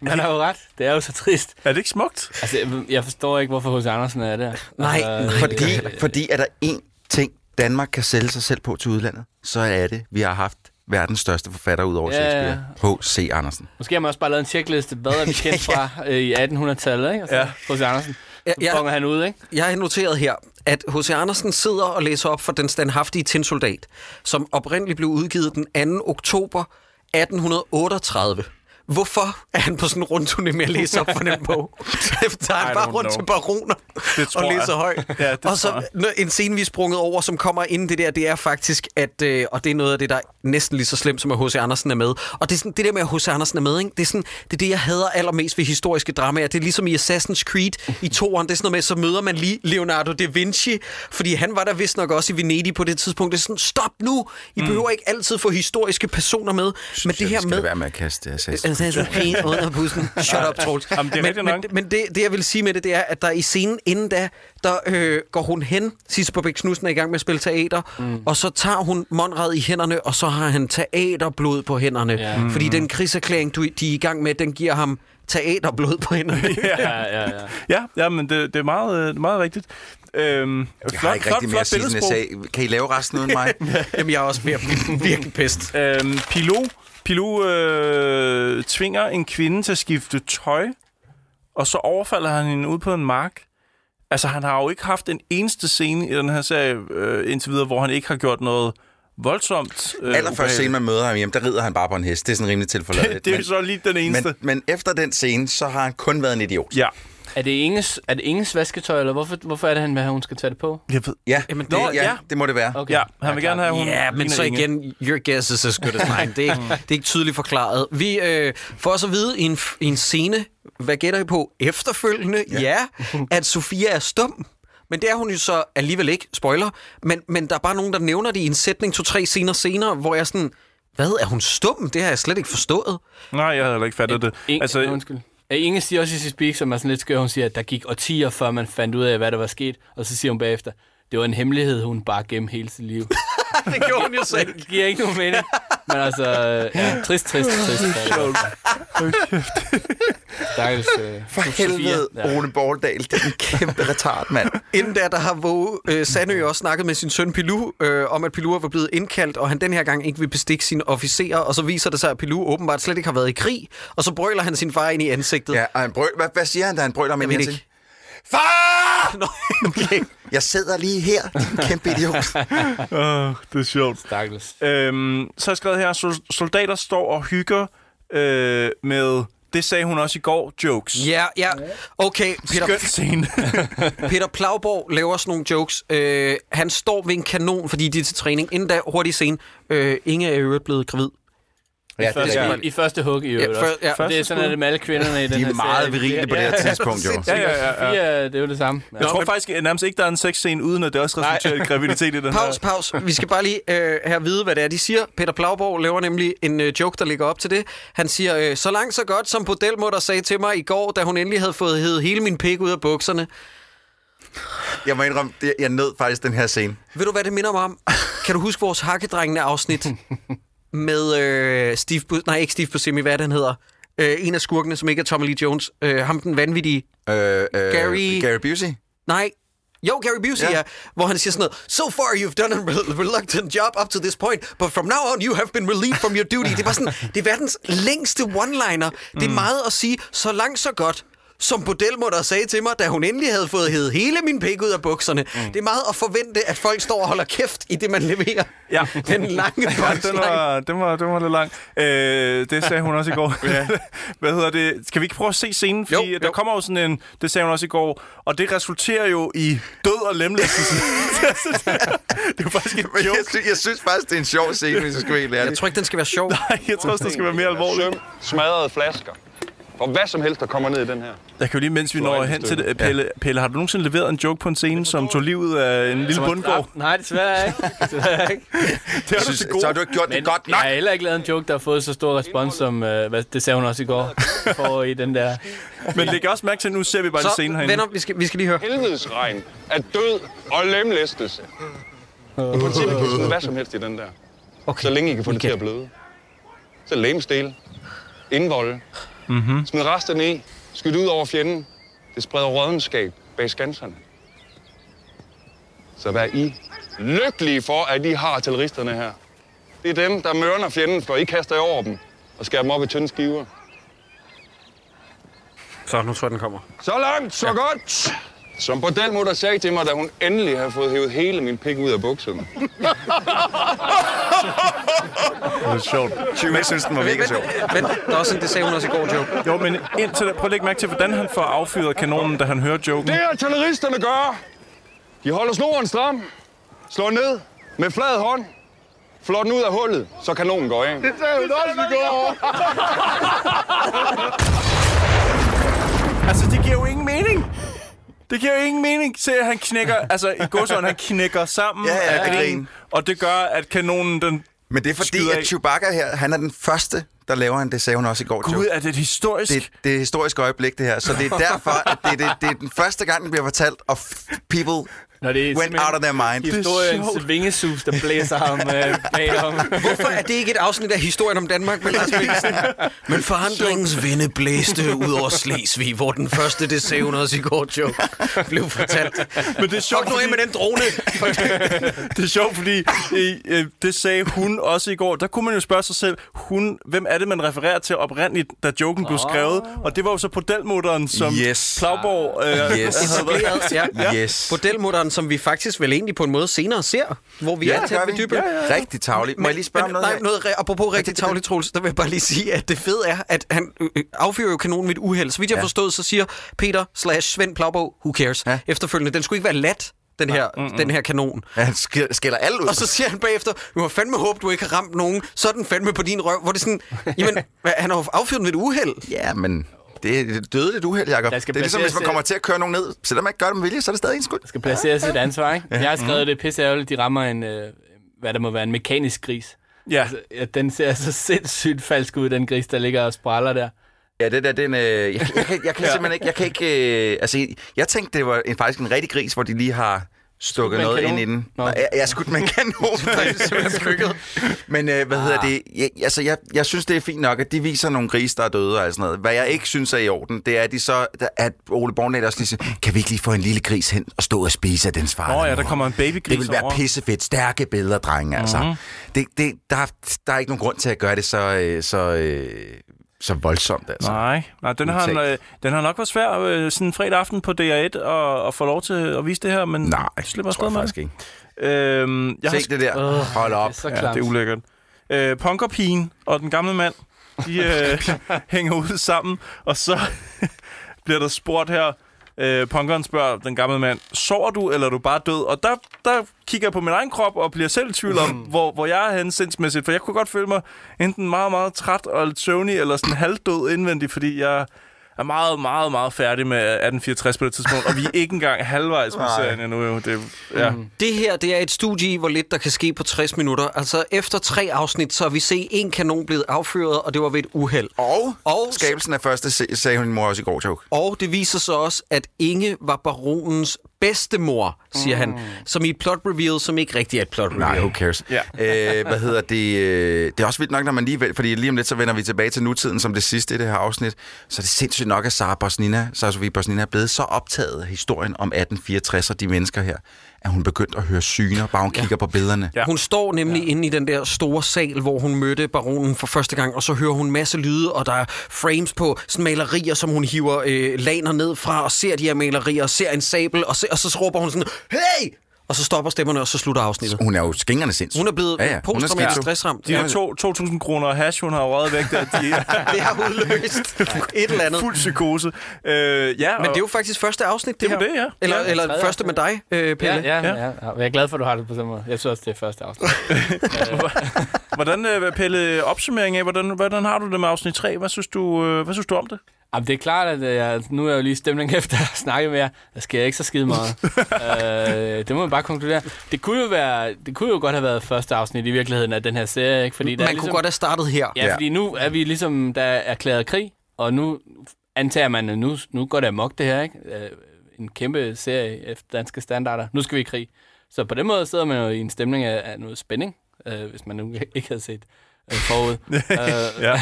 Speaker 6: Men han har jo ret. Det er jo så trist.
Speaker 5: Er det ikke smukt?
Speaker 6: Altså, jeg- forstår ikke, hvorfor H.C. Andersen er der.
Speaker 3: Nej,
Speaker 6: altså,
Speaker 4: fordi, fordi er der én ting, Danmark kan sælge sig selv på til udlandet, så er det, vi har haft verdens største forfatter ud over
Speaker 6: Ja, ja.
Speaker 4: Shakespeare, H.C. Andersen.
Speaker 6: Måske har man også bare lavet en checkliste. Hvad er vi (laughs) kendt fra øh, i 1800-tallet, ikke? Altså,
Speaker 5: Ja.
Speaker 6: H.C. Andersen.
Speaker 3: Ja,
Speaker 6: Så bonger han ud, ikke?
Speaker 3: Jeg har noteret her, at H.C. Andersen sidder og læser op for Den standhaftige tinsoldat, som oprindeligt blev udgivet den 2. oktober 1838. Hvorfor er han på sådan en rundturné med at læse op for den bog? Så (laughs) (laughs) tager han bare rundt
Speaker 5: know.
Speaker 3: til baroner og læser højt.
Speaker 5: Ja,
Speaker 3: og så en scene, vi er sprunget over, som kommer inden det der, det er faktisk, at, øh, og det er noget af det, der er næsten lige så slemt, som at H.C. Andersen er med. Og det, er sådan, det der med, at H.C. Andersen er med, ikke? Det, er sådan, det er det, jeg hader allermest ved historiske dramaer. Det er ligesom i Assassin's Creed i toeren. Det er sådan noget med, så møder man lige Leonardo da Vinci, fordi han var der vist nok også i Venedig på det tidspunkt. Det er sådan, stop nu! I mm. behøver ikke altid få historiske personer med. Men det her
Speaker 4: skal
Speaker 3: med...
Speaker 4: det være med at kaste Assassin's
Speaker 3: Altså, Creed under bussen. (laughs) Shut up, Troels.
Speaker 5: Jamen, det er
Speaker 3: men, men,
Speaker 5: nok.
Speaker 3: men det, det, jeg vil sige med det, det er, at der i scenen inden da, der øh, går hun hen, Sisse på Knudsen er i gang med at spille teater, mm. og så tager hun Monrad i hænderne, og så har han teaterblod på hænderne.
Speaker 6: Ja.
Speaker 3: Ja. Fordi den krigserklæring, du, de er i gang med, den giver ham teaterblod på hænderne. (laughs)
Speaker 6: Ja, ja, ja. (laughs)
Speaker 5: Ja, ja men det, det, er meget, øh, det er meget rigtigt. Øhm,
Speaker 4: Jeg har ikke rigtig mere at sige, end jeg sagde. Kan I lave resten uden mig?
Speaker 3: Jamen, jeg er også blive virkelig pest.
Speaker 5: Øhm, Pilou, Pilou øh, tvinger en kvinde til at skifte tøj, og så overfalder han hende ud på en mark. Altså, han har jo ikke haft en eneste scene i den her serie øh, indtil videre, hvor han ikke har gjort noget voldsomt. Øh,
Speaker 4: Allerførst scene, man møder ham hjem, der rider han bare på en hest. Det er sådan rimelig tilforladeligt.
Speaker 5: Det er så lige den eneste.
Speaker 4: Men, men efter den scene, så har han kun været en idiot.
Speaker 5: Ja.
Speaker 6: Er det Inges, er det Inges vasketøj, eller hvorfor, hvorfor er det, han vil have, hun skal tage det på?
Speaker 5: Jeg ved.
Speaker 4: Ja,
Speaker 3: Jamen,
Speaker 4: det,
Speaker 3: det-
Speaker 4: ja,
Speaker 5: ja.
Speaker 4: det må det være.
Speaker 6: Okay.
Speaker 5: Ja, han vil gerne have, hun
Speaker 3: Ja, men så
Speaker 5: Inge.
Speaker 3: igen, your guess is as good as mine. Det er ikke, det er ikke tydeligt forklaret. Vi øh, får også at vide i en, i en scene, hvad gætter I på, efterfølgende, ja, ja at Sofia er stum. Men det er hun jo så alligevel ikke, spoiler. Men, men der er bare nogen, der nævner det i en sætning to-tre scener senere, hvor jeg sådan, hvad, er hun stum? Det har jeg slet ikke forstået.
Speaker 5: Nej, jeg havde heller ikke fattet det. Altså,
Speaker 6: altså, undskyld. Øh, Inge siger også i sit speak, som er sådan lidt skør, hun siger, at der gik årtier, før man fandt ud af, hvad der var sket. Og så siger hun bagefter, det var en hemmelighed, hun bare gennem hele sit liv. (laughs) (laughs)
Speaker 3: det gjorde hun jo selv.
Speaker 6: det giver ikke nogen mening. Men altså, ja, trist, trist, trist. Stakkels, øh,
Speaker 4: For helvede,
Speaker 6: Ja.
Speaker 4: Rune Borgdal. Det er en kæmpe retard, mand.
Speaker 3: Inden da, der har Våge øh, Sandø også snakket med sin søn Pilou, øh, om at Pilou var blevet indkaldt, og han den her gang ikke vil bestikke sine officerer, og så viser det sig, at Pilou åbenbart slet ikke har været i krig, og så brøler han sin far ind i ansigtet.
Speaker 4: Ja, og han brøl, hvad, hvad siger han, da han brøler
Speaker 3: ved
Speaker 4: her
Speaker 3: ikke.
Speaker 4: til? Far!
Speaker 3: Nå, okay.
Speaker 4: Jeg sidder lige her, din kæmpe idiot. (laughs)
Speaker 5: Åh, det er sjovt.
Speaker 6: Stakkels.
Speaker 5: Øhm, så har jeg skrevet her, sol- soldater står og hygger øh, med, det sagde hun også i går, jokes.
Speaker 3: Ja, ja. Okay,
Speaker 5: Skøn
Speaker 3: Peter,
Speaker 5: scene. (laughs)
Speaker 3: Peter Plauborg laver sådan nogle jokes. Øh, han står ved en kanon, fordi de er til træning. Inden da, hurtig scene. Øh, Inge er øvrigt blevet gravid.
Speaker 6: I,
Speaker 4: Ja, det
Speaker 6: første,
Speaker 4: er
Speaker 6: i, første hug i øvrigt
Speaker 3: Ja, før- ja.
Speaker 6: det er sådan, at det med alle kvinderne i den
Speaker 4: De
Speaker 6: her
Speaker 4: er meget
Speaker 6: serie.
Speaker 4: virile på det her tidspunkt, jo.
Speaker 5: Ja, ja, ja, ja.
Speaker 6: Det er jo det samme. Ja.
Speaker 5: Jeg tror faktisk at nærmest ikke, der er en sexscene, uden at det også resulterer i graviditet i den
Speaker 3: Pause,
Speaker 5: her.
Speaker 3: pause. Vi skal bare lige øh, have at vide, hvad det er, de siger. Peter Plauborg laver nemlig en øh, joke, der ligger op til det. Han siger, øh, så langt så godt, som Bodelmutter sagde til mig i går, da hun endelig havde fået hævet hele min pik ud af bukserne.
Speaker 4: Jeg må indrømme, jeg nød faktisk den her scene.
Speaker 3: Ved du, hvad det minder mig om? Kan du huske vores hakkedrengende afsnit (laughs) med øh, Steve... Bu- nej, ikke Steve Buscemi, hvad han hedder? Øh, en af skurkene, som ikke er Tommy Lee Jones. Øh, ham den vanvittige...
Speaker 4: Øh, øh,
Speaker 3: Gary-
Speaker 4: Gary Busey?
Speaker 3: Nej, jo, Gary Busey, ja.
Speaker 4: Ja.
Speaker 3: Hvor han siger sådan noget, So far you've done a re- reluctant job up to this point, but from now on you have been relieved from your duty. Det var sådan, det er verdens længste one-liner. Det er meget at sige, så langt så godt som Bodelmutter sagde til mig, da hun endelig havde fået hævet hele min pik ud af bukserne. Mm. Det er meget at forvente, at folk står og holder kæft i det, man leverer.
Speaker 5: Ja. (laughs)
Speaker 3: Den lange
Speaker 5: Ja, den var, den, var, den var lidt lang. Øh, det sagde hun også i går. (laughs) (laughs) Hvad hedder det? Skal vi ikke prøve at se scenen? Fordi
Speaker 3: Jo,
Speaker 5: jo,
Speaker 3: jo.
Speaker 5: der kommer jo sådan en... Det sagde hun også i går. Og det resulterer jo i død og lemlæstelse. det er faktisk en joke.
Speaker 4: jeg, synes, jeg synes faktisk, det er en sjov scene, hvis jeg skal være helt ærlig.
Speaker 3: Jeg tror ikke, den skal være sjov.
Speaker 5: Nej, jeg tror også, det skal være mere alvorligt.
Speaker 11: Søm, smadrede flasker.
Speaker 15: For hvad som helst, der kommer ned i den her.
Speaker 5: Jeg kan jo lige, mens vi når hen til det, Pelle, Pelle, har du nogensinde leveret en joke på en scene, som tog livet af en lille
Speaker 6: Som
Speaker 5: bundgård?
Speaker 6: dræbt? Nej, desværre ikke. (laughs) Desværre ikke.
Speaker 5: Det har du til gode.
Speaker 4: Så har du ikke gjort
Speaker 6: Men
Speaker 4: det godt
Speaker 6: jeg
Speaker 4: nok.
Speaker 6: har heller ikke lavet en joke, der har fået så stor respons, som øh, hvad, det sagde hun også i går, (laughs) for i den der.
Speaker 5: Men læg også mærke til, at nu ser vi bare en
Speaker 3: Så,
Speaker 5: scene herinde.
Speaker 3: venner, vi skal, vi skal lige høre.
Speaker 15: Helvedes regn er død og lemlæstelse. I princippet kan smide hvad som helst i den der.
Speaker 3: Okay.
Speaker 15: Så længe I kan få det til at bløde. Så lemstil. Indvolde.
Speaker 5: Mm-hmm.
Speaker 15: Smid resterne i. Skyd ud over fjenden. Det spreder rådenskab bag skanserne. Så vær I lykkelige for, at I har artilleristerne her. Det er dem, der mørner fjenden, for I kaster jer over dem og skærer dem op i tynde skiver.
Speaker 3: Så, nu tror jeg, den kommer.
Speaker 15: Så langt, så ja. godt. Som bordelmutter sagde til mig, da hun endelig havde fået hævet hele min pik ud af bukserne.
Speaker 5: Det er sjovt.
Speaker 4: Tyve synes, den var mega sjov.
Speaker 3: Men der er også en, det sagde hun også i går, joke.
Speaker 5: Jo, men indtil da, prøv at lægge mærke til, hvordan han får affyret kanonen, da han hører joken.
Speaker 15: Det artilleristerne gør, de holder snoren stram, slår ned med flad hånd, flår den ud af hullet, så kanonen går af.
Speaker 1: Det sagde hun også i går.
Speaker 5: Altså, det giver jo ingen mening. Det giver jo ingen mening. Se, at han knækker, (laughs) altså i godsøjne, han knækker sammen
Speaker 4: Ja, ja,
Speaker 5: af grin, og det gør, at kanonen, den
Speaker 4: Men det er fordi, at Chewbacca her, han er den første, der laver en, det sagde hun også i går,
Speaker 5: Gud,
Speaker 4: joke.
Speaker 5: er det et historisk?
Speaker 4: Det, det er et historisk øjeblik, det her. Så det er derfor, at det, er det, det er den første gang, den bliver fortalt, og people
Speaker 6: Når det er
Speaker 4: went out of their mind.
Speaker 6: Historiens vingesus, der blæser ham øh, bagom.
Speaker 3: Hvorfor er det ikke et afsnit af historien om Danmark med Lars Mikkelsen? (laughs) Men forandringens vinde blæste ud over Slesvig, hvor den første, det sagde hun også i går, joke, blev fortalt.
Speaker 5: Men det er sjovt,
Speaker 3: Fuck nu af
Speaker 5: fordi-
Speaker 3: med den drone. (laughs)
Speaker 5: det er sjovt, fordi øh, det sagde hun også i går. Der kunne man jo spørge sig selv, hun, hvem er det, man refererer til oprindeligt, da joken blev skrevet? Og det var jo så Podelmutteren, som
Speaker 4: Yes.
Speaker 5: Plagborg øh,
Speaker 4: Yes.
Speaker 5: havde været-
Speaker 3: ja.
Speaker 4: Yes.
Speaker 3: Bordelmutteren, som vi faktisk vel egentlig på en måde senere ser, hvor vi
Speaker 4: Ja,
Speaker 3: er ved
Speaker 4: vi.
Speaker 3: dybet.
Speaker 4: Ja, ja, ja. Rigtig tavligt. Må jeg lige spørge om noget
Speaker 3: Nej,
Speaker 4: her?
Speaker 3: noget apropos rigtig tavligt, Troels, der vil jeg bare lige sige, at det fede er, at han øh, øh, affyrer jo kanonen ved et uheld. Så vidt jeg
Speaker 4: Ja.
Speaker 3: forstået, så siger Peter slash Svend Plagborg, who cares,
Speaker 4: Ja.
Speaker 3: efterfølgende, den skulle ikke være lat, den her, den her kanon.
Speaker 4: Ja, han sk- skælder alle ud.
Speaker 3: Og så siger han bagefter, du har fandme håb, du ikke har ramt nogen, så er den fandme på din røv. Hvor det sådan, jamen, (laughs) han har affyret ved et uheld.
Speaker 4: Ja, men det er dødeligt uheld, Jacob.
Speaker 6: Der
Speaker 4: Det er ligesom, hvis man kommer til at køre nogen ned. Selvom man ikke gør det med vilje, så er det stadig en skyld.
Speaker 6: skal placeres et ansvar, ikke? Jeg har skrevet, det er pisse ærgerligt, de rammer en, øh, hvad der må være, en mekanisk gris.
Speaker 5: Ja.
Speaker 6: Altså, ja, den ser så sindssygt falsk ud, den gris, der ligger og spræller der.
Speaker 4: Ja, det der, den, øh, jeg, jeg, kan, jeg kan (laughs)
Speaker 5: Ja.
Speaker 4: simpelthen ikke, jeg kan ikke, øh, altså, jeg tænkte, det var en, faktisk en rigtig gris, hvor de lige har stukket noget ind
Speaker 6: kanon?
Speaker 4: i den.
Speaker 6: Nå.
Speaker 4: Jeg, jeg er skudt med en kanon. (laughs) Men øh, hvad hedder det? Jeg, altså, jeg, jeg synes, det er fint nok, at de viser nogle grise, der er døde og sådan noget. Hvad jeg ikke synes er i orden, det er, at de så, at Ole Bornett også lige siger, kan vi ikke lige få en lille gris hen og stå og spise af dens far?
Speaker 5: Nå ja, der
Speaker 4: mor?"
Speaker 5: kommer en babygris
Speaker 4: Det vil være
Speaker 5: over.
Speaker 4: pissefedt. Stærke billeder, drenge, altså.
Speaker 5: Mhm.
Speaker 4: Det, det, der, er- der er ikke nogen grund til at gøre det så, øh, så, øh, så voldsomt, altså.
Speaker 5: Nej, nej den, har, øh, den har nok været svær øh, sådan en fredag aften på DR1 og, og få lov til at vise det her, men
Speaker 4: Nej,
Speaker 5: det slipper afsted
Speaker 4: jeg
Speaker 5: med
Speaker 4: faktisk ikke.
Speaker 5: Øhm, jeg har
Speaker 4: Se det der. Hold op.
Speaker 6: Det er så
Speaker 5: Ja, det er ulækkert. Øh, punkerpigen og den gamle mand, de øh, (laughs) hænger ud sammen, og så (laughs) bliver der spurgt her, øh, punkeren spørger den gamle mand, sover du, eller er du bare død? Og der, der kigger jeg på min egen krop og bliver selv i tvivl om, (laughs) hvor, hvor jeg er henne sindsmæssigt, for jeg kunne godt føle mig enten meget, meget træt og lidt søvnig, eller sådan halvdød indvendigt, fordi jeg er meget, meget, meget færdig med 1864 på det tidspunkt, og vi er ikke engang halvvejs med
Speaker 4: Nej.
Speaker 5: serien endnu. Jo. Det, ja.
Speaker 6: Mm.
Speaker 3: Det her, det er et studie i, hvor lidt der kan ske på 60 minutter. Altså, efter tre afsnit, så har vi set en kanon blevet affyret, og det var ved et uheld.
Speaker 4: Og,
Speaker 3: Og-
Speaker 4: skabelsen af første, sagde min mor også i går, joke.
Speaker 3: Og det viser sig også, at Inge var baronens bedstemor, siger mm. han. Som i et plot reveal, som ikke rigtig er et plot reveal.
Speaker 4: Nej, who cares?
Speaker 5: Ja.
Speaker 4: Øh, hvad hedder det? øh, Det er også vildt nok, når man lige... Fordi lige om lidt, så vender vi tilbage til nutiden som det sidste i det her afsnit. Så er det sindssygt nok, at Sara Bosnina, Sara Sofie Bosnina er blevet så optaget af historien om 1864 og de mennesker her, at hun begyndte at høre syner, bare hun kigger på billederne.
Speaker 5: Ja.
Speaker 3: Hun står nemlig ja. inde i den der store sal, hvor hun mødte baronen for første gang, og så hører hun masse lyde, og der er frames på sådan malerier, som hun hiver øh, laner ned fra, og ser de her malerier, og ser en sabel, og, se, og så råber hun sådan, hey! Og så stopper stemmerne, og så slutter afsnittet.
Speaker 4: Hun er jo skingerne sindssyg.
Speaker 3: Hun er blevet
Speaker 4: Ja,
Speaker 3: ja,
Speaker 4: ja.
Speaker 3: ja.
Speaker 4: Hun er
Speaker 3: posttraumatisk stressramt.
Speaker 5: De her to- 2.000 kroner hash, hun har røget væk der, de er (laughs)
Speaker 3: Det har udløst et eller andet.
Speaker 5: fuld psykose. Øh, ja,
Speaker 3: Men det er jo faktisk første afsnit, det,
Speaker 5: Det er
Speaker 3: her.
Speaker 5: det, ja.
Speaker 3: Eller,
Speaker 5: Ja,
Speaker 3: eller
Speaker 6: tredje
Speaker 3: første med dig, øh,
Speaker 6: Ja,
Speaker 3: Pelle.
Speaker 6: ja, ja, ja. Jeg er glad for, at du har det på den måde. Jeg synes også, det er første afsnit. (laughs)
Speaker 5: Hvordan, øh, Pelle, opsummering af, hvordan, hvordan har du det med afsnit 3? Hvad synes du, øh, hvad synes du om det?
Speaker 6: Jamen, det er klart, at jeg, nu er jeg jo lige stemning (laughs) efter at snakke med jer. Der sker ikke så skide meget. (laughs) øh, det må man bare konkludere. Det kunne, jo være, det kunne jo godt have været første afsnit i virkeligheden af den her serie, ikke? Fordi der
Speaker 3: Man
Speaker 6: er ligesom,
Speaker 3: kunne godt have startet her.
Speaker 6: Ja, fordi nu er vi ligesom, der er erklæret krig, og nu antager man, at nu, nu går det amok det her, ikke? Øh, En kæmpe serie efter danske standarder. Nu skal vi i krig. Så på den måde sidder man jo i en stemning af, af noget spænding, øh, hvis man nu ikke havde set øh, forud. (laughs) øh,
Speaker 5: Ja.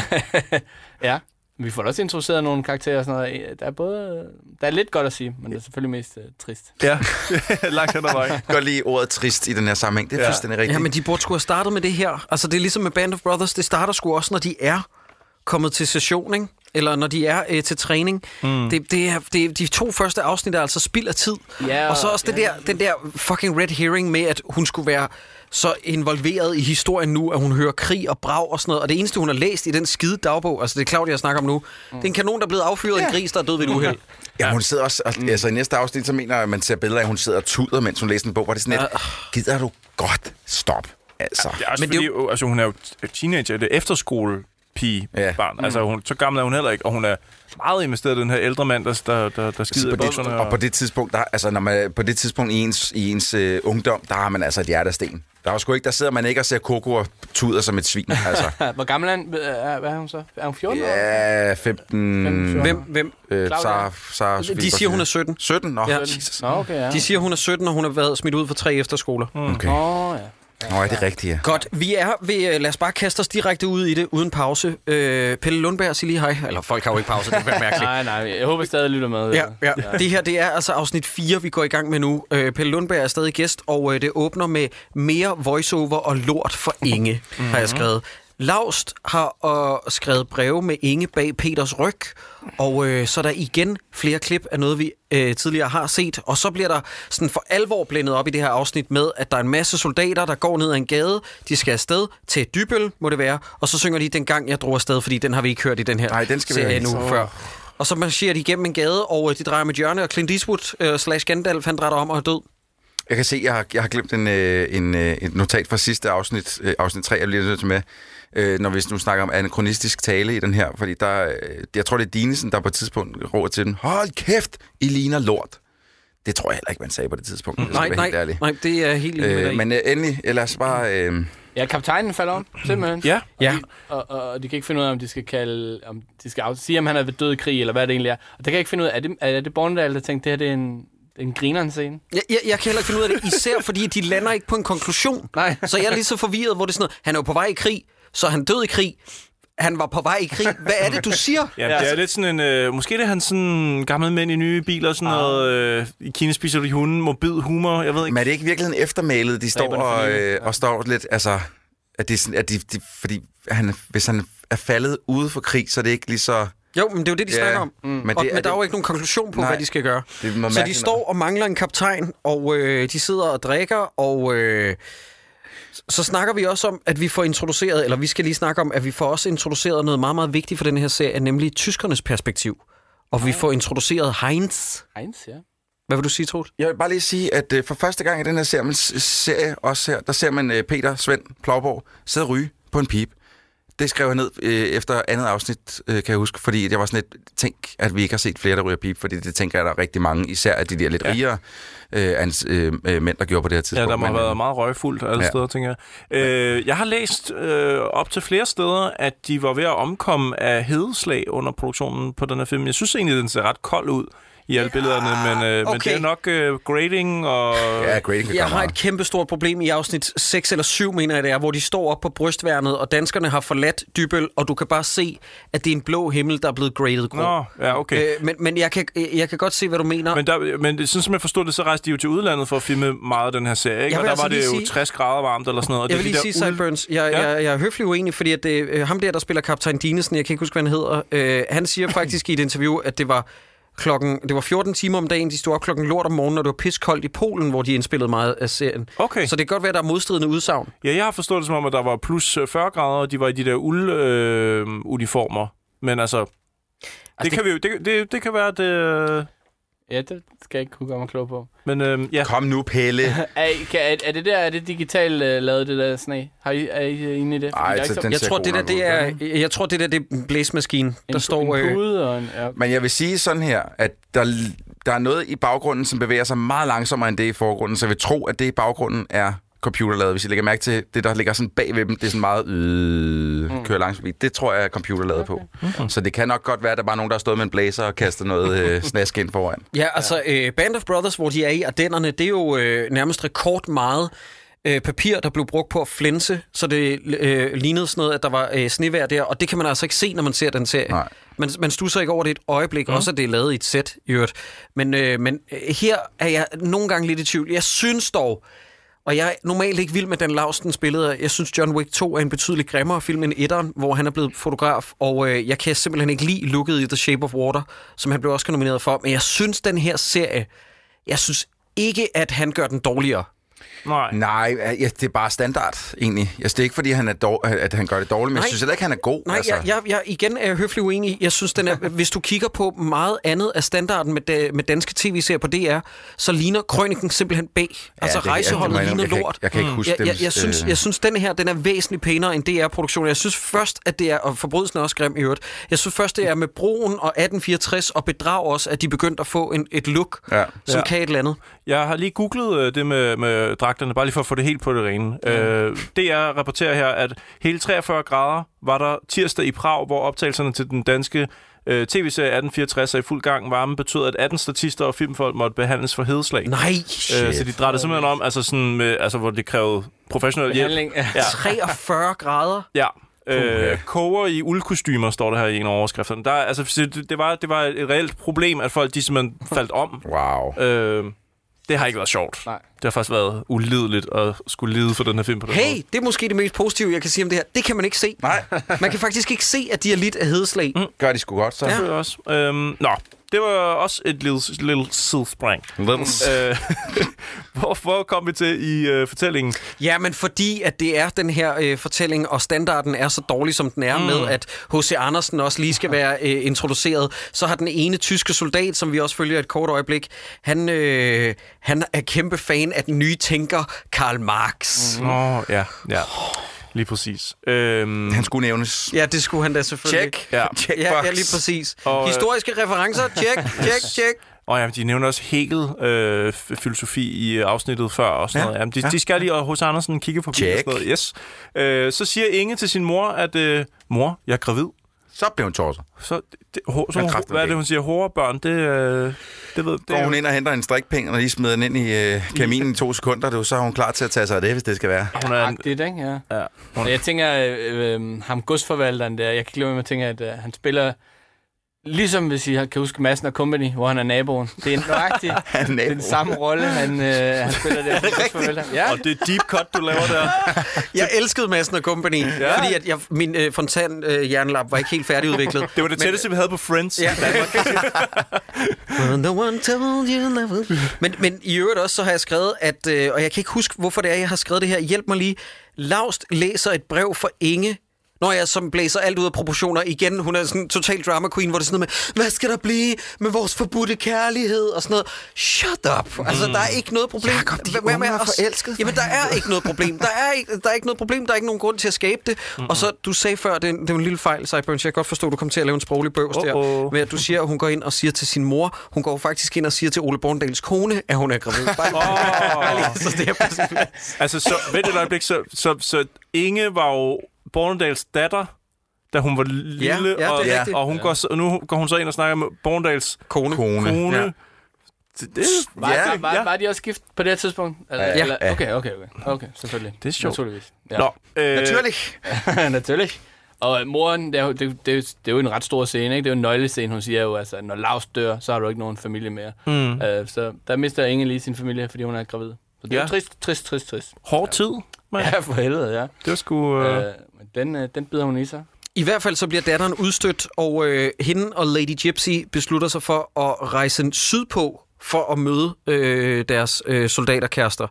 Speaker 6: ja. Vi får da også introduceret nogle karakterer og sådan noget. Der er både... Der er lidt godt at sige, men det er selvfølgelig mest uh, trist.
Speaker 5: Ja, (laughs) langt hen ad vejen.
Speaker 4: Godt lide ordet trist i den her sammenhæng. Det er ja. fuldstændig rigtigt.
Speaker 3: Ja, men de burde skulle have startet med det her. Altså, det er ligesom med Band of Brothers. Det starter sgu også, når de er kommet til session, ikke? Eller når de er øh, til træning. Mm. Det, det er, det de to første afsnit er altså spild af tid.
Speaker 6: Ja,
Speaker 3: og så også det
Speaker 6: ja.
Speaker 3: der, den der fucking red herring med, at hun skulle være så involveret i historien nu, at hun hører krig og brag og sådan noget. Og det eneste, hun har læst i den skide dagbog, altså det er Claudia, jeg snakker om nu, mm. det er en kanon, der er blevet affyret ja. en gris, der er død ved et uheld.
Speaker 4: Ja, hun sidder også, mm. altså i næste afsnit, så mener jeg, at man ser billeder af, at hun sidder og tuder, mens hun læser en bog, hvor det er sådan lidt, gider du godt stop? Altså.
Speaker 5: Det er også
Speaker 3: Men
Speaker 5: Men
Speaker 3: det er
Speaker 5: fordi, jo... altså, hun er jo teenager, det er efterskole pige
Speaker 4: Ja.
Speaker 5: barn. Altså, hun, så gammel er hun heller ikke, og hun er meget investeret i den her ældre mand, der, der, der, der skider i
Speaker 4: på
Speaker 5: bukserne.
Speaker 4: og på det tidspunkt, der, altså, når man, på det tidspunkt i ens, i ens øh, ungdom, der har man altså et hjerte af sten. Der er jo sgu ikke, der sidder man ikke og ser Coco og tuder som et svin. Altså. (laughs)
Speaker 6: Hvor gammel er, han? Hvad er hun så? Er hun 14 år?
Speaker 4: Ja, 15...
Speaker 3: Hvem, hvem?
Speaker 4: Øh? Sara, Sara,
Speaker 3: De siger, hun er 17.
Speaker 4: 17? Nå,
Speaker 3: Ja.
Speaker 4: Jesus.
Speaker 6: Nå, okay, ja.
Speaker 3: De siger, hun er 17, og hun har været smidt ud for tre efterskoler. Mm.
Speaker 4: Okay.
Speaker 6: Åh, ja.
Speaker 4: Nå, er det rigtigt, ja.
Speaker 3: Godt, vi er ved, øh, lad os bare kaste os direkte ud i det, uden pause. Øh, Pelle Lundberg, sig lige hej. Eller folk har jo ikke pause, det være mærkeligt. (laughs)
Speaker 6: Nej, nej, jeg håber I stadig lytter med.
Speaker 3: Ja, ja. Det her, det er altså afsnit 4, vi går i gang med nu. Øh, Pelle Lundberg er stadig gæst, og øh, det åbner med mere voiceover og lort for Inge, mm-hmm. har jeg skrevet. Laust har øh, skrevet breve med Inge bag Peters ryg, og øh, så er der igen flere klip af noget, vi øh, tidligere har set. Og så bliver der sådan for alvor blændet op i det her afsnit med, at der er en masse soldater, der går ned ad en gade. De skal afsted til Dybøl, må det være. Og så synger de Den gang jeg drog afsted, fordi den har vi ikke hørt i den her
Speaker 4: Nej, den skal vi
Speaker 3: serie
Speaker 4: høre.
Speaker 3: nu
Speaker 4: Så-
Speaker 3: før. Og så marcherer de igennem en gade, og øh, de drejer med hjørne, og Clint Eastwood øh, slash Gandalf, han drejer om og er død.
Speaker 4: Jeg kan se, jeg har, jeg har glemt en, øh, en, øh, et notat fra sidste afsnit, øh, afsnit 3, jeg bliver nødt til med, når vi nu snakker om anachronistisk tale i den her, fordi der, jeg tror, det er Dinesen, der på et tidspunkt råber til den, hold kæft, I ligner lort. Det tror jeg heller ikke, man sagde på det tidspunkt. jeg
Speaker 3: Nej, nej,
Speaker 4: helt
Speaker 3: nej, det er helt enig med dig
Speaker 4: Øh, men øh, endelig, lad os bare... Øh,
Speaker 6: Ja, kaptajnen falder om, simpelthen.
Speaker 5: Ja.
Speaker 3: Ja.
Speaker 6: Og, og, og de kan ikke finde ud af, om de skal kalde, om de skal af- sige, om han er ved død i krig, eller hvad det egentlig er. Og det kan jeg ikke finde ud af. Er det, er det Bornedal, der tænkte, det her det er en, en grineren scene?
Speaker 3: Jeg, jeg, jeg kan heller ikke finde ud af det, især fordi de lander ikke på en konklusion.
Speaker 6: Nej. (laughs)
Speaker 3: Så jeg er lige så forvirret, hvor det er sådan noget, han er jo på vej i krig, så han død i krig. Han var på vej i krig. Hvad er det, du siger?
Speaker 5: Ja, det er lidt sådan en... Øh, måske det er han sådan gammel mænd i nye biler, sådan noget... Øh, I Kina spiser de hunden, morbid humor, jeg ved ikke.
Speaker 4: men er det ikke i virkeligheden eftermælet, de står og, øh, og står lidt, altså... At det er sådan, at de, de, fordi han, hvis han er faldet ude for krig, så er det ikke lige så...
Speaker 3: Jo, men det er jo det, de
Speaker 4: Ja,
Speaker 3: snakker om.
Speaker 4: mm.
Speaker 3: Men, og,
Speaker 4: det er
Speaker 3: men der er
Speaker 4: det-
Speaker 3: jo ikke nogen konklusion på,
Speaker 4: Nej.
Speaker 3: hvad de skal gøre.
Speaker 4: Er
Speaker 3: Så de står og mangler en kaptajn, og øh, de sidder og drikker, og øh, så snakker vi også om, at vi får introduceret, eller vi skal lige snakke om, at vi får også introduceret noget meget, meget vigtigt for den her serie, nemlig tyskernes perspektiv. Og vi får introduceret Heinz.
Speaker 6: Heinz, ja.
Speaker 3: Hvad vil du sige, Troels?
Speaker 4: Jeg vil bare lige sige, at øh, for første gang i den her serie, man, serie også her, der ser man øh, Peter Svend Plauborg sidde og ryge på en pip. Det skrev jeg ned øh, efter andet afsnit, øh, kan jeg huske, fordi jeg var sådan lidt, tænk, at vi ikke har set flere, der ryger pip, fordi det tænker jeg, der er rigtig mange, især af de der lidt
Speaker 5: Ja.
Speaker 4: rigere øh, ans, øh, øh, mænd, der gjorde på det her
Speaker 5: Ja,
Speaker 4: tidspunkt.
Speaker 5: der må have været meget røgfuldt alle
Speaker 4: Ja.
Speaker 5: ja. steder, tænker jeg. Øh, jeg har læst øh, op til flere steder, at de var ved at omkomme af hedeslag under produktionen på den her film. Jeg synes egentlig, den ser ret kold ud i alle billederne, men, øh, men
Speaker 3: okay.
Speaker 5: det er nok øh, grading og...
Speaker 4: Ja, grading kan
Speaker 3: Jeg har
Speaker 4: meget.
Speaker 3: et kæmpe stort problem i afsnit 6 eller 7, mener jeg det er, hvor de står op på brystværnet, og danskerne har forladt Dybøl, og du kan bare se, at det er en blå himmel, der er blevet gradet grå.
Speaker 5: Nå, ja, okay.
Speaker 3: Øh, men men jeg, kan, jeg kan godt se, hvad du mener.
Speaker 5: Men, der, men det- sådan som jeg forstod det, så rejste de jo til udlandet for at filme meget af den her serie, ikke? Og der
Speaker 3: altså
Speaker 5: var det jo
Speaker 3: sige-
Speaker 5: 60 grader varmt eller sådan noget. og
Speaker 3: Jeg
Speaker 5: det
Speaker 3: vil
Speaker 5: er
Speaker 3: lige
Speaker 5: de
Speaker 3: sige, Sideburns, jeg,
Speaker 5: Ja.
Speaker 3: jeg, jeg er høflig uenig, fordi at det, øh, ham der, der spiller kaptajn Dinesen, jeg kan ikke huske, hvad han hedder, øh, han siger (clears throat) faktisk i et interview, at det var klokken, det var 14 timer om dagen, de stod op klokken lort om morgenen, og det var piskoldt i Polen, hvor de indspillede meget af serien.
Speaker 5: Okay.
Speaker 3: Så det kan godt være, at der er modstridende udsagn.
Speaker 5: Ja, jeg har forstået det som om, at der var plus øh, 40 grader, og de var i de der uld-uniformer. Men altså, det,
Speaker 3: det-
Speaker 5: kan vi jo, det, det, det kan være, at det... øh,
Speaker 6: Ja, det skal jeg ikke kunne gøre mig klog på.
Speaker 5: Men øhm, ja.
Speaker 4: Kom nu, Pelle. (laughs)
Speaker 6: er, kan, er, er, det der, er det digitalt uh, lavet, det der sne? Har I, er I inde i det? Fordi
Speaker 4: Ej,
Speaker 6: der er
Speaker 4: så
Speaker 3: Jeg tror, det der, det er, jeg tror, det der, det er en blæsemaskine. Der står...
Speaker 6: en
Speaker 3: øh,
Speaker 6: pude og en... Ja.
Speaker 4: Men jeg vil sige sådan her, at der, der er noget i baggrunden, som bevæger sig meget langsommere end det i forgrunden, så jeg vil tro, at det i baggrunden er computerlavet. Hvis I lægger mærke til det, der ligger sådan bag ved dem, det er sådan meget øh, kører langsomt. Det tror jeg er computerlavet på. Så det kan nok godt være, at der bare er nogen, der har stået med en blazer og kastet noget øh, (laughs) snask ind foran.
Speaker 3: Ja, altså øh, Band of Brothers, hvor de er i Ardennerne, det er jo øh, nærmest rekord meget øh, papir, der blev brugt på at flænse, så det øh, lignede sådan noget, at der var øh, snevejr der, og det kan man altså ikke se, når man ser den serie.
Speaker 4: Nej.
Speaker 3: Man, man stusser ikke over det et øjeblik, mm. også at det er lavet i et sæt, i øvrigt. Men, øh, men øh, her er jeg nogle gange lidt i tvivl. Jeg synes dog, og jeg er normalt ikke vild med Dan Laustens billeder. Jeg synes, John Wick 2 er en betydeligt grimmere film end etteren, hvor han er blevet fotograf, og øh, jeg kan simpelthen ikke lide looket i The Shape of Water, som han blev også nomineret for. Men jeg synes, den her serie, jeg synes ikke, at han gør den dårligere.
Speaker 5: Nej.
Speaker 4: Nej, ja, det er bare standard, egentlig. Altså, det er ikke, fordi han er dår- at han gør det dårligt, men
Speaker 3: Nej.
Speaker 4: jeg synes heller ikke, han er god.
Speaker 3: Nej,
Speaker 4: altså.
Speaker 3: jeg, jeg, jeg, igen er jeg høflig uenig. Jeg synes, den er, (laughs) hvis du kigger på meget andet af standarden med, da, med danske tv-serier på DR, så ligner Krøniken simpelthen B. Altså
Speaker 4: det- ja,
Speaker 3: rejseholdet
Speaker 4: det må jeg
Speaker 3: ligner
Speaker 4: indrømme. Jeg kan
Speaker 3: lort.
Speaker 4: ikke- jeg kan ikke huske
Speaker 3: jeg, jeg, jeg, synes,
Speaker 4: øh,
Speaker 3: jeg synes, den her den er væsentligt pænere end DR-produktionen. Jeg synes først, at det er, og forbrydelsen er også grim i øvrigt, jeg synes først, det er med broen og 1864 og bedrag også, at de begyndte at få en, et look,
Speaker 4: ja.
Speaker 3: som
Speaker 5: Ja.
Speaker 3: kan et eller andet.
Speaker 5: Jeg har lige googlet øh, det med, med dragterne, bare lige for at få det helt på det rene. Mm. Øh, DR rapporterer her, at hele 43 grader var der tirsdag i Prag, hvor optagelserne til den danske øh, tv-serie 1864 er i fuld gang. Varmen betød, at 18 statister og filmfolk måtte behandles for hedeslag.
Speaker 3: Nej,
Speaker 5: øh, Så de drejer simpelthen om, altså sådan med, altså, hvor det krævede professionel hjælp.
Speaker 6: Ja.
Speaker 5: ja.
Speaker 3: 43 grader.
Speaker 5: Ja. Øh, koger i uldkostymer, står der her i en af overskrifterne. Der, er- altså, det, det, var, det var et reelt problem, at folk de simpelthen faldt om.
Speaker 4: Wow.
Speaker 5: Øh, det har ikke været sjovt.
Speaker 6: Nej.
Speaker 5: Det har faktisk været ulideligt at skulle lide for den her film på den
Speaker 3: Hey,
Speaker 5: måde.
Speaker 3: det er måske det mest positive, jeg kan sige om det her. Det kan man ikke se.
Speaker 4: Nej.
Speaker 3: Man kan faktisk ikke se, at de er lidt af hedeslag. Mm.
Speaker 4: Gør de sgu godt, så.
Speaker 5: Ja. Også. Øhm, nå, det var også et lille, lille sidespring.
Speaker 4: Little. (laughs)
Speaker 5: Øh, hvor, hvor kom vi til i øh, fortællingen?
Speaker 3: Ja, men fordi at det er den her øh, fortælling, og standarden er så dårlig, som den er, mm. med at H.C. Andersen også lige skal være øh, introduceret, så har den ene tyske soldat, som vi også følger et kort øjeblik, han, øh, han er kæmpe fan af den nye tænker Karl Marx.
Speaker 5: Nå, ja, ja. Lige præcis. Øhm,
Speaker 4: Han skulle nævnes.
Speaker 3: Ja, det skulle han da selvfølgelig.
Speaker 4: Check.
Speaker 5: Ja.
Speaker 4: Check (laughs)
Speaker 3: Ja, ja, lige præcis.
Speaker 5: Og, øh,
Speaker 3: Historiske referencer, check, (laughs) check, check.
Speaker 5: Og ja, de nævner også Hegel øh, filosofi i øh, afsnittet før og sådan
Speaker 4: Ja,
Speaker 5: noget. Jamen, de,
Speaker 4: ja.
Speaker 5: de skal lige, og hos Andersen kigge
Speaker 4: Check.
Speaker 5: og sådan noget. Yes. Øh, så siger Inge til sin mor, at øh, mor, jeg er gravid.
Speaker 4: Så blev hun torset.
Speaker 5: Så, det, ho, så hun,
Speaker 4: kræften
Speaker 5: hvad er det, hun siger? Hårdbørn, det, øh, det ved det
Speaker 4: Går hun
Speaker 5: jo-
Speaker 4: ind og henter en strikpind, og lige smider den ind i øh, kaminen i to sekunder, du, så er hun klar til at tage sig af det, hvis det skal være.
Speaker 5: Hun er en,
Speaker 6: Agtigt, ikke? Ja.
Speaker 5: ja,
Speaker 6: Og jeg tænker, øh, øh, ham godsforvalteren der, jeg kan ikke lade med at tænke, at øh, han spiller Ligesom hvis I har- kan huske Madsen og Company, hvor han er naboen. Det er nøjagtigt (laughs)
Speaker 4: Han er
Speaker 6: det er den samme rolle, han, øh, han spiller der. (laughs) Er? Ja.
Speaker 5: Og det er deep cut, du laver der. (laughs)
Speaker 3: Jeg elskede Madsen og Company, ja. fordi at jeg, min øh, fontan øh, jernlap var ikke helt færdigudviklet.
Speaker 5: Det var det tætteste, vi havde på Friends.
Speaker 3: Ja. When no one told you never. Men, men i øvrigt også, så har jeg skrevet, at, øh, og jeg kan ikke huske, hvorfor det er, jeg har skrevet det her. Hjælp mig lige. Laust læser et brev for Inge, når jeg som blæser alt ud af proportioner igen. Hun er sådan en total drama queen, hvor det er sådan noget med, hvad skal der blive med vores forbudte kærlighed og sådan noget. Shut up. Altså, der er ikke noget problem.
Speaker 4: Jakob, de
Speaker 3: Hvad med
Speaker 4: er
Speaker 3: os?
Speaker 4: forelskede.
Speaker 3: Jamen, der er ikke noget problem. Der er ikke, der er ikke noget problem. Der er ikke nogen grund til at skabe det. Mm-hmm. Og så, du sagde før, det det er en lille fejl, Cyburns. Jeg kan godt forstå, at du kom til at lave en sproglig bøvs der. Med at du siger, at hun går ind og siger til sin mor, hun går faktisk ind og siger til Ole Borndals kone, at hun er gravid. (laughs) Bare,
Speaker 5: Åh.
Speaker 3: bare lige, så det er. (laughs)
Speaker 5: Altså, så, vent et øjeblik, så, så, så Inge var jo Bornedals datter, da hun var lille,
Speaker 3: Ja, ja, er
Speaker 5: og,
Speaker 3: rigtigt.
Speaker 5: og hun går, så, nu går hun så ind og snakker med Bornedals
Speaker 3: Kone.
Speaker 4: Kone.
Speaker 5: kone.
Speaker 3: Ja.
Speaker 5: Ja. Det, det,
Speaker 6: Var,
Speaker 4: Ja,
Speaker 6: var, var,
Speaker 5: ja.
Speaker 6: var de også gift på det her tidspunkt? Eller,
Speaker 3: Ja.
Speaker 6: eller, okay, okay, okay. Okay, selvfølgelig.
Speaker 5: Det er sjovt.
Speaker 6: Naturligvis. Ja.
Speaker 5: Nå, øh,
Speaker 4: Naturligt. (laughs)
Speaker 6: Naturligt. Og øh, moren, det er, jo, det, det, er det er jo en ret stor scene, ikke? Det er jo en nøglescene, hun siger jo, altså, når Lars dør, så har du ikke nogen familie mere.
Speaker 5: Mm.
Speaker 6: Øh, så der mister Inge lige sin familie, fordi hun er gravid. Så det er
Speaker 5: Ja.
Speaker 6: jo trist, trist, trist, trist.
Speaker 5: Hård tid, man.
Speaker 6: Ja, for helvede, ja.
Speaker 5: Det var sgu... Øh,
Speaker 6: Øh, den, øh, den bider hun i sig.
Speaker 3: I hvert fald så bliver datteren udstødt, og øh, hende og Lady Gypsy beslutter sig for at rejse sydpå for at møde øh, deres øh, soldaterkærester.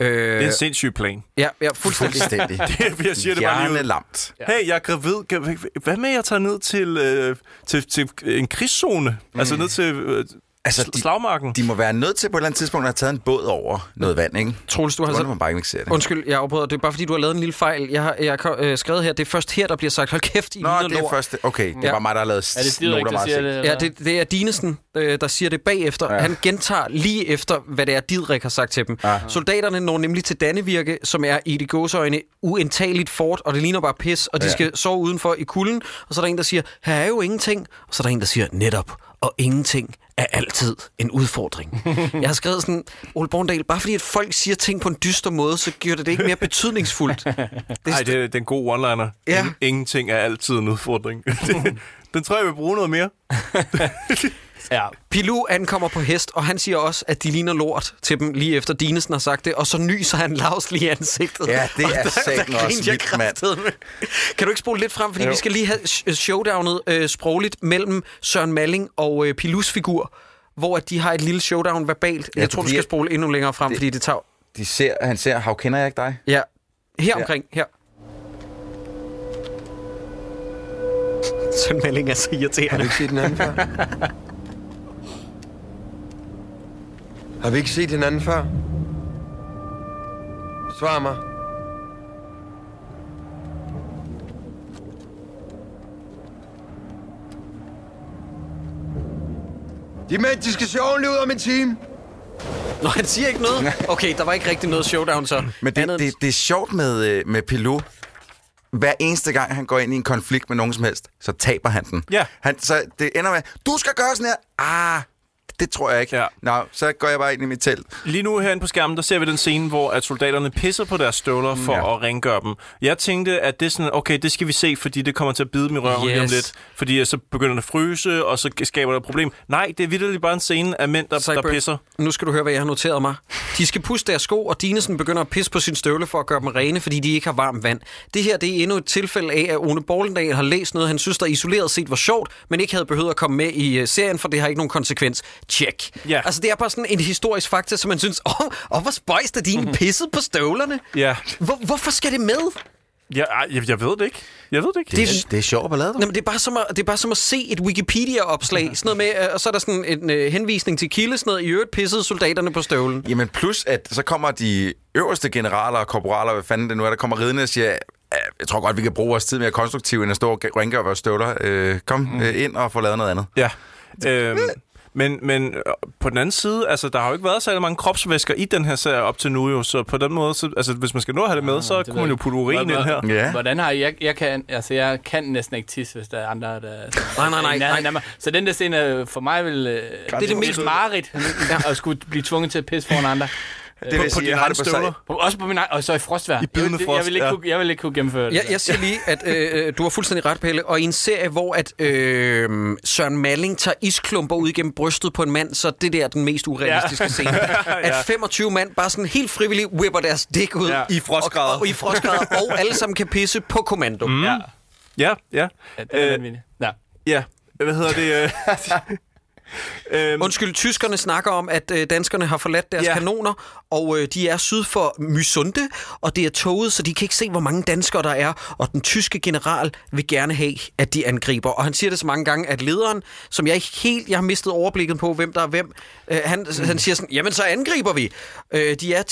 Speaker 3: Øh,
Speaker 5: det er en sindssyg plan.
Speaker 3: ja, ja, fuldstændig.
Speaker 4: Fuldstændig. (laughs)
Speaker 5: Det, jeg siger det bare lige ud.
Speaker 4: Hjernelamt.
Speaker 5: Hey, jeg er gravid. Hvad med, at jeg tager ned til, øh, til, til en krigszone? Mm. Altså ned til... Øh,
Speaker 4: Altså,
Speaker 5: de, slagmarken.
Speaker 4: De må være nødt til på et eller andet tidspunkt at have taget en båd over noget vand, ikke?
Speaker 3: Troels, du har
Speaker 4: så...
Speaker 3: altså-
Speaker 4: man bare ikke ser det.
Speaker 3: Undskyld, jeg afbryder. Det er bare fordi, du har lavet en lille fejl. Jeg har, jeg har øh, skrevet her, det er først her, der bliver sagt, hold kæft, I
Speaker 4: Nå, det er
Speaker 3: lort.
Speaker 4: først... Okay, det var mig, der har lavet
Speaker 6: Er det
Speaker 4: noter
Speaker 6: der
Speaker 4: meget
Speaker 6: siger det?
Speaker 3: Ja, det, det er Dinesen, øh, der siger det bagefter.
Speaker 4: Ja.
Speaker 3: Ja. Han gentager lige efter, hvad det er, Didrik har sagt til dem. Ja. Soldaterne når nemlig til Dannevirke, som er i de gåseøjne uindtageligt fort, og det ligner bare pis, og de
Speaker 4: Ja.
Speaker 3: ja. skal sove udenfor i kulden. Og så er der en, der siger, her er jo ingenting. Og så er der en, der siger, netop, og ingenting er altid en udfordring. (laughs) Jeg har skrevet sådan, Ole Borndal, bare fordi at folk siger ting på en dyster måde, så gør det det ikke mere betydningsfuldt.
Speaker 5: Nej, (laughs) det, det er en god one-liner.
Speaker 3: Ja.
Speaker 5: Ingen- Ingenting er altid en udfordring. (laughs) Den tror jeg, jeg vil bruge noget mere.
Speaker 6: Ja.
Speaker 3: Pilou ankommer på hest, og han siger også, at de ligner lort til dem, lige efter Dinesen har sagt det, og så nyser han Lars lige i ansigtet.
Speaker 4: Ja, det
Speaker 3: Og
Speaker 4: er
Speaker 3: der
Speaker 4: også vildt, mand.
Speaker 3: Kan du ikke spole lidt frem, fordi
Speaker 5: Jo.
Speaker 3: vi skal lige have sh- showdownet øh, sprogligt mellem Søren Malling og øh, Pilous figur, hvor at de har et lille showdown verbalt.
Speaker 4: Ja,
Speaker 3: jeg tror, du skal spole endnu længere frem,
Speaker 4: det-
Speaker 3: fordi det tager...
Speaker 4: De ser, han ser, how kender jeg ikke dig?
Speaker 3: Ja, her omkring, her. Søren Malling er så irriterende.
Speaker 16: Har du ikke set den anden før? (laughs) Har vi ikke set hinanden før? Svar mig. De mænd, de skal se ordentligt ud om en time.
Speaker 3: Nå, han siger ikke noget? (laughs) Okay, der var ikke rigtig noget showdown så.
Speaker 4: Men det, det, det er sjovt med, øh, med Pilou. Hver eneste gang, han går ind i en konflikt med nogen som helst, så taber han den.
Speaker 5: Ja.
Speaker 4: Han, så det ender med, du skal gøre sådan her. Ah, det tror jeg ikke.
Speaker 5: Ja.
Speaker 4: Nå, så går jeg bare ind i mit telt.
Speaker 5: Lige nu herinde på skærmen, der ser vi den scene, hvor at soldaterne pisser på deres støvler for
Speaker 4: Ja.
Speaker 5: at rengøre dem. Jeg tænkte, at det er sådan, okay, det skal vi se, fordi det kommer til at bide dem i røven yes. lige om lidt. Fordi øh, så begynder det at fryse, og så skaber der et problem. Nej, det er vitterligt bare en scene af mænd, der, der pisser.
Speaker 3: Nu skal du høre, hvad jeg har noteret mig. De skal pusse deres sko, og Dinesen begynder at pisse på sin støvle for at gøre dem rene, fordi de ikke har varmt vand. Det her det er endnu et tilfælde af, at One Borlendal har læst noget, han synes, der isoleret set var sjovt, men ikke havde behøvet at komme med i uh, serien, for det har ikke nogen konsekvens. Check.
Speaker 5: Ja.
Speaker 3: Altså, det er bare sådan en historisk fakta, som man synes, åh, oh, hvor spøjst er din pisset på støvlerne.
Speaker 5: Ja.
Speaker 3: Hvor, hvorfor skal det med?
Speaker 5: Ja, jeg, jeg ved det ikke. Jeg ved det ikke.
Speaker 4: Det, det, er, det er sjovt ballade.
Speaker 3: Nå, men det, er bare som at, det er bare som at se et Wikipedia-opslag. Sådan noget med, øh, og så er der sådan en øh, henvisning til kilde, sådan noget, i øvrigt pissede soldaterne på støvlen.
Speaker 4: Jamen plus, at så kommer de øverste generaler og korporaler, hvad fanden det nu er, der kommer ridende og siger, "Ja, jeg tror godt, vi kan bruge vores tid mere konstruktivt, end at stå og rengøre vores støvler. Øh, kom mm. øh, ind og få lavet noget andet.
Speaker 5: Ja. Øhm, men, men øh, på den anden side, altså, der har jo ikke været særlig mange kropsvæsker i den her serie op til nu, jo, så på den måde, så, altså, hvis man skal nå at have det med, så kunne man jo putte urin ind her.
Speaker 4: Ja.
Speaker 6: Hvordan har I- jeg, jeg kan, altså jeg kan næsten ikke tisse, hvis der er andre, der...
Speaker 3: Nej, nej, nej, nej.
Speaker 6: mig. Så den der scene for mig vil... Det er det mest mareridt, (laughs) at skulle blive tvunget til at pisse foran andre.
Speaker 4: Det vil
Speaker 5: på
Speaker 4: sige,
Speaker 5: dine
Speaker 4: jeg har
Speaker 5: egne
Speaker 4: det på sig.
Speaker 6: På, også på min egen, og så i frostvær.
Speaker 5: I bidende
Speaker 6: jeg, vil-
Speaker 5: frost,
Speaker 6: jeg, vil ikke
Speaker 5: ja.
Speaker 6: kunne, jeg vil ikke kunne gennemføre det.
Speaker 3: Jeg, jeg siger lige, at øh, du har fuldstændig ret, Pelle. Og i en serie, hvor at, øh, Søren Malling tager isklumper ud igennem brystet på en mand, så det der er den mest urealistiske
Speaker 5: Ja.
Speaker 3: scene. (laughs) At 25 mand bare sådan helt frivilligt whipper deres dæk ud.
Speaker 5: Ja.
Speaker 4: I frostgrader.
Speaker 3: Og, og, i frostgrader, og alle sammen kan pisse på kommando. Mm.
Speaker 6: Ja,
Speaker 5: Ja, ja.
Speaker 6: ja det er
Speaker 5: Øh.
Speaker 6: Ja.
Speaker 5: Ja, hvad hedder det? (laughs) (laughs) Øh, øhm,
Speaker 3: Undskyld, tyskerne snakker om, at øh, danskerne har forladt deres
Speaker 5: ja.
Speaker 3: kanoner, og øh, de er syd for Mysunde, og det er toget, så de kan ikke se, hvor mange danskere der er, og den tyske general vil gerne have, at de angriber. Og han siger det så mange gange, at lederen, som jeg ikke helt, jeg har mistet overblikket på, hvem der er hvem, øh, han, mm. han siger sådan, jamen så angriber vi. Øh, de er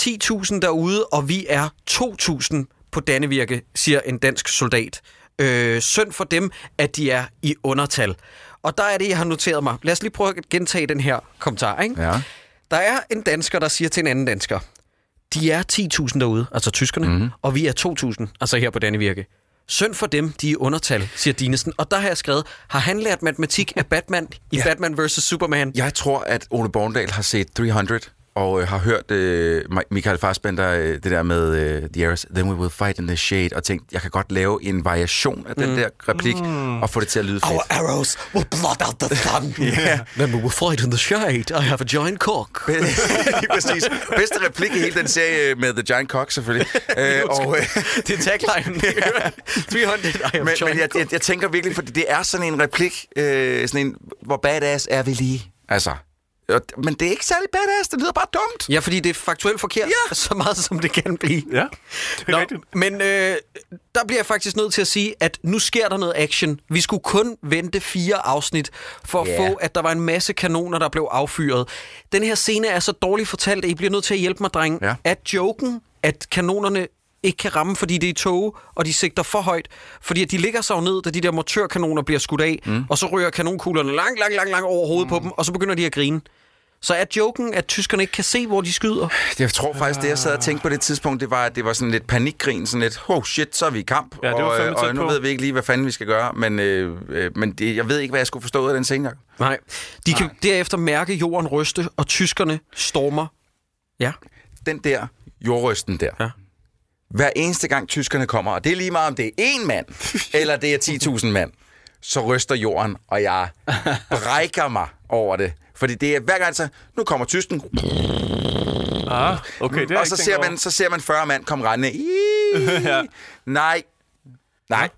Speaker 3: 10.000 derude, og vi er 2.000 på Dannevirke, siger en dansk soldat. Øh, synd for dem, at de er i undertal. Og der er det, jeg har noteret mig. Lad os lige prøve at gentage den her kommentar. Ikke?
Speaker 4: Ja.
Speaker 3: Der er en dansker, der siger til en anden dansker, de er 10.000 derude, altså tyskerne, mm-hmm. og vi er 2.000, altså her på Dannevirke. Synd for dem, de er undertal, siger Dinesen. Og der har jeg skrevet, har han lært matematik af Batman i (laughs) ja. Batman vs. Superman?
Speaker 4: Jeg tror, at Ole Borndal har set 300 og øh, har hørt øh, Mi- Michael Fassbender, øh, det der med øh, The Arrows, Then we will fight in the shade, og tænkt, jeg kan godt lave en variation af den
Speaker 3: Mm.
Speaker 4: der replik, mm. og få det til at lyde fedt.
Speaker 3: Our arrows will blot out the sun. (laughs) yeah. Then we will fight in the shade. I have a giant cock. (laughs)
Speaker 4: Lige præcis. Bedste replik i hele den serie med The Giant Cock, selvfølgelig. (laughs) øh, og, øh,
Speaker 3: det er tagline. 300, I have
Speaker 4: men,
Speaker 3: giant
Speaker 4: men jeg, jeg, jeg tænker virkelig, fordi det er sådan en replik, øh, sådan en, hvor badass er vi lige? Altså, Men det er ikke særlig badass, det lyder bare dumt.
Speaker 3: Ja, fordi det er faktuelt forkert, ja. (laughs) så meget som det kan blive.
Speaker 5: Ja, det er
Speaker 3: Nå,
Speaker 5: rigtigt.
Speaker 3: Men øh, der bliver jeg faktisk nødt til at sige, at nu sker der noget action. Vi skulle kun vente fire afsnit for at få, at der var en masse kanoner, der blev affyret. Den her scene er så dårligt fortalt, at I bliver nødt til at hjælpe mig, dreng.
Speaker 4: Ja.
Speaker 3: At joken, at kanonerne ikke kan ramme, fordi det er tog, og de sigter for højt. Fordi at de ligger sig jo ned, da de der motorkanoner bliver skudt af, mm. og så rører kanonkuglerne lang, lang, lang, lang over hovedet mm. på dem, og så begynder de at grine. Så er joken, at tyskerne ikke kan se, hvor de skyder?
Speaker 4: Jeg tror faktisk, det jeg sad og tænkte på det tidspunkt, det var, at det var sådan lidt panikgrin, sådan lidt, oh shit, så er vi i kamp,
Speaker 5: Ja, det var
Speaker 4: og,
Speaker 5: fandme
Speaker 4: og nu
Speaker 5: på.
Speaker 4: ved vi ikke lige, hvad fanden vi skal gøre, men, øh, øh, men det, jeg ved ikke, hvad jeg skulle forstå ud af den scene.
Speaker 3: Nej. De kan derefter mærke jorden ryste, og tyskerne stormer. Ja.
Speaker 4: Den der jordrysten der,
Speaker 3: Ja.
Speaker 4: hver eneste gang tyskerne kommer, og det er lige meget, om det er én mand, (laughs) eller det er 10.000 mand, så ryster jorden, og jeg brækker mig over det. Fordi det er hver gang, så nu kommer tysken,
Speaker 5: Ah, okay, det er
Speaker 4: og så ser, man, så ser man 40 mand komme rendende. (laughs)
Speaker 5: Ja.
Speaker 4: Nej. Nej.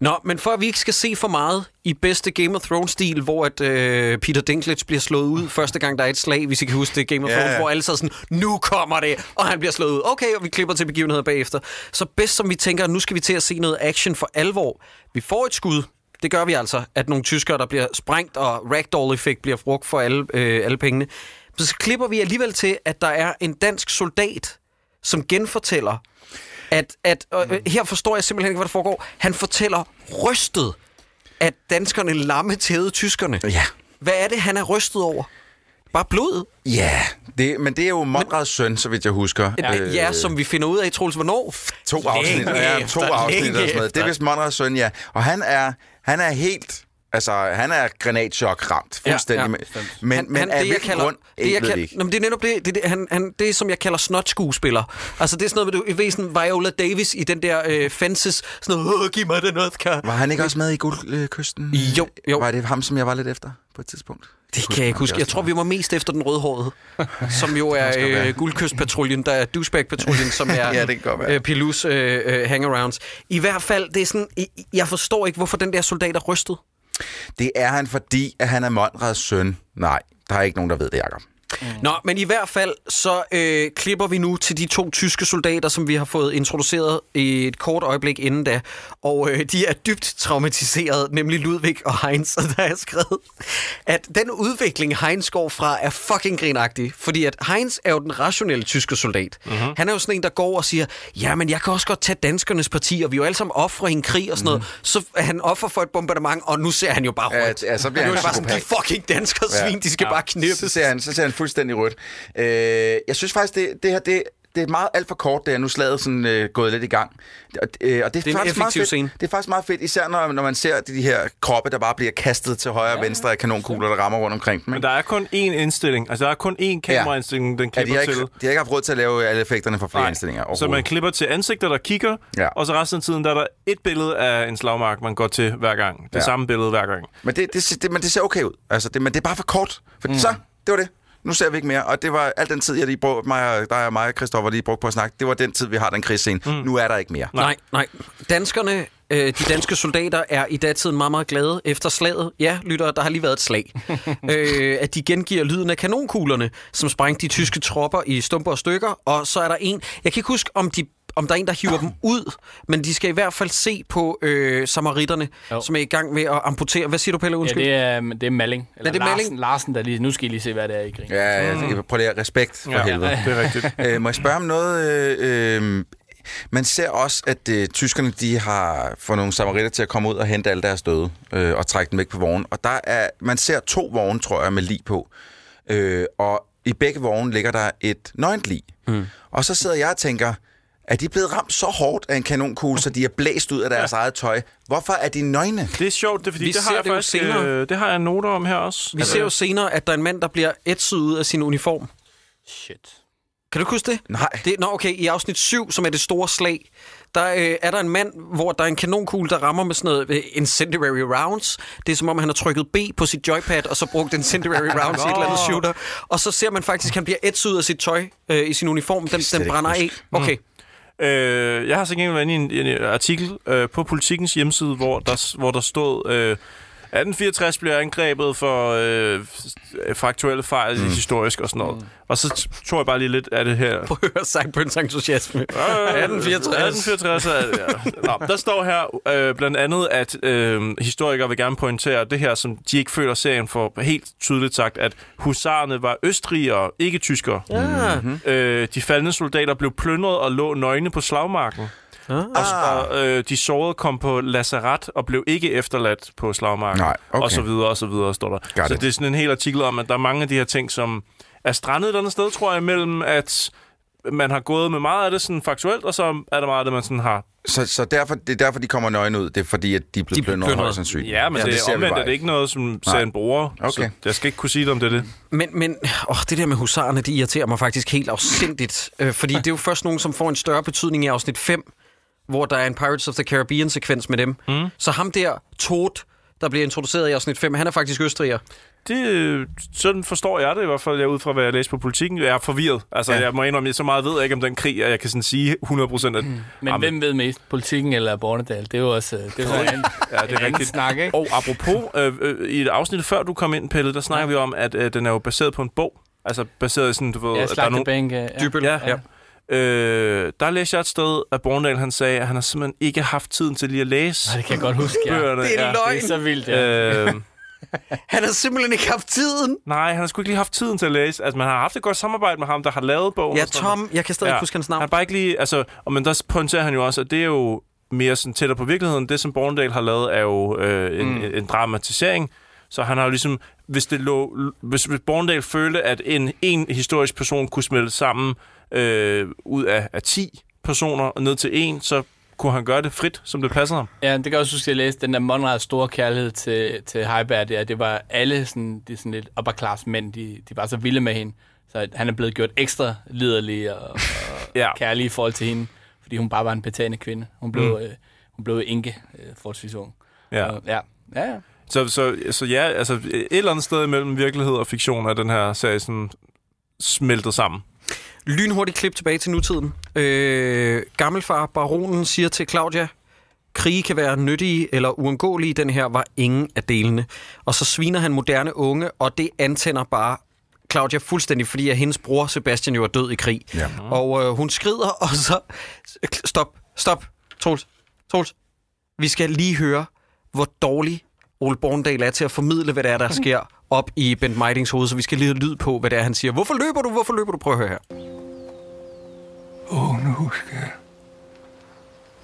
Speaker 3: Nå, men for at vi ikke skal se for meget i bedste Game of Thrones-stil, hvor at, øh, Peter Dinklage bliver slået ud første gang, der er et slag, hvis I kan huske det, Game of
Speaker 4: Ja,
Speaker 3: Thrones, hvor alle så sådan, nu kommer det, og han bliver slået ud. Okay, og vi klipper til begivenheder bagefter. Så bedst som vi tænker, nu skal vi til at se noget action for alvor. Vi får et skud, det gør vi altså, at nogle tyskere, der bliver sprængt, og ragdoll-effekt bliver brugt for alle, øh, alle pengene. Så klipper vi alligevel til, at der er en dansk soldat, som genfortæller, at, at øh, her forstår jeg simpelthen ikke, hvad der foregår. Han fortæller rystet, at danskerne lammetævede tyskerne.
Speaker 4: Ja.
Speaker 3: Hvad er det, han er rystet over? Bare blodet?
Speaker 4: Ja, det, men det er jo Monrads søn, så vidt jeg husker.
Speaker 3: Ja, øh, ja, som vi finder ud af, Troels, hvornår?
Speaker 4: To afsnit,
Speaker 3: Længe
Speaker 4: ja, to
Speaker 3: efter,
Speaker 4: afsnit og sådan noget. Det er vist Monrads søn, ja. Og han er, han er helt... Altså, han er granatchok ramt, fuldstændig.
Speaker 3: Ja,
Speaker 4: ja, men, men af hvilken grund,
Speaker 3: det, jeg
Speaker 4: ikke, ved
Speaker 3: kalder,
Speaker 4: vi ikke.
Speaker 3: Nå, men det er netop det, det, det, han, han, det er, som jeg kalder snot-skuespiller. Altså, det er sådan noget, med, du ved sådan Viola Davis i den der øh, Fences, sådan noget, giv mig det noget, kan.
Speaker 4: Var han ikke også med i Guldkysten?
Speaker 3: Jo, jo.
Speaker 4: Var det ham, som jeg var lidt efter på et tidspunkt?
Speaker 3: Det kan jeg ikke huske. Jeg tror, vi var mest efter den rødhårede, (laughs) som jo er øh, guldkystpatruljen, der er douchebag-patruljen, som (laughs) er
Speaker 4: Ja, det
Speaker 3: øh, Pilus øh, øh, hangarounds. I hvert fald, det er sådan, jeg forstår ikke, hvorfor den der soldat er rystet.
Speaker 4: Det er han, fordi at han er Monrads søn. Nej, der er ikke nogen, der ved det, Jacob.
Speaker 3: Nå, men i hvert fald, så øh, klipper vi nu til de to tyske soldater, som vi har fået introduceret i et kort øjeblik inden da. Og øh, de er dybt traumatiseret, nemlig Ludvig og Heinz. Og (laughs) der er skrevet, at den udvikling, Heinz går fra, er fucking grinagtig. Fordi at Heinz er jo den rationelle tyske soldat.
Speaker 4: Mhm.
Speaker 3: Mm-hmm. Han er jo sådan en, der går og siger, ja, men jeg kan også godt tage danskernes parti, og vi er jo alle sammen ofre i en krig og sådan noget. Så er han offer for et bombardement, og nu ser han jo bare
Speaker 4: Mhm. Ja,
Speaker 3: rødt.
Speaker 4: ja, så bliver
Speaker 3: er
Speaker 4: han
Speaker 3: det bare sådan, de fucking danskere svin, de skal bare knippes.
Speaker 4: Så ser han, så ser han fuldstændig rødt. Øh, jeg synes faktisk, det, det her, det, det er meget alt for kort, det er nu slaget sådan, øh, gået lidt i gang. Og, øh, og det,
Speaker 3: Det er en
Speaker 4: faktisk meget fedt.
Speaker 3: scene.
Speaker 4: Det er faktisk meget fedt, især når, når man ser de her kroppe, der bare bliver kastet til højre og venstre af kanonkugler, der rammer rundt omkring dem.
Speaker 5: Men
Speaker 4: ikke?
Speaker 5: der er kun én indstilling. Altså, der er kun én kameraindstilling, den
Speaker 4: Ja, de,
Speaker 5: klipper
Speaker 4: har ikke,
Speaker 5: til.
Speaker 4: de har ikke haft råd til at lave alle effekterne for flere
Speaker 5: Nej.
Speaker 4: indstillinger
Speaker 5: Så man klipper til ansigter, der kigger,
Speaker 4: Ja.
Speaker 5: og så resten af tiden, der er der et billede af en slagmark, man går til hver gang. Det
Speaker 4: Ja.
Speaker 5: samme billede hver gang.
Speaker 4: Men det, det, det, men det ser okay ud. Altså, det, men det er bare for kort. For mm. så, det var det. Nu ser vi ikke mere. Og det var al den tid, jeg lige brugte, mig, og- der er mig og Christoffer lige brugt på at snakke. Det var den tid, vi har den krigsscene. Mm. Nu er der ikke mere.
Speaker 3: Nej, nej. Danskerne, øh, de danske soldater, er i datiden meget, meget glade efter slaget. Ja, lytter, der har lige været et slag. (laughs) øh, at de gengiver lyden af kanonkuglerne, som sprængte de tyske tropper i stumper og stykker. Og så er der en, jeg kan ikke huske, om de om der er en, der hiver dem ud, men de skal i hvert fald se på øh, samaritterne,
Speaker 6: Jo.
Speaker 3: som er i gang med at amputere. Hvad siger du, Pelle?
Speaker 6: Ja,
Speaker 3: Undskyld.
Speaker 6: det er, det er Malling. Eller
Speaker 3: det er
Speaker 6: Larsen,
Speaker 3: Malling?
Speaker 6: Larsen, der lige... Nu skal I lige se, hvad det er, I griner.
Speaker 4: Ja, ja, mm. prøv lige at respekt for
Speaker 5: Ja,
Speaker 4: ja, helvede.
Speaker 5: det er rigtigt. (laughs)
Speaker 4: øh, må jeg spørge om noget? Øh, øh, man ser også, at øh, tyskerne de har fået nogle samaritter til at komme ud og hente alle deres døde øh, og trække dem væk på vognen. Og der er, man ser to vogne, tror jeg, med lig på. Øh, og i begge vogne ligger der et nøgent lig. Mm. Og så sidder jeg og tænker, er de blevet ramt så hårdt af en kanonkugle, så de er blæst ud af deres eget tøj? Hvorfor er de nøgne?
Speaker 5: Det er sjovt, det er, fordi
Speaker 3: Vi
Speaker 5: det har
Speaker 3: ser
Speaker 5: jeg
Speaker 3: det
Speaker 5: faktisk
Speaker 3: senere.
Speaker 5: øh, det har jeg noter om her også.
Speaker 3: Vi ser jo senere, at der er en mand, der bliver ætset ud af sin uniform.
Speaker 6: Shit.
Speaker 3: Kan du huske det?
Speaker 4: Nej.
Speaker 3: Det, nå, okay, i afsnit 7, som er det store slag, der øh, er der en mand, hvor der er en kanonkugle, der rammer med sådan noget øh, incendiary rounds. Det er som om, han har trykket B på sit joypad, og så brugt incendiary rounds i et eller andet shooter. Og så ser man faktisk, at han bliver ætset ud af sit tøj øh, i sin uniform. Den, den brænder af. Okay.
Speaker 5: Øh, jeg har så gengæld været inde i en, en artikel øh, på Politikens hjemmeside, hvor der, hvor der stod, øh, 1864 bliver angrebet for øh, faktuelle fejl mm. historisk og sådan noget. Mm. Og så tror jeg bare lige lidt af det her.
Speaker 3: Prøv at høre Sankt entusiasme.
Speaker 5: Øh,
Speaker 3: 1864.
Speaker 5: 1864 er, ja. Nå, der står her øh, blandt andet, at øh, historikere vil gerne pointere det her, som de ikke føler serien for helt tydeligt sagt, at husarerne var østrigere, ikke tyskere.
Speaker 3: Ja.
Speaker 5: Mm-hmm. Øh, de faldende soldater blev plyndret og lå nøgne på slagmarken.
Speaker 3: Ah.
Speaker 5: Og, og øh, de sårede kom på lazaret og blev ikke efterladt på slagmarken.
Speaker 4: Nej, okay.
Speaker 5: Og så videre, og så videre, står der.
Speaker 4: Got
Speaker 5: så
Speaker 4: it.
Speaker 5: det er sådan en hel artikel om, at der er mange af de her ting, som er strandet et andet sted, tror jeg, mellem at man har gået med meget af det sådan faktuelt, og så er der meget af det, man sådan har...
Speaker 4: Så, så derfor, det er derfor, de kommer nøgne ud. Det er fordi, at de er blevet plyndret højst sandsynligt.
Speaker 5: Ja, men ja, det,
Speaker 4: ser
Speaker 5: er
Speaker 4: vi
Speaker 5: omvendt, er det ikke noget, som
Speaker 4: Nej.
Speaker 5: serien bruger.
Speaker 4: Okay.
Speaker 5: Så jeg skal ikke kunne sige det, om det er det.
Speaker 3: Men, men åh, det der med husarerne, det irriterer mig faktisk helt afsindigt. Øh, fordi (laughs) det er jo først nogen, som får en større betydning i afsnit 5, hvor der er en Pirates of the Caribbean-sekvens med dem. Mm. Så ham der, Toad, der bliver introduceret i afsnit 5, han er faktisk østriger.
Speaker 5: Det, sådan forstår jeg det i hvert fald, jeg ud fra, hvad jeg læste på politikken. Jeg er forvirret. Altså,
Speaker 3: Ja.
Speaker 5: ja. jeg må indrømme, så meget ved jeg ikke om den krig, at jeg kan sådan sige 100% at...
Speaker 6: Men hvem ved mest? Politikken eller Bornedal? Det er jo også øh, det er jo en,
Speaker 5: Ja, det er
Speaker 6: en anden
Speaker 5: rigtigt.
Speaker 6: snak, ikke?
Speaker 5: Og apropos, øh, øh, i et afsnit før du kom ind, Pelle, der snakker vi om, at øh, den er jo baseret på en bog. Altså baseret i sådan, du ved...
Speaker 6: Ja,
Speaker 5: at der er nogle-
Speaker 6: Slagtebænk, ja.
Speaker 5: Dybøl, ja. ja. Øh, der læste jeg et sted, at Borndal han sagde, at han har simpelthen ikke haft tiden til lige at læse
Speaker 6: Nej, det kan jeg godt huske, ja.
Speaker 5: bøgerne.
Speaker 3: Det er
Speaker 5: ja.
Speaker 3: løgn.
Speaker 6: Det er så vildt, ja.
Speaker 5: Øh, (laughs)
Speaker 3: Han har simpelthen ikke haft tiden.
Speaker 5: nej, han har sgu ikke lige haft tiden til at læse. Altså, man har haft et godt samarbejde med ham, der har lavet bogen.
Speaker 3: Ja. Tom, jeg kan stadig ikke huske hans navn.
Speaker 5: Han har bare ikke lige... Altså, og men der pointerer han jo også, at det er jo mere sådan tættere på virkeligheden. Det, som Borndal har lavet, er jo øh, en, mm. en dramatisering. Så han har jo ligesom... Hvis, det lå, hvis, hvis Borndal følte, at en, en historisk person kunne smelte sammen øh, ud af, af 10 personer og ned til en, så kunne han gøre det frit, som det passede ham.
Speaker 6: Ja, det kan jeg også huske, at jeg læste den der Monrads store kærlighed til, til Heiberg. Det, det var alle sådan, de sådan lidt upper class mænd, de, de var så vilde med hende. Så han er blevet gjort ekstra liderlig og, og (laughs)
Speaker 5: Ja.
Speaker 6: kærlig i forhold til hende, fordi hun bare var en betagende kvinde. Hun blev,
Speaker 5: mm.
Speaker 6: øh, hun blev enke øh, forholdsvis ung.
Speaker 5: Ja.
Speaker 6: Og, ja. ja, ja.
Speaker 5: Så, så, så ja, altså et eller andet sted mellem virkelighed og fiktion er den her serie sådan smeltet sammen.
Speaker 3: Lynhurtigt klip tilbage til nutiden. Øh, gammelfar Baronen siger til Claudia, krige kan være nyttige eller uundgåelige. Den her var ingen af delene. Og så sviner han moderne unge, og det antænder bare Claudia fuldstændig, fordi at hendes bror Sebastian jo er død i krig.
Speaker 4: Ja.
Speaker 3: Og øh, hun skrider, (laughs) og så... Stop, stop, Troels, Troels. Vi skal lige høre, hvor dårlig Ole Borndal er til at formidle, hvad det er, der sker op i Bent Meidings hoved, så vi skal lige have lyd på, hvad det er, han siger. Hvorfor løber du? Hvorfor løber du? Prøv at høre her.
Speaker 13: Åh, oh, nu husker jeg.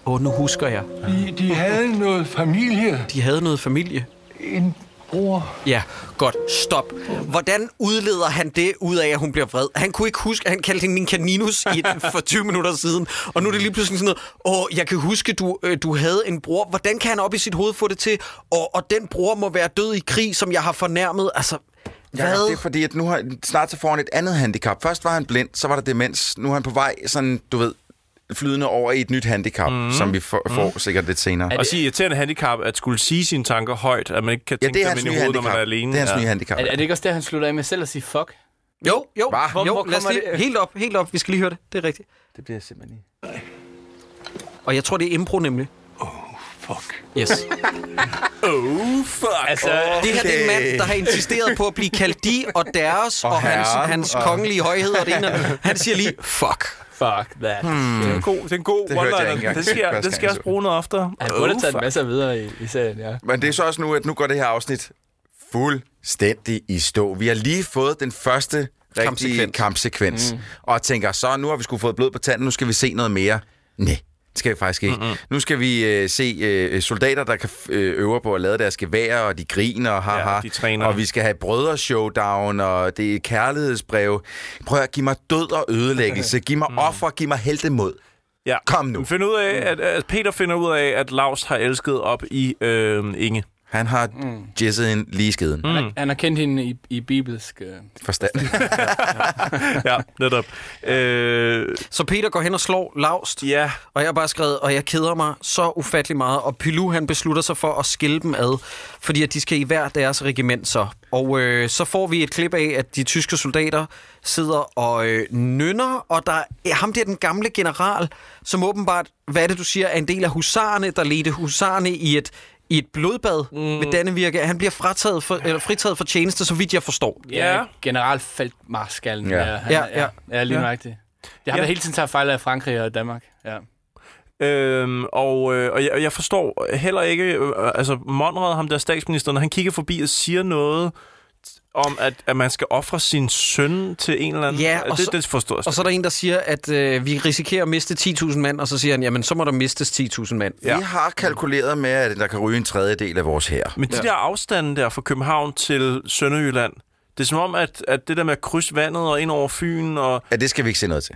Speaker 3: Åh, oh, nu husker jeg.
Speaker 13: De, de havde noget familie.
Speaker 3: De havde noget familie.
Speaker 13: En bror.
Speaker 3: Ja, godt. Stop. Hvordan udleder han det ud af, at hun bliver vred? Han kunne ikke huske, at han kaldte hende min kaninus i (laughs) for 20 minutter siden. Og nu er det lige pludselig sådan noget, åh, jeg kan huske, du, øh, du havde en bror. Hvordan kan han op i sit hoved få det til? Og, og den bror må være død i krig, som jeg har fornærmet. Altså,
Speaker 4: Ja,
Speaker 3: hvad?
Speaker 4: det er fordi, at nu har snart så får han et andet handicap. Først var han blind, så var der demens. Nu er han på vej sådan, du ved, flydende over i et nyt handicap, mm. som vi får, får
Speaker 5: Mhm.
Speaker 4: sikkert lidt senere.
Speaker 5: Og sige irriterende handicap, at skulle sige sine tanker højt, at man ikke kan
Speaker 4: Ja,
Speaker 5: tænke
Speaker 4: det er
Speaker 5: dem ind i hovedet, når man er
Speaker 4: handicap.
Speaker 5: alene.
Speaker 4: Det er hans
Speaker 5: ja.
Speaker 4: nye handicap.
Speaker 6: Er, er det ikke også der, han slutter af med selv at sige fuck?
Speaker 3: Jo, jo,
Speaker 6: Hvor-
Speaker 3: jo
Speaker 6: hvor
Speaker 3: lad os
Speaker 6: kommer
Speaker 3: lige,
Speaker 6: det?
Speaker 3: helt op, helt op. Vi skal lige høre det. Det er rigtigt.
Speaker 4: Det bliver simpelthen ikke.
Speaker 3: Og jeg tror, det er impro nemlig.
Speaker 13: Fuck.
Speaker 3: Yes. (laughs)
Speaker 5: Oh, fuck.
Speaker 6: Altså,
Speaker 3: Det her det er en mand, der har insisteret på at blive kaldt de og deres, og,
Speaker 4: Og
Speaker 3: hans, hans
Speaker 4: og-
Speaker 3: kongelige højhed og det ene. det. Han siger lige, fuck.
Speaker 6: Fuck that.
Speaker 3: Hmm.
Speaker 5: Det er en god, det er en god
Speaker 4: Det jeg
Speaker 5: one-liner. Den skal,
Speaker 4: første
Speaker 5: den skal jeg også
Speaker 4: så.
Speaker 5: bruge noget oftere.
Speaker 6: Han burde have taget
Speaker 5: fuck.
Speaker 6: masser videre i, i serien, ja.
Speaker 4: Men det er så også nu, at nu går det her afsnit fuldstændig i stå. Vi har lige fået den første rigtige
Speaker 3: Kampsekvens.
Speaker 4: kampsekvens. Mm. Og tænker, så nu har vi skulle fået blod på tanden, nu skal vi se noget mere. Nej, skal vi faktisk ikke. Mm-hmm. Nu skal vi øh, se øh, soldater, der kan øh, øve på at lade deres geværer, og de griner og haha.
Speaker 5: Ja, de træner.
Speaker 4: Og vi skal have brødre-showdown, og det er kærlighedsbrev. Prøv at give mig død og ødelæggelse. (laughs) Giv mig offer, giv mig heldemod.
Speaker 5: Ja.
Speaker 4: Kom nu.
Speaker 5: Find ud af, at, at Peter finder ud af, at Lars har elsket op i øh, Inge.
Speaker 4: Han har mm. jizzet en lige i skeden.
Speaker 6: Han, har, han har kendt hende i, i bibelsk... Øh,
Speaker 4: Forstand. (laughs)
Speaker 5: ja, netop. Øh,
Speaker 3: Så Peter går hen og slår Laust,
Speaker 5: ja.
Speaker 3: og jeg har bare skrevet, og jeg keder mig så ufattelig meget, og Pilu han beslutter sig for at skille dem ad, fordi at de skal i hver deres regiment så. Og øh, så får vi et klip af, at de tyske soldater sidder og øh, nynner, og der er ham der den gamle general, som åbenbart, hvad er det du siger, er en del af husarerne, der ledte husarerne i et i et blodbad mm. ved Dannevirke. Han bliver frataget for, eller fritaget for tjeneste, så vidt jeg forstår.
Speaker 6: Ja, generalfeltmarskallen.
Speaker 3: Ja.
Speaker 6: Ja, han,
Speaker 3: Ja,
Speaker 6: ja,
Speaker 3: ja.
Speaker 6: ja. ja lige
Speaker 5: Ja.
Speaker 6: nøjagtigt. Det har
Speaker 5: Ja.
Speaker 6: ja. hele tiden taget fejl af Frankrig og Danmark. Ja.
Speaker 5: Øhm, og, øh, og jeg, og jeg forstår heller ikke, øh, altså Monrad, ham der statsminister, når han kigger forbi og siger noget om, at, at man skal ofre sin søn til en eller anden.
Speaker 3: Ja, og
Speaker 5: det,
Speaker 3: så-
Speaker 5: det forstår jeg
Speaker 3: Og så er der en, der siger, at øh, vi risikerer at miste 10.000 mand, og så siger han, jamen så må der mistes 10.000 mand.
Speaker 4: Ja. Vi har kalkuleret med, at der kan ryge en tredjedel af vores her.
Speaker 5: Men de ja. der afstande der fra København til Sønderjylland, det er som om, at, at det der med at krydse vandet og ind over Fyn og...
Speaker 4: Ja, det skal vi ikke se noget til.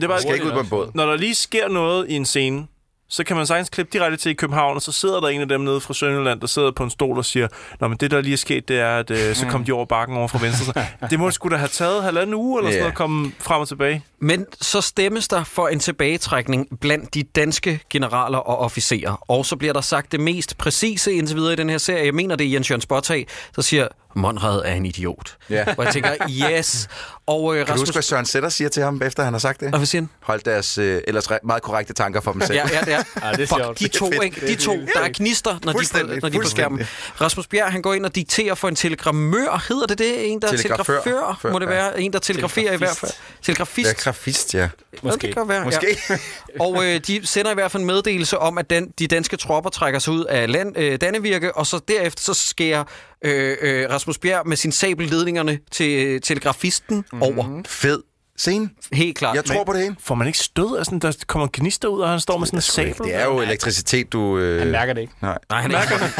Speaker 5: Det var,
Speaker 4: skal ikke ud på en båd.
Speaker 5: Når der lige sker noget i en scene, så kan man sagtens klippe direkte til i København, og så sidder der en af dem nede fra Sønderjylland, der sidder på en stol og siger, Nå, men det der lige er sket, det er, at øh, så kom de over bakken over fra venstre. Så, (laughs) det må sgu da have taget halvanden uge, eller sådan
Speaker 3: Ja.
Speaker 5: noget, at komme frem og tilbage.
Speaker 3: Men så stemmes der for en tilbagetrækning blandt de danske generaler og officerer. Og så bliver der sagt det mest præcise indtil videre i den her serie. Jeg mener, det er Jens Jørgen Spottag, der siger, Monrad er en idiot.
Speaker 4: Ja. (laughs)
Speaker 3: Og jeg tænker, yes. Og øh,
Speaker 4: Kan du huske, hvad Søren Sætter siger til ham, efter han har sagt det?
Speaker 3: Og hvad siger han?
Speaker 4: Hold deres øh, ellers re- meget korrekte tanker for dem selv.
Speaker 3: Ja, ja, det er. (laughs)
Speaker 6: Ja, det er
Speaker 3: Fuck, de to,
Speaker 4: Det er
Speaker 3: ikke? De to, der er gnister, når de, er på, når de er på skærmen. Rasmus Bjerg, han går ind og dikterer for en telegrammør. Hedder det det? En, der er
Speaker 4: Telegrafør.
Speaker 3: telegrafør,
Speaker 4: Før,
Speaker 3: må det være. En, der telegraferer i hvert fald. Telegrafist.
Speaker 4: Grafist, ja.
Speaker 3: Måske. Ja, det kan være,
Speaker 4: Måske.
Speaker 3: Ja. (laughs) Og øh, de sender i hvert fald en meddelelse om, at den, de danske tropper trækker sig ud af land, øh, Dannevirke, og så derefter så skærer øh, øh, Rasmus Bjerg med sin sabel ledningerne til øh, telegrafisten mm-hmm. over.
Speaker 4: Fed scene.
Speaker 3: Helt klart.
Speaker 4: Jeg tror på det hele.
Speaker 5: Får man ikke stød sådan, der kommer gnister ud, og han står med sådan en sabel?
Speaker 4: Det er jo elektricitet, du... Øh...
Speaker 6: Han mærker det ikke.
Speaker 4: Nej.
Speaker 3: Nej, han, mærker det.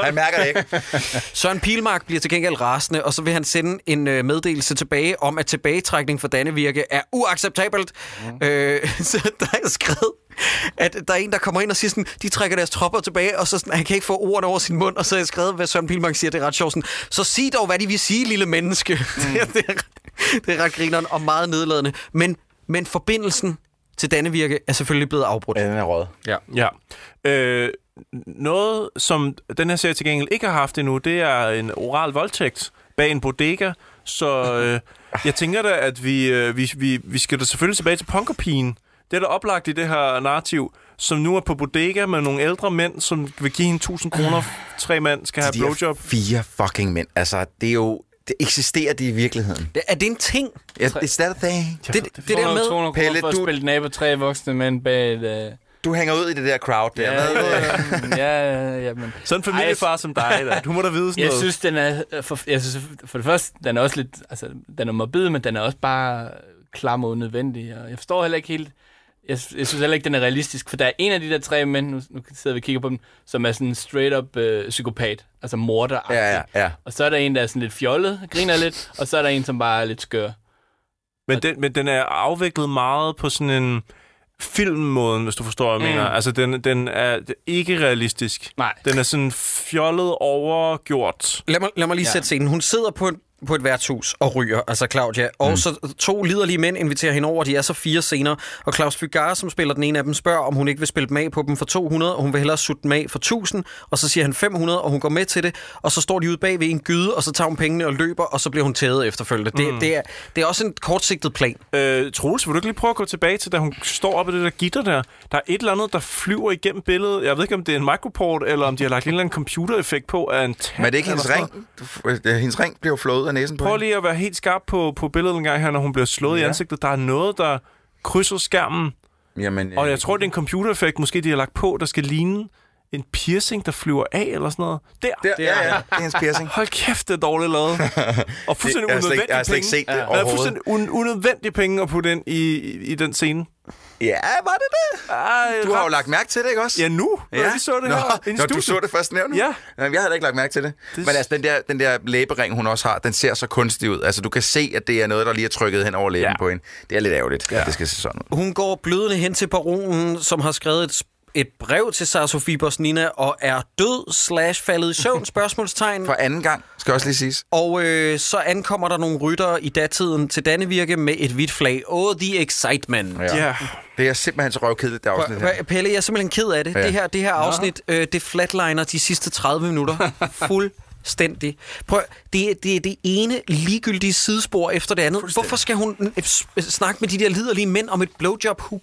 Speaker 3: (laughs)
Speaker 4: Han mærker det ikke. (laughs)
Speaker 3: Søren Pilmark bliver til gengæld rasende, og så vil han sende en øh, meddelelse tilbage om, at tilbagetrækning for Dannevirke er uacceptabelt. Mm. Øh, (laughs) så der er skrevet, at der er en, der kommer ind og siger sådan, de trækker deres tropper tilbage, og så sådan, han kan ikke få ordene over sin mund, og så har jeg skrevet, hvad Søren Pilmark siger, det er ret sjovt. Sådan, så sig dog, hvad de vil sige, lille menneske. Mm. (laughs) det, er, det, er, ret- det er ret grineren og meget nedladende. Men, men forbindelsen til Dannevirke er selvfølgelig blevet afbrudt.
Speaker 4: Ja, den er rød.
Speaker 3: Ja.
Speaker 5: Ja. Øh, noget, som den her serie til gengæld ikke har haft endnu, det er en oral voldtægt bag en bodega. Så øh, jeg tænker da, at vi, øh, vi, vi, vi skal da selvfølgelig tilbage til punkerpigen. Det er da oplagt i det her narrativ, som nu er på bodega med nogle ældre mænd, som vil give hende 1000 kroner. Tre mænd skal have
Speaker 4: De
Speaker 5: blowjob.
Speaker 4: fire fucking mænd. Altså, det er jo... Det eksisterer det i virkeligheden.
Speaker 3: Er det en ting?
Speaker 4: Ja, it's that a thing.
Speaker 3: Det, det, det der med...
Speaker 6: 200
Speaker 4: Pelle,
Speaker 6: for at
Speaker 4: du-
Speaker 6: spille nabo tre voksne mænd bag et... Uh...
Speaker 4: Du hænger ud i det der crowd der.
Speaker 6: Ja, ja, ja, ja, men...
Speaker 5: Sådan en familiefar som dig, da. du må da vide sådan
Speaker 6: Jeg
Speaker 5: noget.
Speaker 6: synes, den er... øh, For, jeg synes, for det første, den er også lidt... Altså, den er morbid, men den er også bare klam og unødvendig. Og jeg forstår heller ikke helt... Jeg, jeg synes heller ikke, den er realistisk, for der er en af de der tre mænd, nu, nu sidder vi og kigger på dem, som er sådan en straight-up øh, psykopat, altså morder
Speaker 4: Ja, ja, ja.
Speaker 6: Og så er der en, der er sådan lidt fjollet, griner lidt, og så er der en, som bare er lidt skør.
Speaker 5: Men den, men den er afviklet meget på sådan en filmmåden, hvis du forstår, hvad jeg
Speaker 6: Mm.
Speaker 5: mener. Altså, den, den er ikke realistisk.
Speaker 6: Nej.
Speaker 5: Den er sådan fjollet overgjort.
Speaker 3: Lad mig, lad mig lige
Speaker 5: Ja.
Speaker 3: sætte scenen. Hun sidder på et, på et værtshus og ryger, altså Claudia. Og mm. så to liderlige mænd inviterer hende over, de er så fire scener. Og Claus Fugard, som spiller den ene af dem, spørger, om hun ikke vil spille dem af på dem for 200, og hun vil hellere sutte dem af for 1000. Og så siger han 500, og hun går med til det. Og så står de ude bag ved en gyde, og så tager hun pengene og løber, og så bliver hun taget efterfølgende.
Speaker 5: Mm.
Speaker 3: Det, det, er, det er også en kortsigtet plan.
Speaker 5: Øh, Troels, vil du ikke lige prøve at gå tilbage til, da hun står oppe i det der gitter der? Der er et eller andet, der flyver igennem billedet. Jeg ved ikke, om det er en microport, eller om de har lagt en eller anden computereffekt på af en tand.
Speaker 4: Men er det ikke hendes ring? Hendes ring bliver flået ud af næsen på
Speaker 5: Prøv
Speaker 4: hende.
Speaker 5: lige at være helt skarp på, på billedet en gang her, når hun bliver slået ja. i
Speaker 4: Ja.
Speaker 5: ansigtet. Der er noget, der krydser skærmen.
Speaker 4: Jamen,
Speaker 5: Og jeg tror, det er en computereffekt, måske de har lagt på, der skal ligne en piercing, der flyver af, eller sådan noget. Der!
Speaker 4: Der, ja, ja, det er hendes piercing.
Speaker 5: Hold kæft, det er dårligt lavet. (laughs) Og fuldstændig unødvendige
Speaker 4: jeg har slet ikke
Speaker 5: penge.
Speaker 4: set det
Speaker 5: Ja. Er
Speaker 4: overhovedet.
Speaker 5: fuldstændig un- unødvendige penge at putte ind i, i, i den scene.
Speaker 4: Ja, var det det?
Speaker 5: Ej,
Speaker 4: Du har jo lagt mærke til det, ikke også?
Speaker 5: Ja, nu. Ja. Vi så det
Speaker 4: Nå,
Speaker 5: her
Speaker 4: Nå, du så det først nævnt?
Speaker 5: Ja.
Speaker 4: Jamen, jeg havde da ikke lagt mærke til det.
Speaker 5: Det-
Speaker 4: Men altså, den der, den der læbering, hun også har, den ser så kunstig ud. Altså, du kan se, at det er noget, der lige er trykket hen over læben
Speaker 5: Ja.
Speaker 4: på hende. Det er lidt ærgerligt, ja. at det skal se sådan ud.
Speaker 3: Hun går blødende hen til baronen, som har skrevet et, et brev til Sara Sofie Bosnina, og er død slash faldet i søvn, (laughs) spørgsmålstegn.
Speaker 4: For anden gang, skal også lige siges.
Speaker 3: Og øh, så ankommer der nogle ryttere i datiden til Dannevirke med et hvidt flag. Oh, the excitement.
Speaker 5: Ja.
Speaker 4: Det er simpelthen så røvkedeligt, det afsnit her.
Speaker 3: Pelle, jeg er simpelthen ked af det.
Speaker 4: Ja.
Speaker 3: Det her, det her afsnit, øh, det flatliner de sidste 30 minutter (laughs) fuldstændig. Prøv, det, er- det er det ene ligegyldige sidespor efter det andet. Hvorfor skal hun snakke med de der liderlige mænd om et blowjob? Who,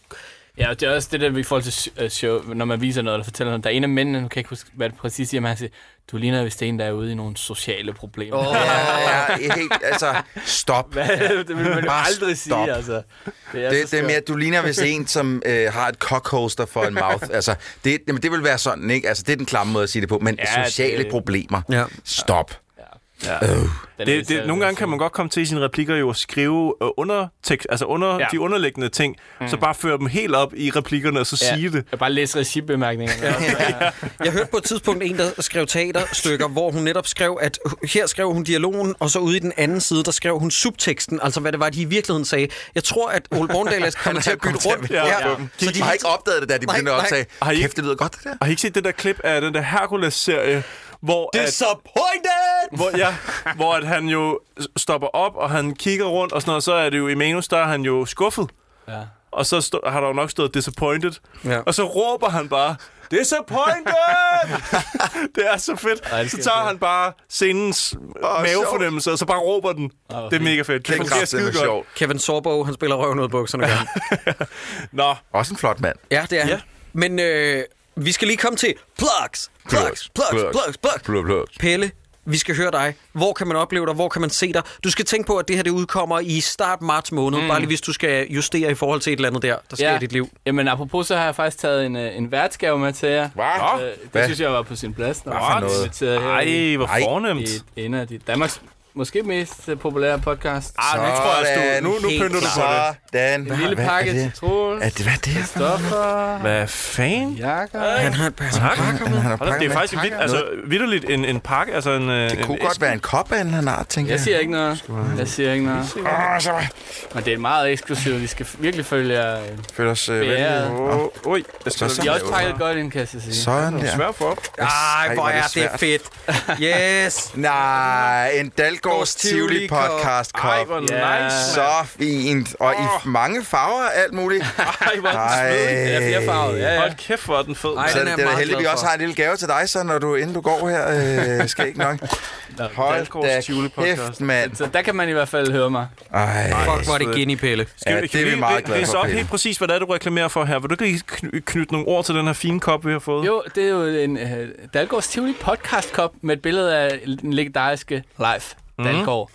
Speaker 6: Ja, og det er også det der i forhold til øh, show, når man viser noget eller fortæller noget. Der er en af mændene, nu kan jeg ikke huske, hvad det præcis siger, men han siger, du ligner vist en, der er ude i nogle sociale problemer.
Speaker 4: Åh, ja, ja, helt, altså, stop.
Speaker 6: Hvad? (laughs) Det vil man jo
Speaker 4: Bare
Speaker 6: aldrig
Speaker 4: stop.
Speaker 6: sige, altså.
Speaker 4: Det, det, det er mere, du ligner vist en, som øh, har et cockholster for en mouth. (laughs) Altså, det, jamen, det vil være sådan, ikke? Altså, det er den klamme måde at sige det på. Men
Speaker 5: ja,
Speaker 4: sociale
Speaker 5: det-
Speaker 4: problemer.
Speaker 3: Ja.
Speaker 4: Stop.
Speaker 5: Ja.
Speaker 4: Øh.
Speaker 5: Det, det, nogle gange kan man godt komme til i sine replikker jo at skrive øh, under tekst, altså under
Speaker 6: Ja.
Speaker 5: ja. de underliggende ting, mm. så bare føre dem helt op i replikkerne og så
Speaker 6: Ja.
Speaker 5: sige det.
Speaker 6: Jeg bare læse recibemærkningerne. (laughs)
Speaker 3: Jeg hørte på et tidspunkt en, der skrev teaterstykker, hvor hun netop skrev, at her skrev hun dialogen, og så ude i den anden side, der skrev hun subteksten, altså hvad det var, de i virkeligheden sagde. Jeg tror, at Ole Borndal er (laughs) kommet til at bytte rundt.
Speaker 4: Ja, ja. Så de har ikke opdaget det, da de begyndte at optage.
Speaker 5: Har I ikke-
Speaker 4: Kæft, det lyder godt, det der.
Speaker 5: Har I ikke set det der klip af den der Hercules-serie, hvor, at,
Speaker 3: Disappointed!
Speaker 5: hvor, ja, hvor at han jo stopper op, og han kigger rundt, og sådan noget, så er det jo i manus, der er han jo skuffet.
Speaker 6: Ja.
Speaker 5: Og så stå, har der jo nok stået disappointed.
Speaker 3: Ja.
Speaker 5: Og så råber han bare, disappointed! (laughs) det er så fedt.
Speaker 6: Ej,
Speaker 5: så tager han bare scenens mavefornemmelse, og så bare råber den. det er mega fedt. Det fungerer skide godt.
Speaker 3: Kevin Sorbo, han spiller røven ud af bukserne. han. (laughs)
Speaker 5: Nå,
Speaker 4: Også en flot mand.
Speaker 3: Ja, det er han.
Speaker 5: Ja.
Speaker 3: Men øh, vi skal lige komme til plugs, plugs, plugs, plugs, plugs.
Speaker 4: Plug, plug.
Speaker 3: Pelle, vi skal høre dig. Hvor kan man opleve dig? Hvor kan man se dig? Du skal tænke på, at det her det udkommer i start marts måned. Mm. Bare lige hvis du skal justere i forhold til et eller andet der, der sker i dit liv.
Speaker 6: Jamen, apropos, så har jeg faktisk taget en, øh, en værtsgave med til jer.
Speaker 4: Hvad?
Speaker 6: Øh, det
Speaker 4: Hvad?
Speaker 6: synes jeg var på sin plads. Når
Speaker 4: Hvad
Speaker 6: jeg
Speaker 4: for
Speaker 6: var
Speaker 4: noget?
Speaker 5: ej, hvor fornemt.
Speaker 6: i en af de Danmarks måske mest øh, populære podcast.
Speaker 5: Ah, nu tror jeg, at du, nu, nu pynter du på det.
Speaker 4: Sådan.
Speaker 6: En lille pakke til Troels,
Speaker 4: Er det, hvad er det her for noget?
Speaker 6: stoffer,
Speaker 5: Hvad fanden?
Speaker 6: jakker.
Speaker 3: Han har, han har.
Speaker 4: Han har
Speaker 5: Hold da,
Speaker 4: pakket
Speaker 5: Det er faktisk vidt, altså, vidderligt en, en pakke, altså en...
Speaker 4: Det kunne godt være en kop af en eller anden art, tænker
Speaker 6: Jeg
Speaker 4: jeg.
Speaker 6: siger ikke noget. Jeg siger ikke noget. Men det er meget eksklusivt. Vi skal virkelig følge jer. øh,
Speaker 4: Føler os øh, venlige.
Speaker 5: Det
Speaker 4: Så-
Speaker 5: skal
Speaker 6: også pakket godt ind, kan jeg så sige.
Speaker 4: Sådan der.
Speaker 5: svært for op.
Speaker 3: Ej, hvor
Speaker 4: er
Speaker 3: er
Speaker 4: det
Speaker 3: det fedt. Yes. (laughs)
Speaker 4: Nej, en Dalgårds
Speaker 3: Tivoli
Speaker 4: podcast
Speaker 5: Ej,
Speaker 4: kop.
Speaker 5: hvor
Speaker 6: Ja.
Speaker 5: nice.
Speaker 4: Så fint. Og i mange farver og alt muligt. (laughs)
Speaker 5: Ej, hvor er
Speaker 4: Ej.
Speaker 6: Det er flere farvet. Ja, ja.
Speaker 5: Hold kæft, hvor er den fed.
Speaker 3: Ej,
Speaker 4: Så
Speaker 3: den
Speaker 4: det
Speaker 3: er
Speaker 4: er da
Speaker 3: meget
Speaker 4: heldigt, vi også har en lille gave til dig, så når du, inden du går her, øh, skal ikke nok. Hold
Speaker 5: Dalgaards
Speaker 4: da
Speaker 5: Tivoli podcast.
Speaker 4: kæft, mand.
Speaker 6: Så der kan man i hvert fald høre mig.
Speaker 4: Ej.
Speaker 3: Fuck, hvor er det geni, Pelle.
Speaker 4: Ja, det
Speaker 5: kan
Speaker 4: er vi meget glade for,
Speaker 5: op helt præcis, hvad det er, du reklamerer for her? Vil du ikke knytte nogle ord til den her fine kop, vi har fået?
Speaker 6: Jo, det er jo en uh, Dalgårds Tivoli podcast kop med et billede af den legendariske Live Dalgaard.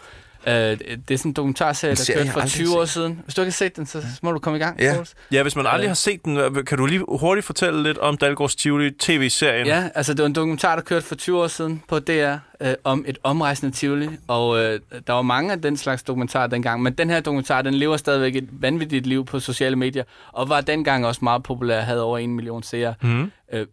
Speaker 6: Uh, det er sådan en dokumentarserie,
Speaker 4: En
Speaker 6: der kørte for
Speaker 4: aldrig
Speaker 6: 20
Speaker 4: set.
Speaker 6: år siden. Hvis du ikke har set den, så må du komme i gang.
Speaker 4: Ja.
Speaker 5: Ja, hvis man aldrig har set den, hvad- kan du lige hurtigt fortælle lidt om Dalgårds Tivoli tv-serien?
Speaker 6: Ja, altså det var en dokumentar, der kørte for 20 år siden på DR øh, om et omrejsende Tivoli, og øh, der var mange af den slags dokumentarer dengang, men den her dokumentar, den lever stadigvæk et vanvittigt liv på sociale medier, og var dengang også meget populær, havde over en million seere.
Speaker 5: Mhm.
Speaker 6: Øh,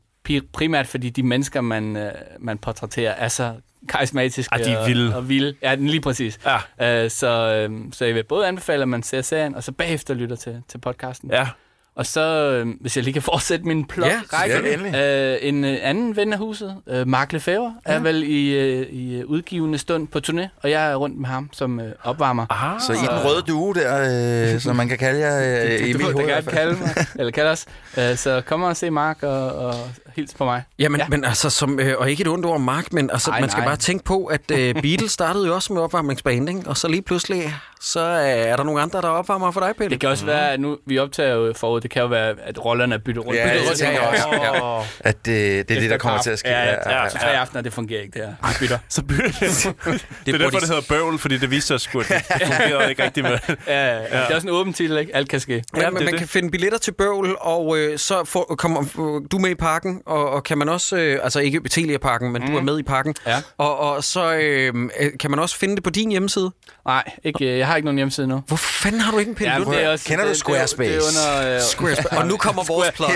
Speaker 6: primært fordi de mennesker, man, øh, man portrætterer, er så karismatiske
Speaker 5: Ah, de er
Speaker 6: og-
Speaker 5: vilde.
Speaker 6: og vilde. Ja, den lige præcis.
Speaker 5: Ja.
Speaker 6: Øh, så, øh, så jeg vil både anbefale, at man ser serien, og så bagefter lytter til, til podcasten.
Speaker 5: Ja.
Speaker 6: Og så, øh, hvis jeg lige kan fortsætte min plot
Speaker 4: Ja,
Speaker 6: række,
Speaker 4: ja,
Speaker 6: øh, en øh, anden ven af huset, øh, Mark Lefebvre, ja. er vel i, øh, i øh, udgivende stund på turné, og jeg er rundt med ham som øh, opvarmer.
Speaker 5: Aha.
Speaker 4: Så i den røde due der, øh, som man kan kalde jer (laughs) øh,
Speaker 6: det,
Speaker 4: i
Speaker 6: det, det,
Speaker 4: hoved.
Speaker 6: det
Speaker 4: i
Speaker 6: kan kalde mig, eller kalde os. Øh, så kom og se Mark og, og hils på mig.
Speaker 3: Jamen, ja. men altså, som, øh, og ikke et ondt ord om Mark, men altså,
Speaker 6: Ej,
Speaker 3: man skal
Speaker 6: nej.
Speaker 3: bare tænke på, at øh, (laughs) Beatles startede jo også med opvarmningsband, ikke? og så lige pludselig, så øh, er der nogle andre, der opvarmer for dig, Pelle.
Speaker 6: Det kan også være, at nu, vi optager jo forud, det kan jo være, at rollerne er byttet rundt.
Speaker 4: Ja,
Speaker 6: byttet
Speaker 4: det
Speaker 6: rundt.
Speaker 4: tænker jeg også. Ja. At det, det er det, der kommer til at ske.
Speaker 6: Ja, ja, ja,
Speaker 5: ja,
Speaker 6: Så tre aftener, det fungerer ikke, det her. Bytter. (laughs)
Speaker 5: Så bytter (laughs) det. det er derfor, det hedder bøvl, fordi det viste sig sgu, at det fungerede ikke rigtig med.
Speaker 6: Ja, ja. Det er også en åben titel, ikke? Alt kan ske.
Speaker 3: Ja, men man kan finde billetter til bøvl, og øh, så får, kommer øh, du med i parken, og, og kan man også, øh, altså ikke Telia-parken, men mm. du er med i parken,
Speaker 6: Ja.
Speaker 3: og, og så øh, øh, kan man også finde det på din hjemmeside.
Speaker 6: Nej, ikke, øh, jeg har ikke nogen hjemmeside nu.
Speaker 3: Hvor fanden har du ikke en pille?
Speaker 6: Ja, men det er også,
Speaker 4: Kender du
Speaker 6: det,
Speaker 4: Squarespace?
Speaker 6: Det, det er under, øh, (laughs)
Speaker 3: Squarespace. Og nu kommer vores plug.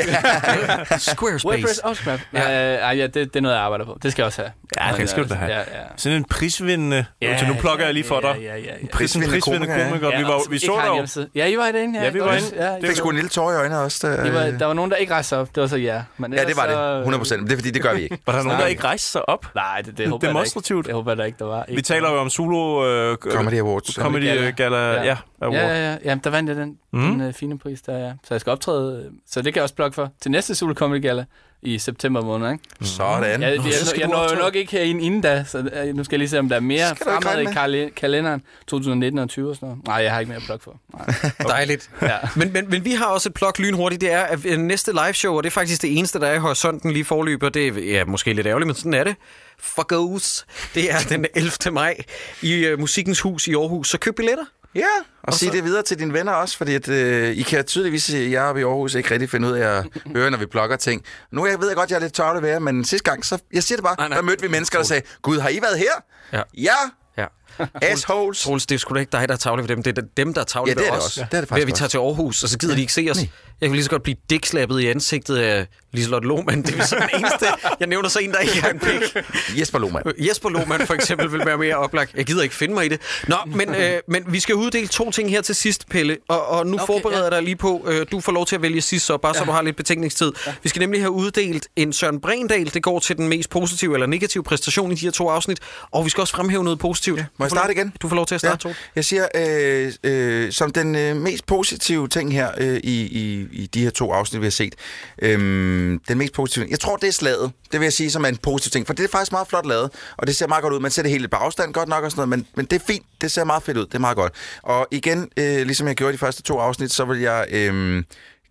Speaker 3: (laughs) Squarespace.
Speaker 6: WordPress og Scrap. Ja. Øh, ej, ja, det, det er noget, jeg arbejder på. Det skal jeg også have.
Speaker 5: Ja, det skal du da
Speaker 6: øh,
Speaker 5: have.
Speaker 6: Ja, ja.
Speaker 5: Sådan en prisvindende...
Speaker 6: Ja,
Speaker 5: så nu plukker jeg lige for dig.
Speaker 6: Ja, ja, ja. ja.
Speaker 5: En prisvindende komiker. Vi, var, vi så
Speaker 6: dig. Ja, I var inde.
Speaker 5: Ja, vi var inde.
Speaker 6: Ja,
Speaker 4: Det fik sgu en lille tår i øjnene også. Der,
Speaker 6: I var, der var nogen, der ikke rejste sig op. Det var så ja. Men
Speaker 4: ja, det var det. 100 procent. Det er fordi, det gør vi ikke. (laughs)
Speaker 5: Var der nogen, der ikke rejste sig op?
Speaker 6: Nej, det, det (laughs) håber jeg da ikke.
Speaker 5: Demonstrativt.
Speaker 6: Det håber jeg da ikke, der var.
Speaker 5: Vi taler jo om Zulu... Øh,
Speaker 4: Comedy Awards.
Speaker 5: Comedy
Speaker 6: Gala.
Speaker 5: Gala, ja, ja Award.
Speaker 6: Ja, ja, ja. Jamen, der vandt jeg den,
Speaker 5: mm.
Speaker 6: den fine pris, der ja. Så jeg skal optræde. øh, Så det kan jeg også plukke for. Til næste Sule Comedy Gala, i september måned, ikke?
Speaker 4: Sådan.
Speaker 6: Jeg, jeg, jeg, jeg når jo nok ikke herinde inden da, så øh, nu skal jeg lige se, om der er mere fremad i kal- kalenderen 2019 og 20 og sådan noget. Nej, jeg har ikke mere pluk for. Nej. (laughs)
Speaker 3: Dejligt.
Speaker 6: Ja.
Speaker 3: Men, men, men vi har også et plok lynhurtigt. Det er at øh, næste live show, og det er faktisk det eneste, der er i horisonten lige forløber. Det er ja, måske lidt ærgerligt, men sådan er det. Fuckos. Det er den 11. maj i uh, Musikkens Hus i Aarhus. Så køb billetter.
Speaker 4: Ja, og, og sig det videre til dine venner også, fordi at, øh, I kan tydeligvis, at jeg oppe i Aarhus ikke rigtig finde ud af at (laughs) høre, når vi plukker ting. Nu jeg ved jeg godt, at jeg er lidt tør at være, men sidste gang, så jeg siger det bare, nej, nej. der mødte vi mennesker, der sagde, Gud, har I været her?
Speaker 3: Ja.
Speaker 4: Ja!
Speaker 3: Ja. (laughs)
Speaker 4: Assholes.
Speaker 3: Troels, det er sgu da ikke dig, der er tavle ved dem. Det er dem, der er tavle
Speaker 4: Ja, det
Speaker 3: ved
Speaker 4: er det
Speaker 3: os.
Speaker 4: også. Det er det
Speaker 3: Ved at vi tager til Aarhus, og så gider de ikke se os. Jeg kan lige så godt blive dækslappet i ansigtet af Liselotte Lohmann. Det er så den eneste. Jeg nævner så en, der ikke har en pik.
Speaker 4: Jesper Lohmann.
Speaker 3: Jesper Lohmann for eksempel vil være mere oplagt. Jeg gider ikke finde mig i det. Nå, men, øh, men vi skal uddele to ting her til sidst, Pelle. Og, og nu okay, forbereder jeg dig lige på, øh, du får lov til at vælge sidst, så bare ja. så du har lidt betænkningstid. Ja. Vi skal nemlig have uddelt en Søren Brendal. Det går til den mest positive eller negative præstation i de her to afsnit. Og vi skal også fremhæve noget positivt. Ja.
Speaker 4: Må jeg starte igen?
Speaker 3: Du får lov til at starte, ja.
Speaker 4: Jeg siger, øh, øh, som den øh, mest positive ting her øh, i, i, i de her to afsnit, vi har set. Øhm, den mest positive Jeg tror, det er slaget. Det vil jeg sige, som er en positiv ting. For det er faktisk meget flot lavet, og det ser meget godt ud. Man ser det helt på afstand godt nok og sådan noget, men, men det er fint. Det ser meget fedt ud. Det er meget godt. Og igen, øh, ligesom jeg gjorde i de første to afsnit, så vil jeg... Øh,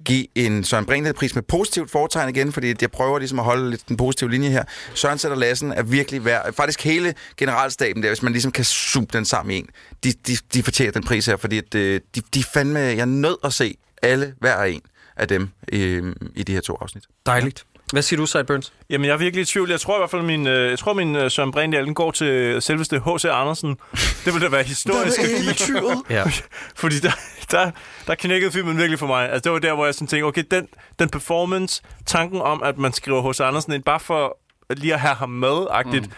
Speaker 4: give en Søren Brindal-pris med positivt foretegn igen, fordi jeg prøver ligesom at holde lidt den positive linje her. Søren Sætter Lassen er virkelig værd. Faktisk hele generalstaben der, hvis man ligesom kan zoome den sammen i en, de, de, de fortjener den pris her, fordi at, øh, de, de fandme, jeg er nødt at se alle hver en af dem øh, i de her to afsnit.
Speaker 3: Dejligt. Hvad siger du, Sideburns?
Speaker 5: Jamen, jeg er virkelig i tvivl. Jeg tror i hvert fald, min, øh, jeg tror, min øh, Søren Brindal, den går til selveste H.C. Andersen. (laughs) Det ville da være historisk at give.
Speaker 3: Ja. (laughs)
Speaker 5: Fordi der, der, der knækkede filmen virkelig for mig. Altså, det var der, hvor jeg sådan tænkte, okay, den, den performance, tanken om, at man skriver H.C. Andersen ind, bare for lige at have ham med-agtigt, mm.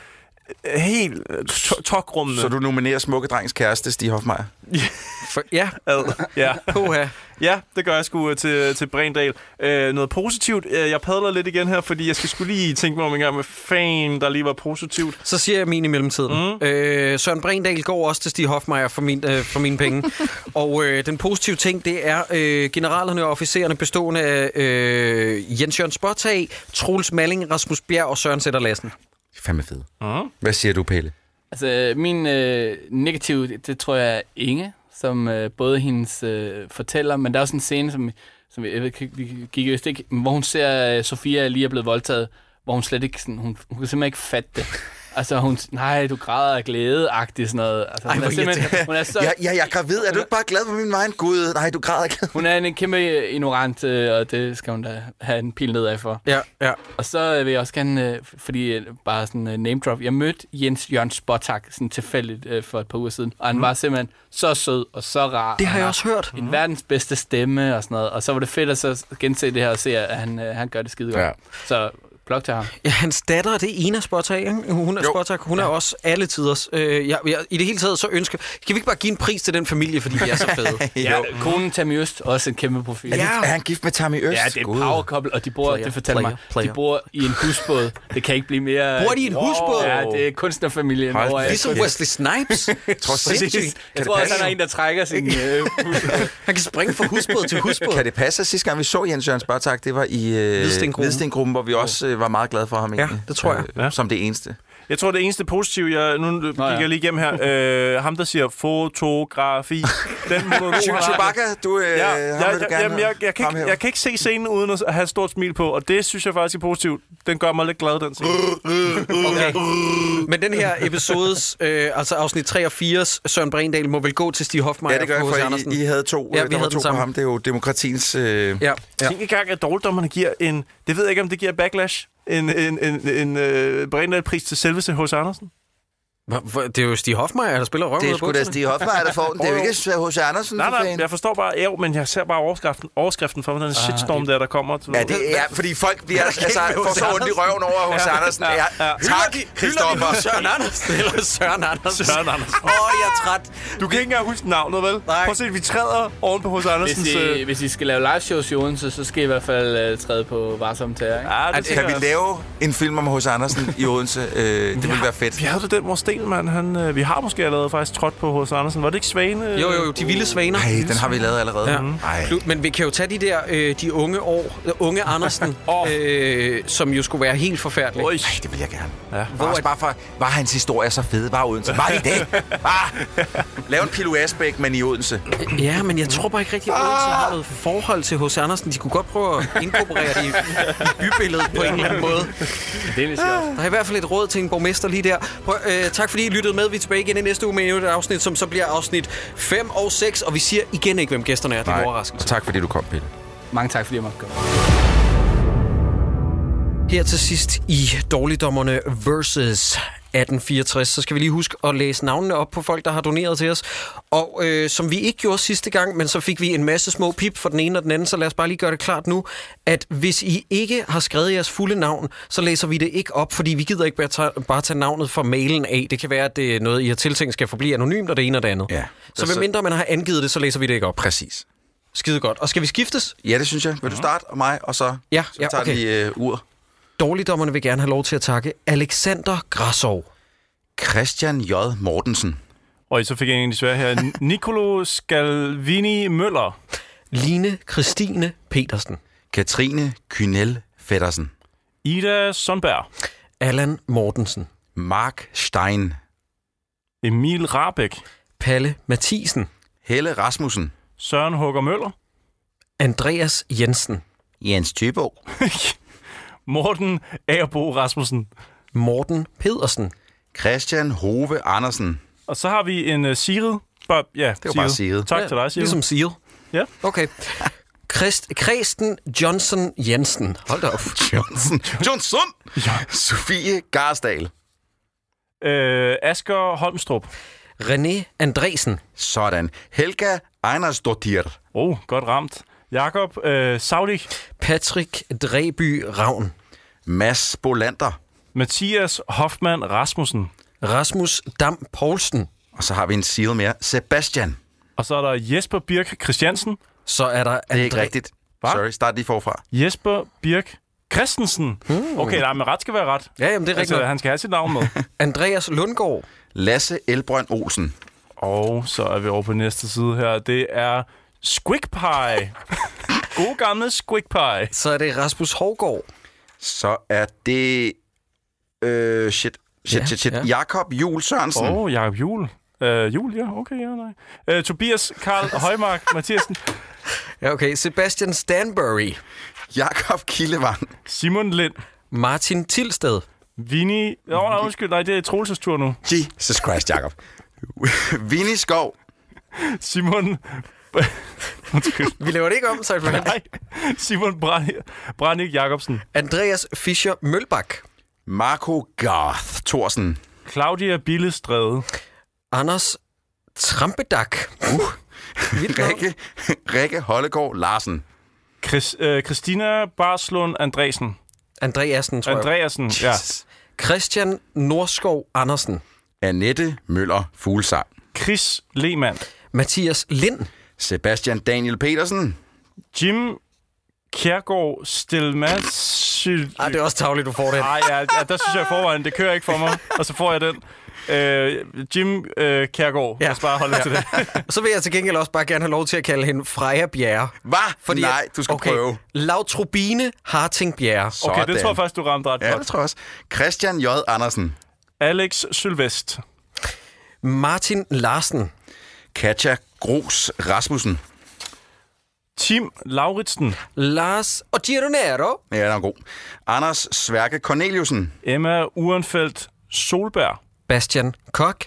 Speaker 5: Helt øh, to- tokrummende.
Speaker 4: Så du nominerer smukke drengs kæreste, Stig Hofmeier? (laughs)
Speaker 3: For, ja.
Speaker 5: Ad, ja. Ja, det gør jeg sgu øh, til, til Brindal. Øh, noget positivt. Øh, jeg padler lidt igen her, fordi jeg skal skulle lige tænke mig om en gang med fan, der lige var positivt.
Speaker 3: Så siger jeg min i mellemtiden. Mm. Øh, Søren Brindal går også til Stig Hofmeier for, min, øh, for mine penge. (laughs) og øh, den positive ting, det er øh, generalerne og officererne bestående af øh, Jens Jørgen Spottag, Troels Malling, Rasmus Bjerg og Søren Sætter Lassen.
Speaker 4: Fandme fed.
Speaker 5: Mm.
Speaker 4: Hvad siger du, Pelle?
Speaker 6: Altså, min øh, negative, det, det tror jeg er Inge, som øh, både hendes øh, fortæller, men der er også en scene, som, som jeg ved, ikke, vi gik jo ikke, hvor hun ser, øh, Sofia lige er blevet voldtaget, hvor hun slet ikke, sådan, hun, hun kan simpelthen ikke fatte det. Altså, hun, nej, du græder af glæde-agtigt, sådan noget. Altså,
Speaker 4: Ej,
Speaker 6: hun, er simpelthen, hun er så...
Speaker 4: Ja, ja, jeg er gravid. Er du ikke bare glad på min vej? Gud, nej, du græder ikke.
Speaker 6: Hun er en kæmpe ignorant, øh, og det skal hun da have en pil nedad for.
Speaker 3: Ja, ja.
Speaker 6: Og så øh, vil jeg også gerne, øh, fordi øh, bare sådan uh, name drop, jeg mødte Jens Jørgen Spottak sådan tilfældigt øh, for et par uger siden, og han
Speaker 3: Mm.
Speaker 6: mm. var simpelthen så sød og så rar.
Speaker 3: Det har jeg også hørt.
Speaker 6: En verdens bedste stemme og sådan noget, og så var det fedt at så gense det her og se, at han, øh, han gør det skide godt.
Speaker 3: Ja.
Speaker 6: Så plok til ham.
Speaker 3: Ja, hans datter, det er Ina Spottag, ikke? Hun er Spottag, hun er også alle tiders. Øh, jeg, jeg, I det hele taget så ønsker... Kan vi ikke bare give en pris til den familie, fordi de er så (laughs) fede?
Speaker 6: ja, konen Tammy Øst, også en kæmpe profil.
Speaker 4: De, er han gift med Tammy Øst?
Speaker 6: Ja, det er et power couple, og de bor,
Speaker 3: Player,
Speaker 6: det fortæller
Speaker 3: player,
Speaker 6: mig,
Speaker 3: player.
Speaker 6: de bor i en husbåd. Det kan ikke blive mere...
Speaker 3: Bor de i en husbåd?
Speaker 6: Ja, det er kunstnerfamilien.
Speaker 4: Hold da
Speaker 3: Ligesom Wesley Snipes. (laughs)
Speaker 4: Tror
Speaker 3: Sindssygt.
Speaker 6: Jeg
Speaker 4: det
Speaker 6: tror også, han er en, der trækker sin øh. (laughs)
Speaker 3: Han kan springe fra husbåd til husbåd.
Speaker 4: Kan det passe, at sidste gang vi så Jens Jørgen Spartak, det var i øh,
Speaker 3: Hvidstengruppen.
Speaker 4: Hvidstengruppen, hvor vi også øh, var meget glade for ham
Speaker 3: Ja,
Speaker 4: egentlig.
Speaker 3: det tror jeg.
Speaker 4: Øh,
Speaker 5: Ja.
Speaker 4: Som det eneste.
Speaker 5: Jeg tror, det eneste positive, jeg, nu gik
Speaker 6: ja.
Speaker 5: jeg lige igennem her, (laughs) øh, ham der siger fotografi, den (laughs)
Speaker 4: Chewbacca, du, øh,
Speaker 5: Ja,
Speaker 4: ham
Speaker 5: jeg,
Speaker 4: vil du
Speaker 5: jeg,
Speaker 4: gerne
Speaker 5: jamen, jeg, jeg, kan ikke, jeg kan ikke se scenen uden at have et stort smil på, og det synes jeg faktisk er positivt. Den gør mig lidt glad, den scene. (laughs)
Speaker 3: Okay. Men den her episodes, øh, altså afsnit 3 og 4, Søren Brindal, må vel gå til Stig Hofmeier
Speaker 4: Ja, det gør
Speaker 3: og
Speaker 4: jeg,
Speaker 3: H.C.
Speaker 4: for
Speaker 3: Andersen.
Speaker 4: I, I havde to.
Speaker 3: Ja,
Speaker 4: Ja,
Speaker 3: vi havde
Speaker 4: to på ham. Det er jo demokratiens... Øh,
Speaker 3: Ja, ja.
Speaker 5: Tænk engang, at dårligdommerne giver en... Det ved jeg ikke, om det giver backlash. En, en, en, en øh, Brindal-pris til selveste hos Andersen.
Speaker 3: Det er jo Stig Hofmeier, der spiller røven
Speaker 4: det er sgu da. Stig Hofmeier, der får den. Det er jo ikke H.C. Andersen,
Speaker 5: Nej, nej, jeg forstår bare, jo, men jeg ser bare overskriften, overskriften for, den shitstorm der, der kommer. Til
Speaker 4: Ja, det er, fordi folk bliver altså, får så ondt i røven over hos Andersen. Ja, tak, Christoffer.
Speaker 3: Søren Andersen (laughs) eller Søren Andersen?
Speaker 5: Søren Andersen.
Speaker 3: Åh, oh, jeg er træt.
Speaker 5: Du kan ikke engang huske navnet, vel? Nej. Prøv at se, vi træder oven på hos
Speaker 6: Hvis
Speaker 5: Andersens...
Speaker 6: I,
Speaker 5: øh,
Speaker 6: hvis I skal lave live shows i Odense, så skal I i hvert fald uh, træde på varsomme tæer, ikke?
Speaker 5: Ja, det
Speaker 4: Kan vi lave en film om H.C. Andersen i Odense? Øh, det ville være fedt.
Speaker 5: Vi havde det den, hvor Sten Stegelmann, han, øh, vi har måske allerede faktisk trådt på hos Andersen. Var det ikke Svane?
Speaker 3: Jo, jo, jo, de vilde svaner.
Speaker 4: Nej, den har vi lavet allerede.
Speaker 3: Ja. Plu- Men vi kan jo tage de der, øh, de unge år, øh, unge Andersen, (laughs) øh, som jo skulle være helt forfærdelige.
Speaker 5: Oj.
Speaker 4: Ej, det vil jeg gerne.
Speaker 5: Ja.
Speaker 4: Hvor også bare for, var hans historie så fed? Var Odense? Var det det? (laughs) Var? Lav en Pilo Asbæk, men i Odense.
Speaker 3: Ja, men jeg tror bare ikke rigtig, at Odense har noget forhold til H.C. Andersen. De kunne godt prøve at inkorporere det i, i bybilledet på en eller anden måde.
Speaker 6: Det er.
Speaker 3: Der er i hvert fald et råd til en borgmester lige der. Prøv, øh, tak fordi I lyttede med. Vi er tilbage igen i næste uge med et afsnit, som så bliver afsnit 5 og 6. Og vi siger igen ikke, hvem gæsterne er. Det er en overraskelse.
Speaker 4: Tak fordi du kom, Pelle.
Speaker 6: Mange tak, fordi jeg måtte komme.
Speaker 3: Her til sidst i Dårligdommerne versus 1864, så skal vi lige huske at læse navnene op på folk, der har doneret til os. Og øh, som vi ikke gjorde sidste gang, men så fik vi en masse små pip for den ene og den anden, så lad os bare lige gøre det klart nu, at hvis I ikke har skrevet jeres fulde navn, så læser vi det ikke op, fordi vi gider ikke bare tage, bare tage navnet fra mailen af. Det kan være, at det er noget, I har tiltænkt skal forblive anonymt, og det ene og det andet.
Speaker 4: Ja.
Speaker 3: Så medmindre man har angivet det, så læser vi det ikke op.
Speaker 4: Præcis.
Speaker 3: Skide godt. Og skal vi skiftes?
Speaker 4: Ja, det synes jeg. Vil du starte og mig, og så,
Speaker 3: Ja,
Speaker 4: så
Speaker 3: ja,
Speaker 4: tager
Speaker 3: okay.
Speaker 4: vi øh, ur.
Speaker 3: Dårligdommerne vil gerne have lov til at takke Alexander Grasov.
Speaker 4: Christian J. Mortensen.
Speaker 5: Og så fik jeg en af de svære her. (laughs) Nicolo Scalvini Møller.
Speaker 3: Line Christine Petersen.
Speaker 4: Katrine Kynel Feddersen.
Speaker 5: Ida Sundberg.
Speaker 3: Allan Mortensen.
Speaker 4: Mark Stein.
Speaker 5: Emil Rabeck.
Speaker 3: Palle Mathisen.
Speaker 4: Helle Rasmussen.
Speaker 5: Søren Hugger Møller.
Speaker 3: Andreas Jensen.
Speaker 4: Jens Tøbo. (laughs)
Speaker 5: Morten Agerbo Rasmussen.
Speaker 3: Morten Pedersen.
Speaker 4: Christian Hove Andersen.
Speaker 5: Og så har vi en uh, Sigrid. Bare, ja,
Speaker 4: Det var bare Sigrid.
Speaker 5: Tak til dig, Sigrid.
Speaker 3: Ligesom Seal.
Speaker 5: Ja.
Speaker 3: Okay. Christ, Kristen Johnson Jensen. Hold da op. (laughs)
Speaker 4: Johnson. Johnson! Sofie Garsdal.
Speaker 5: Øh, Asger Holmstrup.
Speaker 3: René Andresen.
Speaker 4: Sådan. Helga Einarsdottir.
Speaker 5: Oh, godt ramt. Jakob øh, Saudik.
Speaker 3: Patrick Dreby Ravn.
Speaker 4: Mads Bolander.
Speaker 5: Mathias Hoffmann Rasmussen.
Speaker 3: Rasmus Dam Poulsen.
Speaker 4: Og så har vi en seal mere. Sebastian.
Speaker 5: Og så er der Jesper Birk Christiansen.
Speaker 3: Så er der
Speaker 4: Det er ikke rigtigt.
Speaker 5: Hva?
Speaker 4: Sorry, start lige forfra.
Speaker 5: Jesper Birk Christensen.
Speaker 3: Hmm.
Speaker 5: Okay, nej, men ret skal være ret.
Speaker 3: Ja, jamen det er
Speaker 5: Altså,
Speaker 3: rigtigt.
Speaker 5: han skal have sit navn med. (laughs)
Speaker 3: Andreas Lundgaard.
Speaker 4: Lasse Elbrønd Olsen.
Speaker 5: Og så er vi over på næste side her. Det er Squig Pie. God gamle Squig Pie.
Speaker 3: Så er det Rasmus Hårgaard.
Speaker 4: Så er det... Øh, shit. Shit,
Speaker 3: Ja,
Speaker 4: shit, shit.
Speaker 3: ja.
Speaker 4: Jakob Jul Sørensen.
Speaker 5: Åh, oh, Jacob Jul. Uh, Jul, ja, okay, ja, nej. Uh, Tobias Karl (laughs) Højmark Mathiasen.
Speaker 3: Ja, okay. Sebastian Stanbury.
Speaker 4: Jakob Kildevang.
Speaker 5: Simon Lind.
Speaker 3: Martin Tilsted.
Speaker 5: Vinnie... Åh, oh, nej, undskyld, nej, det er Troelses tur nu.
Speaker 4: Jesus Christ, Jakob. Vinnie Skov.
Speaker 5: Simon... (laughs)
Speaker 3: Vi laver det ikke om, så
Speaker 5: Nej. Simon Brannik Jacobsen.
Speaker 3: Andreas Fischer Mølbak.
Speaker 4: Marco Garth Thorsen.
Speaker 5: Claudia Billestræde.
Speaker 3: Anders Trampedak.
Speaker 4: Uh. Rikke, Rikke Hollegaard Larsen.
Speaker 5: Chris, øh, Christina Barslund Andresen.
Speaker 3: Andreasen, tror jeg.
Speaker 5: Andreasen, ja.
Speaker 3: Christian Norskov Andersen.
Speaker 4: Annette Møller Fuglsang.
Speaker 5: Chris Lehmann.
Speaker 3: Mathias Lind.
Speaker 4: Sebastian Daniel Petersen.
Speaker 5: Jim Kjærgaard Stelmas...
Speaker 3: Ej, det er også tavligt, du får det.
Speaker 5: Nej, ja, ja, der synes jeg i forvejen, det kører ikke for mig. Og så får jeg den. Øh, Jim øh, Kjærgaard. Ja. Lad os bare holde ja. til det. (laughs)
Speaker 3: Så vil jeg til gengæld også bare gerne have lov til at kalde hende Freja Bjerre.
Speaker 4: Hvad? Nej, du skal
Speaker 3: okay,
Speaker 4: prøve.
Speaker 3: Lautrobine Harting Bjerre.
Speaker 5: Okay,
Speaker 4: Sådan.
Speaker 5: det tror jeg faktisk, du ramte ret
Speaker 4: Ja,
Speaker 5: godt.
Speaker 4: det tror jeg også. Christian J. Andersen.
Speaker 5: Alex Sylvest.
Speaker 3: Martin Larsen.
Speaker 4: Katja Gros Rasmussen.
Speaker 5: Tim Lauritsen.
Speaker 3: Lars og Gironero.
Speaker 4: Ja, den er god. Anders Sværke Corneliusen.
Speaker 5: Emma Urenfeldt Solberg.
Speaker 3: Bastian Kok.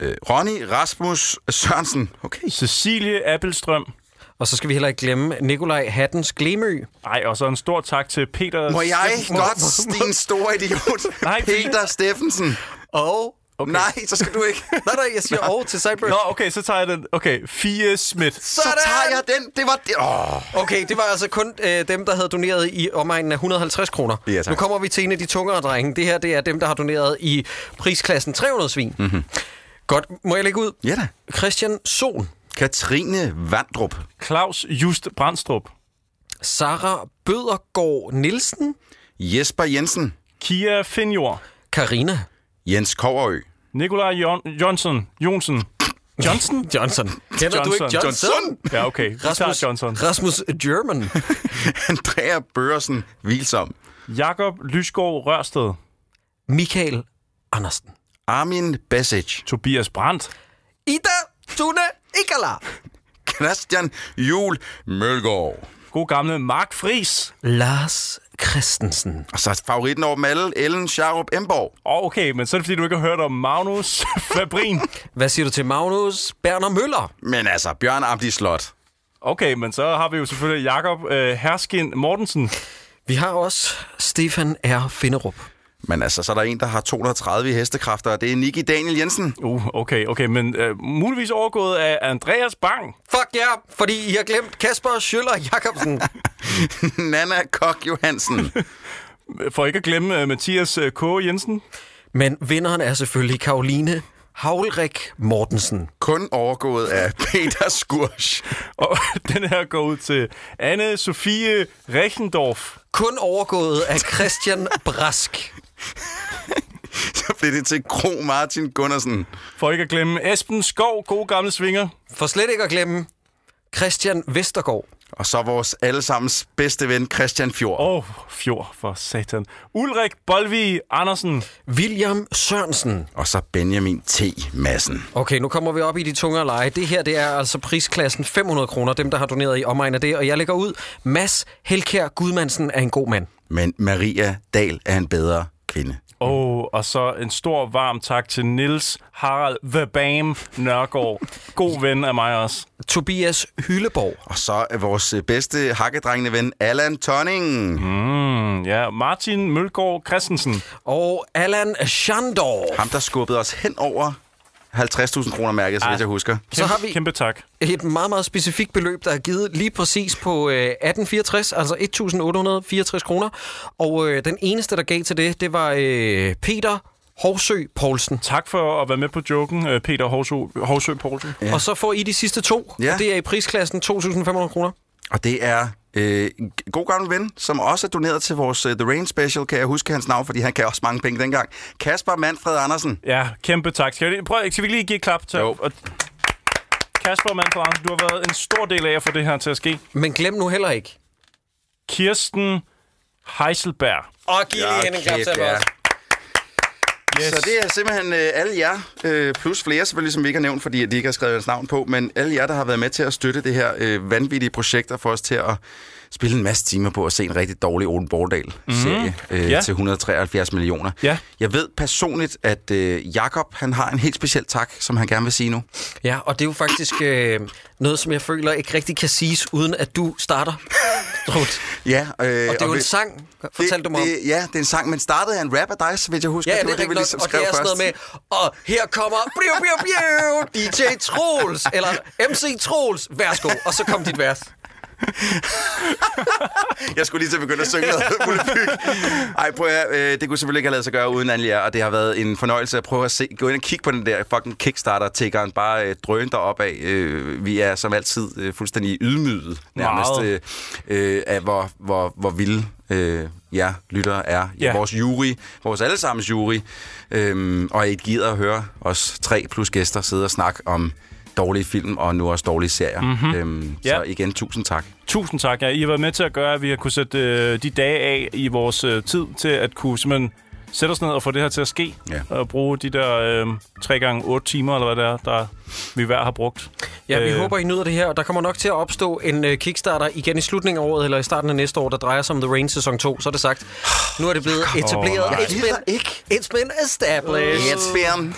Speaker 4: Øh, Ronny Rasmus Sørensen. Okay.
Speaker 5: Cecilie Appelstrøm.
Speaker 3: Og så skal vi heller ikke glemme Nikolaj Hattens Glemø.
Speaker 5: Ej, og så en stor tak til Peter...
Speaker 4: Må jeg
Speaker 5: Steffensen.
Speaker 4: godt, din store idiot? (laughs)
Speaker 5: Nej,
Speaker 4: Peter Steffensen.
Speaker 3: Og...
Speaker 4: Okay. Nej, så skal du ikke. (laughs)
Speaker 3: nej, nej, jeg siger og til Cyber.
Speaker 5: Nå, okay, så tager jeg den. Okay, Fie Schmidt.
Speaker 4: Så tager jeg den. Det var det. Oh.
Speaker 3: Okay, det var altså kun øh, dem, der havde doneret i omegnen af 150 kroner.
Speaker 4: Ja, tak.
Speaker 3: nu kommer vi til en af de tungere drenge. Det her, det er dem, der har doneret i prisklassen 300 svin.
Speaker 4: Mm-hmm.
Speaker 3: Godt, må jeg lægge ud?
Speaker 4: Ja da.
Speaker 3: Christian Sohn.
Speaker 4: Katrine Vandrup.
Speaker 5: Claus Just Brandstrup.
Speaker 3: Sara Bødergaard Nielsen.
Speaker 4: Jesper Jensen.
Speaker 5: Kia Finjord.
Speaker 3: Karina.
Speaker 4: Jens Koverø.
Speaker 5: Nikolaj Jon- Johnson. Jonsen. Johnson? (laughs)
Speaker 3: Johnson. Kender du ikke Johnson?
Speaker 5: Ja, okay. Vi
Speaker 3: Rasmus,
Speaker 5: Johnson.
Speaker 3: Rasmus German. (laughs)
Speaker 4: Andrea Børsen, hvilsom.
Speaker 5: Jakob Lysgaard Rørsted.
Speaker 3: Michael Andersen.
Speaker 4: Armin Besic.
Speaker 5: Tobias Brandt.
Speaker 3: Ida Tune Ikala.
Speaker 4: Christian Jul Mølgaard.
Speaker 5: God gamle Mark Fris.
Speaker 3: Lars Christensen.
Speaker 4: Og så favoritten over dem alle, Ellen Scharup Emborg.
Speaker 5: Oh, okay, men så er det fordi, du ikke har hørt om Magnus (laughs) Fabrin.
Speaker 3: Hvad siger du til Magnus Berner Møller?
Speaker 4: Men altså, Bjørn Amdi Slot.
Speaker 5: Okay, men så har vi jo selvfølgelig Jakob øh, Herskin Mortensen.
Speaker 3: Vi har også Stefan R. Finderup.
Speaker 4: Men altså, så er der en, der har 230 i hestekræfter, og det er Nicky Daniel Jensen.
Speaker 5: Uh, okay, okay, men øh, muligvis overgået af Andreas Bang.
Speaker 3: Fuck ja, yeah, fordi I har glemt Kasper Schøller Jacobsen. (laughs)
Speaker 4: Nana Kok Johansen. (laughs)
Speaker 5: For ikke at glemme øh, Mathias øh, K. Jensen.
Speaker 3: Men vinderen er selvfølgelig Karoline Havlrik Mortensen.
Speaker 4: Kun overgået af (laughs) Peter Skursch.
Speaker 5: Og den her går ud til anne Sofie Rechendorf.
Speaker 3: Kun overgået af Christian Brask. (laughs)
Speaker 4: Så blev det til Kro Martin Gunnarsen.
Speaker 5: For ikke at glemme Esben Skov, god gamle svinger.
Speaker 3: For slet ikke at glemme Christian Vestergaard.
Speaker 4: Og så vores allesammens bedste ven, Christian Fjord.
Speaker 5: Åh, oh, Fjord for satan. Ulrik Bolvi Andersen.
Speaker 3: William Sørensen.
Speaker 4: Og så Benjamin T. Madsen.
Speaker 3: Okay, nu kommer vi op i de tungere leje. Det her, det er altså prisklassen 500 kroner, dem der har doneret i omegn af det. Og jeg lægger ud, Mads Helkær Gudmandsen er en god mand.
Speaker 4: Men Maria Dahl er en bedre kvinde.
Speaker 5: Oh, og så en stor varm tak til Nils Harald The Bam Nørgaard. God ven af mig også.
Speaker 3: Tobias Hylleborg.
Speaker 4: Og så er vores bedste hakkedrengende ven, Allan Tonning.
Speaker 5: Mm, ja, Martin Mølgaard Christensen.
Speaker 3: Og Allan Schandorf.
Speaker 4: Ham, der skubbede os hen over 50.000 kroner mærket, så vidt jeg husker.
Speaker 5: Kæmpe,
Speaker 3: Så har vi
Speaker 5: Kæmpe tak.
Speaker 3: et meget, meget specifikt beløb, der er givet lige præcis på øh, 1864, altså 1.864 kroner. Og øh, den eneste, der gav til det, det var øh, Peter Horsø Poulsen.
Speaker 5: Tak for at være med på joken, øh, Peter Horsø, Horsø Poulsen.
Speaker 3: Ja. Og så får I de sidste to,
Speaker 4: Ja.
Speaker 3: og det er i prisklassen 2.500 kroner.
Speaker 4: Og det er øh, en god gammel ven, som også er doneret til vores uh, The Rain Special. Kan jeg huske hans navn, fordi han gav også mange penge dengang. Kasper Manfred Andersen.
Speaker 5: Ja, kæmpe tak. Skal vi, lige- prøv, skal vi lige give et klap til?
Speaker 4: Jo.
Speaker 5: Og Kasper Manfred Andersen, du har været en stor del af at få det her til at ske.
Speaker 3: Men glem nu heller ikke.
Speaker 5: Kirsten Heiselberg.
Speaker 3: Og giv lige hende en klap til
Speaker 4: ja.
Speaker 5: Yes.
Speaker 4: Så det er simpelthen øh, alle jer, øh, plus flere selvfølgelig, som vi ikke har nævnt, fordi de ikke har skrevet deres navn på, men alle jer, der har været med til at støtte det her øh, vanvittige projekt, og få os til at spille en masse timer på at se en rigtig dårlig Ole Bordal-serie mm. øh,
Speaker 5: Ja.
Speaker 4: til 173 millioner.
Speaker 5: Ja.
Speaker 4: Jeg ved personligt, at øh, Jakob han har en helt speciel tak, som han gerne vil sige nu.
Speaker 3: Ja, og det er jo faktisk øh, noget, som jeg føler ikke rigtig kan siges, uden at du starter.
Speaker 4: Ja, øh,
Speaker 3: Og det er jo en sang, fortalte du mig om.
Speaker 4: det, Ja, det er en sang, men startede af en rap af dig, så vidt jeg husker.
Speaker 3: Ja, det er
Speaker 4: var
Speaker 3: rigtigt
Speaker 4: vi ligesom
Speaker 3: og det er sådan noget
Speaker 4: først.
Speaker 3: med, og her kommer biu, biu, biu, DJ Troels, eller MC Troels, værsgo, og så kom dit vers. (laughs)
Speaker 4: Jeg skulle lige til at begynde at synge noget. (laughs) Ej, prøv at, øh, det kunne selvfølgelig ikke have lavet sig gøre uden jer, og det har været en fornøjelse at prøve at se, gå ind og kigge på den der fucking Kickstarter-tiggeren, bare øh, drøne derop af. Øh, vi er som altid øh, fuldstændig ydmyget nærmest øh, øh, af, hvor, hvor, hvor vilde øh, jer lyttere er.
Speaker 5: Ja.
Speaker 4: Vores jury, vores allesammens jury, øh, og I gider at høre os tre plus gæster sidde og snakke om dårlige film og nu også dårlige serier.
Speaker 5: Mhm.
Speaker 4: Øhm,
Speaker 5: Ja.
Speaker 4: Så igen, tusind tak.
Speaker 5: Tusind tak. Ja, I har været med til at gøre, at vi har kunne sætte øh, de dage af i vores øh, tid til at kunne simpelthen sætte os ned og få det her til at ske.
Speaker 4: Ja.
Speaker 5: Og bruge de der øh, 3 gange 8 timer, eller hvad det er, der vi hver har brugt.
Speaker 3: Ja, vi
Speaker 5: Øh,
Speaker 3: håber, I nyder det her, og der kommer nok til at opstå en uh, Kickstarter igen i slutningen af året, eller i starten af næste år, der drejer sig om The Rain sæson 2, så er det sagt. Nu er det blevet etableret.
Speaker 5: nej.
Speaker 3: it's, been, it's been established.
Speaker 4: It's been...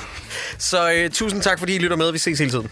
Speaker 3: Så uh, tusind tak, fordi I lytter med. Vi ses hele tiden.